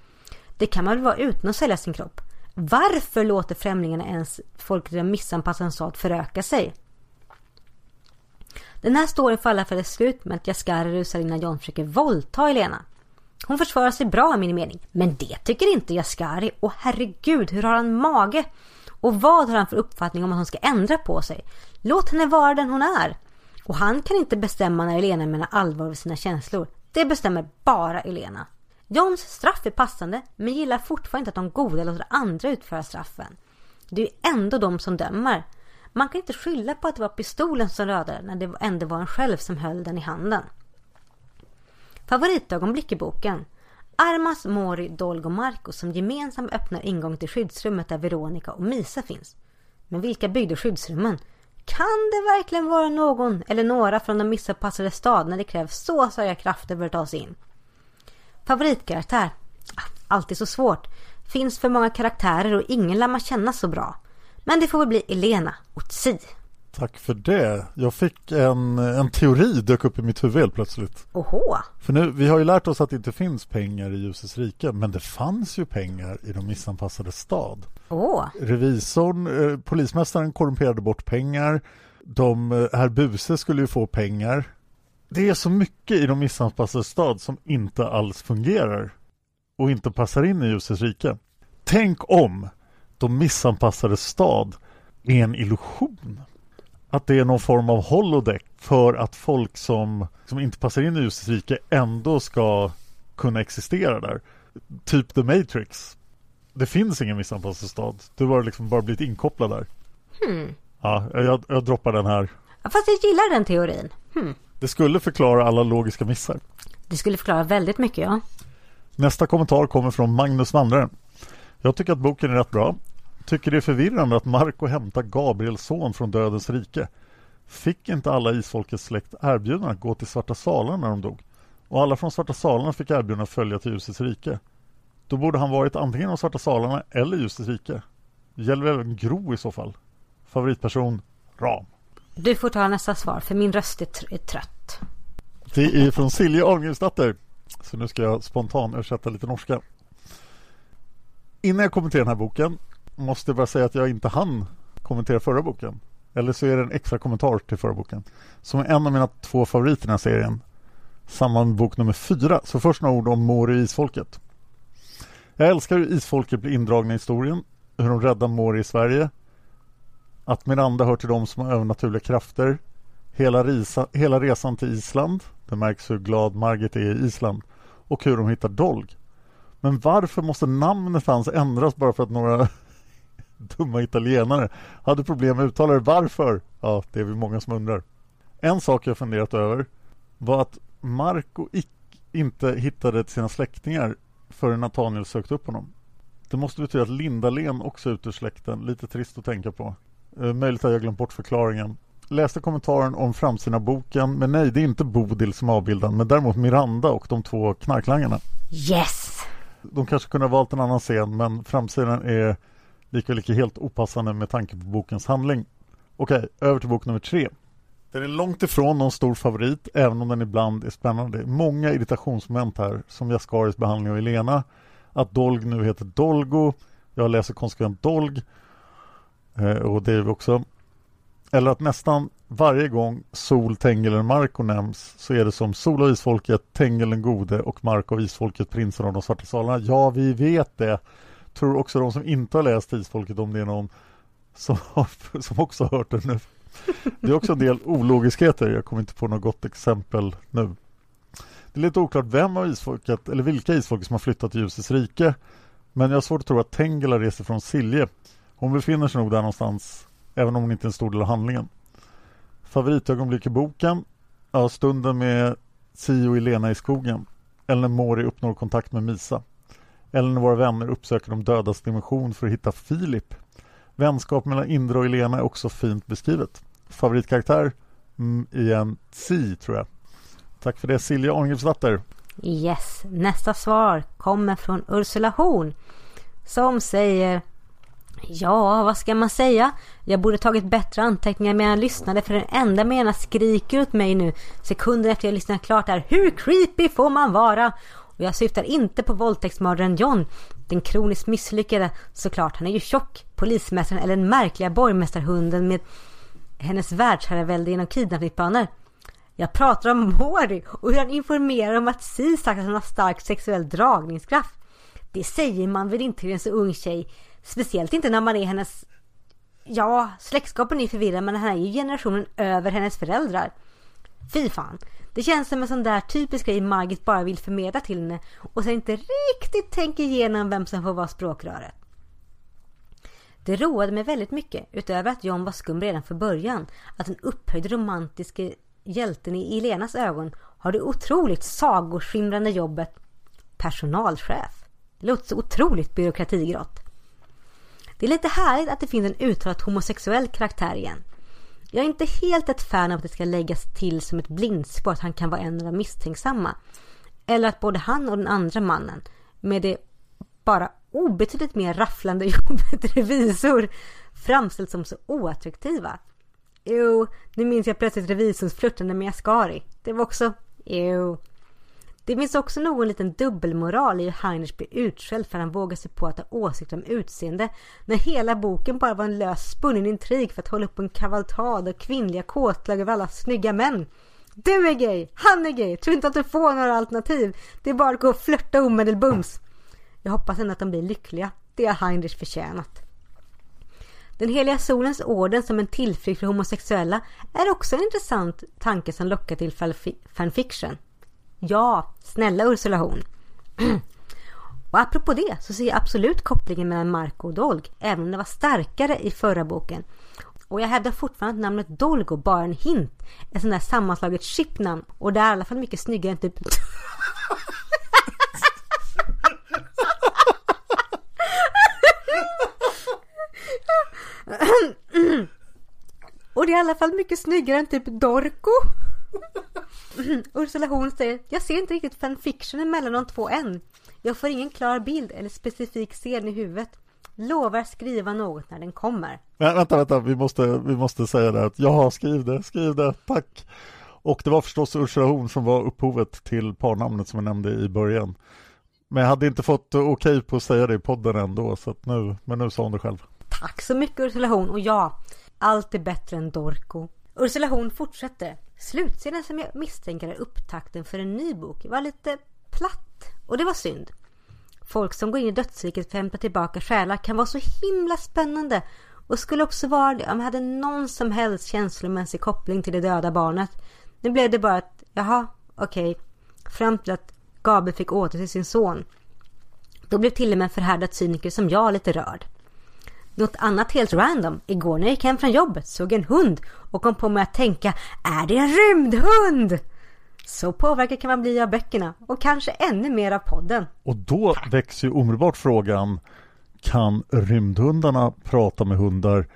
S4: Det kan man väl vara utan att sälja sin kropp? Varför låter främlingarna ens folk i den missanpassade stat föröka sig? Den här storyn faller för det slut med att Jaskari rusar innan John försöker våldta Helena. Hon försvarar sig bra i min mening. Men det tycker inte Jaskari. Och herregud, hur har han mage? Och vad har han för uppfattning om att hon ska ändra på sig? Låt henne vara den hon är. Och han kan inte bestämma när Elena menar allvar med sina känslor. Det bestämmer bara Elena. Johns straff är passande men gillar fortfarande inte att de goda låter andra utföra straffen. Det är ju ändå de som dömer. Man kan inte skylla på att det var pistolen som rörde när det ändå var en själv som höll den i handen. Favoritögonblick i boken. Armas, Mori, Dolg och Marco som gemensamt öppnar ingång till skyddsrummet där Veronica och Misa finns. Men vilka byggde skyddsrummen? Kan det verkligen vara någon eller några från den missanpassade stad när det krävs så starka krafter för att ta sig in? Favoritkaraktär? Alltid så svårt. Finns för många karaktärer och ingen lär man känna så bra. Men det får väl bli Elena och Tsi.
S3: Tack för det. Jag fick en, en teori dök upp i mitt huvud helt plötsligt.
S4: Oho!
S3: För nu, vi har ju lärt oss att det inte finns pengar i ljusets rike, men det fanns ju pengar i de missanpassade stad.
S4: Åh!
S3: Revisorn, eh, polismästaren korrumperade bort pengar. De, eh, herr Buse skulle ju få pengar. Det är så mycket i de missanpassade stad som inte alls fungerar och inte passar in i ljusets rike. Tänk om de missanpassade stad är en illusion. Att det är någon form av holodeck för att folk som, som inte passar in i ljusets rike ändå ska kunna existera där. Typ The Matrix. Det finns ingen missanpassad stad. Du har liksom bara blivit inkopplad där.
S4: Hmm.
S3: Ja, jag, jag droppar den här.
S4: Ja, Fast jag gillar den teorin. Hmm.
S3: Det skulle förklara alla logiska missar.
S4: Det skulle förklara väldigt mycket, ja.
S3: Nästa kommentar kommer från Magnus Vandraren. Jag tycker att boken är rätt bra. Tycker det är förvirrande att Marco hämtar Gabriels son från dödens rike. Fick inte alla isfolkets släkt erbjudande att gå till Svarta Salarna när de dog? Och alla från Svarta Salarna fick erbjudande att följa till ljusets rike. Då borde han varit antingen de Svarta Salarna eller ljusets rike. Gäller även Gro i så fall. Favoritperson Ram.
S4: Du får ta nästa svar, för min röst är, tr- är trött.
S3: Det är från Silja Ahlgrensdotter. Så nu ska jag spontan översätta lite norska. Innan jag kommenterar den här boken måste bara säga att jag inte hann kommentera förra boken. Eller så är det en extra kommentar till förra boken. Som är en av mina två favoriter i den här serien. Samma med bok nummer fyra. Så först några ord om Mori och isfolket. Jag älskar hur isfolket blir indragna i historien. Hur de räddar Mori i Sverige. Att Miranda hör till dem som har övernaturliga krafter. Hela, risa, hela resan till Island. Det märks hur glad Margit är i Island. Och hur de hittar Dolg. Men varför måste namnet hans ändras bara för att några (laughs) dumma italienare hade problem med uttalare? Varför? Ja, det är vi många som undrar. En sak jag funderat över var att Marco inte hittade till sina släktingar förrän Nathaniel sökte upp honom. Det måste betyda att Lindalen också är ute ur släkten. Lite trist att tänka på. Eh, möjligt att jag glömt bort förklaringen. Läste kommentaren om framsidan boken, men nej, det är inte Bodil som är avbildad, men däremot Miranda och de två knarklangarna.
S4: Yes!
S3: De kanske kunde ha valt en annan scen, men framsidan är lika lika helt opassande med tanke på bokens handling. Okej, över till bok nummer tre. Den är långt ifrån någon stor favorit, även om den ibland är spännande. Många irritationsmoment här, som Jaskaris behandling av Elena, att Dolg nu heter Dolgo, jag läser konsekvent Dolg, eh, och Dave också. Eller att nästan varje gång Sol, Tengil eller Marko nämns så är det som Sol och Isfolket, Tengil den gode och Marko och Isfolket, prinsen av de svarta salarna. Ja, vi vet det. Tror också de som inte har läst Isfolket om det är någon som, har, (laughs) som också har hört det nu. Det är också en del ologiskheter. Jag kommer inte på något gott exempel nu. Det är lite oklart vem av isfolket, eller vilka isfolk som har flyttat till ljusets rike. Men jag har svårt att tro att Tengela reser från Silje. Hon befinner sig nog där någonstans, även om hon inte är en stor del av handlingen. Favoritögonblick i boken? Ja, stunden med Sio och Elena i skogen. Eller när Mori uppnår kontakt med Misa. Eller när våra vänner uppsöker de dödas dimension för att hitta Filip. Vänskap mellan Indra och Elena är också fint beskrivet. Favoritkaraktär? Mm, igen, Tsi tror jag. Tack för det Silja Arngrimsdatter.
S4: Yes, nästa svar kommer från Ursula Horn. Som säger Ja, vad ska man säga? Jag borde tagit bättre anteckningar medan jag lyssnade för den enda meningen skriker åt mig nu Sekunden efter jag lyssnat klart är Hur creepy får man vara? Och jag syftar inte på våldtäktsmördaren John. Den kroniskt misslyckade såklart. Han är ju tjock. Polismästaren eller den märkliga borgmästarhunden med hennes världsherravälde genom kidnappningsplaner. Jag pratar om Mori och hur han informerar om att Si sagt att han har stark sexuell dragningskraft. Det säger man väl inte till en så ung tjej. Speciellt inte när man är hennes... Ja, släktskapen är förvirrad men han är ju generationen över hennes föräldrar. Fy fan. Det känns som en sån där typisk grej Margit bara vill förmedla till henne och sen inte riktigt tänker igenom vem som får vara språkröret. Det roade mig väldigt mycket, utöver att John var skum redan från början, att den upphöjde romantiske hjälten i Elenas ögon har det otroligt sagoskimrande jobbet personalchef. Det låter så otroligt byråkratigrått. Det är lite härligt att det finns en uttalat homosexuell karaktär igen. Jag är inte helt ett fan av att det ska läggas till som ett blindspår att han kan vara en av de misstänksamma. Eller att både han och den andra mannen med det bara obetydligt mer rafflande (laughs) jobbet revisor framställs som så oattraktiva. Jo, nu minns jag plötsligt revisorns flörtande med Ascari. Det var också, jo. Det finns också någon liten dubbelmoral i hur Heinrich blir utskälld för att han vågar sig på att ha åsikter om utseende när hela boken bara var en lös spunnen intrig för att hålla upp en kavalkad av kvinnliga kåtlag över alla snygga män. Du är gay, han är gay, tror inte att du får några alternativ. Det är bara att gå och flörta omedelbums. Jag hoppas ändå att de blir lyckliga. Det har Heinrich förtjänat. Den heliga solens orden som en tillflykt för homosexuella är också en intressant tanke som lockar till fanfiction. Ja, snälla Ursula Horn. Och apropå det så ser jag absolut kopplingen mellan Marco och Dolg, även om det var starkare i förra boken. Och jag hävdar fortfarande att namnet Dolgo bara är en hint. Ett sånt där sammanslaget chipnamn. Och det är i alla fall mycket snyggare än typ... (laughs) Och det är i alla fall mycket snyggare än typ Dorko. (laughs) Ursula Horn säger, jag ser inte riktigt fanfictionen mellan de två än. Jag får ingen klar bild eller specifik scen i huvudet. Lovar skriva något när den kommer.
S3: Men, vänta, vänta, vi måste, vi måste säga det att ja, skriv det, skriv det, tack. Och det var förstås Ursula Horn som var upphovet till parnamnet som jag nämnde i början. Men jag hade inte fått okej okay på att säga det i podden ändå, så att nu, men nu sa hon det själv.
S4: Tack så mycket Ursula Horn och ja, allt är bättre än Dorko. Ursula Horn fortsätter. Slutscenen som jag misstänker är upptakten för en ny bok var lite platt och det var synd. Folk som går in i dödsriket för att hämta tillbaka själar kan vara så himla spännande och skulle också vara det om jag hade någon som helst känslomässig koppling till det döda barnet. Nu blev det bara att, jaha, okej, okay. fram till att Gabriel fick åter till sin son. Då blev till och med en förhärdad cyniker som jag lite rörd. Något annat helt random. Igår när jag gick hem från jobbet såg jag en hund och kom på mig att tänka, är det en rymdhund? Så påverkad kan man bli av böckerna och kanske ännu mer av podden.
S3: Och då väcks ju omedelbart frågan, kan rymdhundarna prata med hundar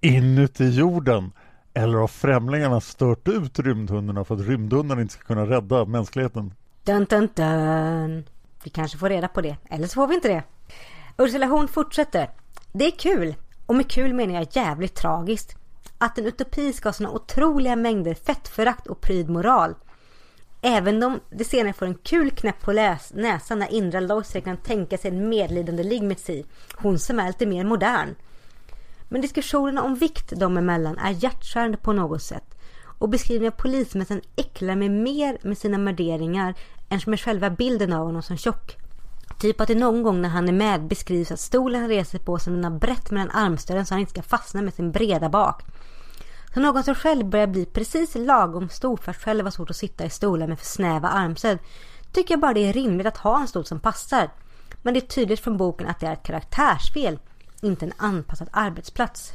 S3: inuti jorden? Eller har främlingarna stört ut rymdhundarna för att rymdhundarna inte ska kunna rädda mänskligheten?
S4: Dun, dun, dun. Vi kanske får reda på det, eller så får vi inte det. Ursula Horn fortsätter. Det är kul, och med kul menar jag jävligt tragiskt. Att en utopi ska ha såna otroliga mängder fettförakt och prydmoral. Även om det senare får en kul knäpp på läs näsan när Indra Loiser kan tänka sig en medlidande Ligmetsi, hon som är lite mer modern. Men diskussionerna om vikt dem emellan är hjärtskärande på något sätt och beskrivningen av polismästaren äcklar mig mer med sina värderingar än med själva bilden av honom som tjock. Typ att det någon gång när han är med beskrivs att stolen han reser på som den har brett mellan armstöden så han inte ska fastna med sin breda bak. Som någon som själv börjar bli precis lagom stor för att själv ha svårt att sitta i stolar med för snäva armstöd tycker jag bara det är rimligt att ha en stol som passar. Men det är tydligt från boken att det är ett karaktärsfel, inte en anpassad arbetsplats.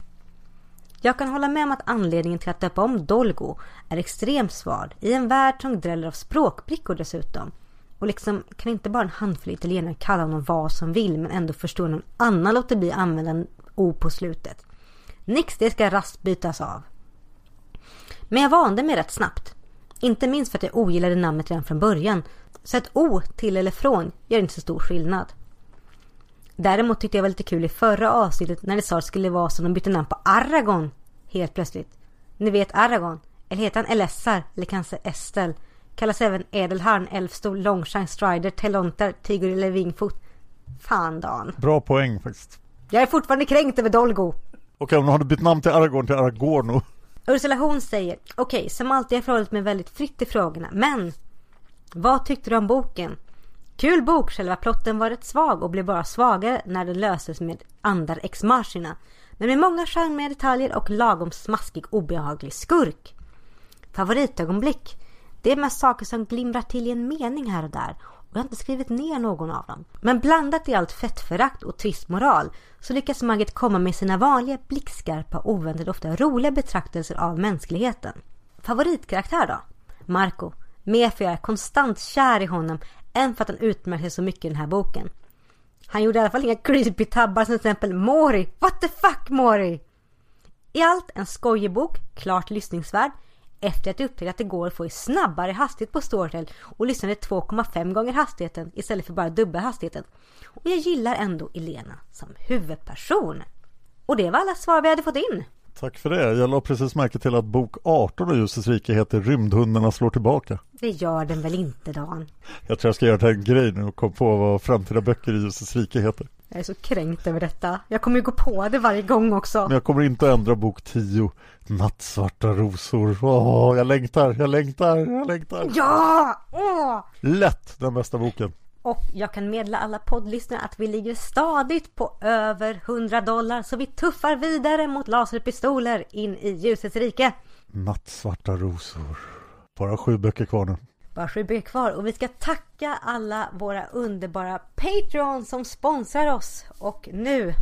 S4: Jag kan hålla med om att anledningen till att döpa om Dolgo är extremt svag i en värld som dräller av språkbrickor dessutom. Och liksom kan inte bara en handfull italienare kalla honom vad som vill men ändå förstå någon annan låter bli använda en O på slutet. Nix, det ska rast bytas av. Men jag vande mig rätt snabbt. Inte minst för att jag ogillade namnet redan från början. Så ett O till eller från gör inte så stor skillnad. Däremot tyckte jag var lite kul i förra avsnittet när det sa att det skulle vara som de bytte namn på Aragon helt plötsligt. Ni vet Aragon. Eller heter han Elessar? Eller kanske Estel? Kallas även Edelharn, Elfstol, Longshine, Strider, Telontar, Tiger eller Vingfot. Fan Dan.
S3: Bra poäng faktiskt.
S4: Jag är fortfarande kränkt över Dolgo.
S3: Okej, om du hade bytt namn till Aragorn till Aragorno.
S4: Ursula Horn säger, okej, okay, som alltid har jag förhållit mig väldigt fritt i frågorna, men vad tyckte du om boken? Kul bok, själva plotten var rätt svag och blev bara svagare när den löses med andar ex machina. Men med många charmiga detaljer och lagom smaskig obehaglig skurk. Favoritögonblick? Det är mest saker som glimrar till i en mening här och där och jag har inte skrivit ner någon av dem. Men blandat i allt fettförakt och trist moral så lyckas Margit komma med sina vanliga blixtskarpa, oväntade ofta roliga betraktelser av mänskligheten. Favoritkaraktär då? Marco. Mer för jag är konstant kär i honom än för att han utmärker sig så mycket i den här boken. Han gjorde i alla fall inga creepy tabbar som till exempel Mori. What the fuck Mori? I allt en skojig bok, klart lyssningsvärd, efter att jag upptäckte att det går att få snabbare hastighet på Storytel och lyssnade 2,5 gånger hastigheten istället för bara dubbla hastigheten. Och jag gillar ändå Elena som huvudperson. Och det var alla svar vi hade fått in.
S3: Tack för det. Jag la precis märke till att bok 18 av Ljusets rike heter Rymdhundarna slår tillbaka.
S4: Det gör den väl inte Dan?
S3: Jag tror jag ska göra en grej nu och komma på vad framtida böcker i Ljusets rike heter.
S4: Jag är så kränkt över detta. Jag kommer ju gå på det varje gång också.
S3: Men jag kommer inte ändra bok 10. Nattsvarta rosor. Åh, jag längtar, jag längtar, jag längtar.
S4: Ja! Åh!
S3: Lätt den bästa boken.
S4: Och jag kan meddela alla poddlyssnare att vi ligger stadigt på över 100 dollar så vi tuffar vidare mot laserpistoler in i ljusets rike.
S3: Nattsvarta rosor. Bara sju böcker kvar nu.
S4: Bara sju kvar och vi ska tacka alla våra underbara Patreon som sponsrar oss. Och nu,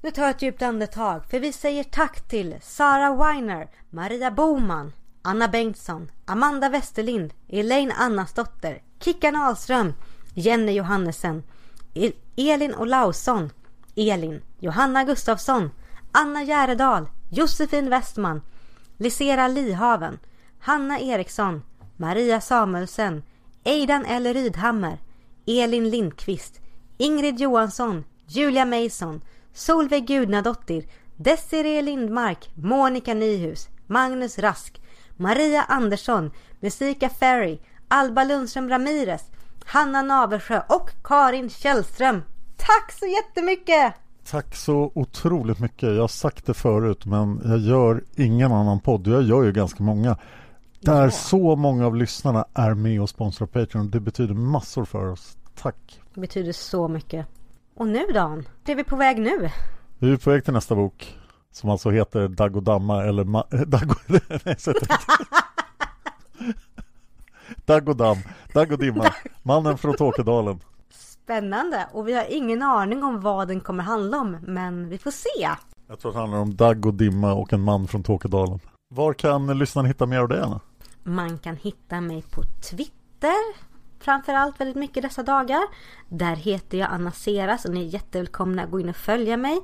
S4: nu tar jag ett djupt andetag för vi säger tack till Sara Weiner, Maria Boman, Anna Bengtsson, Amanda Westerlind, Elaine Annasdotter, Kickan Ahlström, Jenny Johannesen, Elin Olausson, Elin, Johanna Gustafsson, Anna Järedal, Josefin Westman, Lisera Lihaven, Hanna Eriksson, Maria Samuelsen, Eidan L. Rydhammer, Elin Lindqvist, Ingrid Johansson, Julia Mason, Solveig Gudnadottir, Desiree Lindmark, Monica Nyhus, Magnus Rask, Maria Andersson, Musika Ferry, Alba Lundström Ramirez, Hanna Naversjö och Karin Källström. Tack så jättemycket!
S3: Tack så otroligt mycket. Jag har sagt det förut men jag gör ingen annan podd. Jag gör ju ganska många. Där ja. så många av lyssnarna är med och sponsrar Patreon. Det betyder massor för oss. Tack!
S4: Det betyder så mycket. Och nu Dan? Det är vi på väg nu?
S3: Vi är på väg till nästa bok. Som alltså heter Dagodamma eller Ma- (laughs) Dago... (laughs) Nej, så (laughs) Dagodam, Dagodimma, mannen från Tåkedalen.
S4: Spännande och vi har ingen aning om vad den kommer handla om men vi får se.
S3: Jag tror att det handlar om Dag och Dimma och en man från Tåkedalen. Var kan lyssnarna hitta mer av det Anna?
S4: Man kan hitta mig på Twitter framförallt väldigt mycket dessa dagar. Där heter jag Anna Seras och ni är jättevälkomna att gå in och följa mig.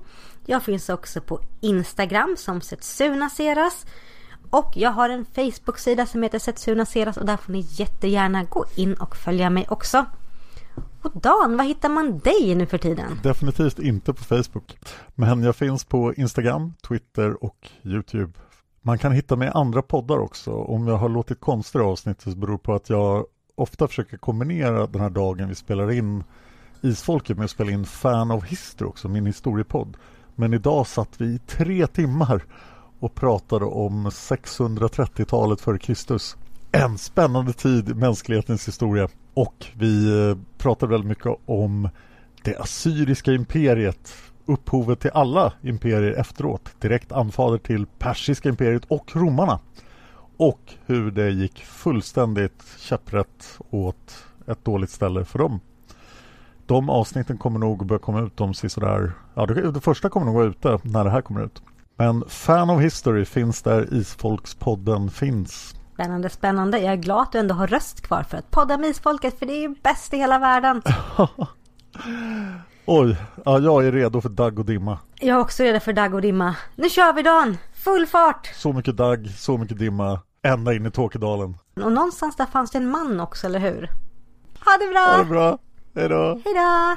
S4: Jag finns också på Instagram som Setsuna Seras. Och jag har en Facebook-sida som heter Setsuna Seras och där får ni jättegärna gå in och följa mig också. Och Dan, var hittar man dig nu för tiden?
S3: Definitivt inte på Facebook. Men jag finns på Instagram, Twitter och Youtube. Man kan hitta mig i andra poddar också. Om jag har låtit konstiga avsnitt så beror det på att jag ofta försöker kombinera den här dagen vi spelar in Isfolket med att spela in Fan of History också, min historiepodd. Men idag satt vi i tre timmar och pratade om 630-talet före Kristus. En spännande tid i mänsklighetens historia. Och vi eh, pratade väldigt mycket om det assyriska imperiet, upphovet till alla imperier efteråt, direkt anfader till persiska imperiet och romarna. Och hur det gick fullständigt käpprätt åt ett dåligt ställe för dem. De avsnitten kommer nog börja komma ut om sådär, ja det, det första kommer nog vara ute när det här kommer ut. Men Fan of History finns där Isfolkspodden finns.
S4: Spännande, spännande. Jag är glad att du ändå har röst kvar för att podda med Isfolket för det är ju bäst i hela världen. (laughs)
S3: Oj, ja, jag är redo för dagg och dimma.
S4: Jag är också redo för dagg och dimma. Nu kör vi Dan! Full fart!
S3: Så mycket dagg, så mycket dimma, ända in i Tåkedalen.
S4: Och någonstans där fanns det en man också, eller hur? Ha det bra!
S3: Ha det bra! Hejdå!
S4: Hejdå!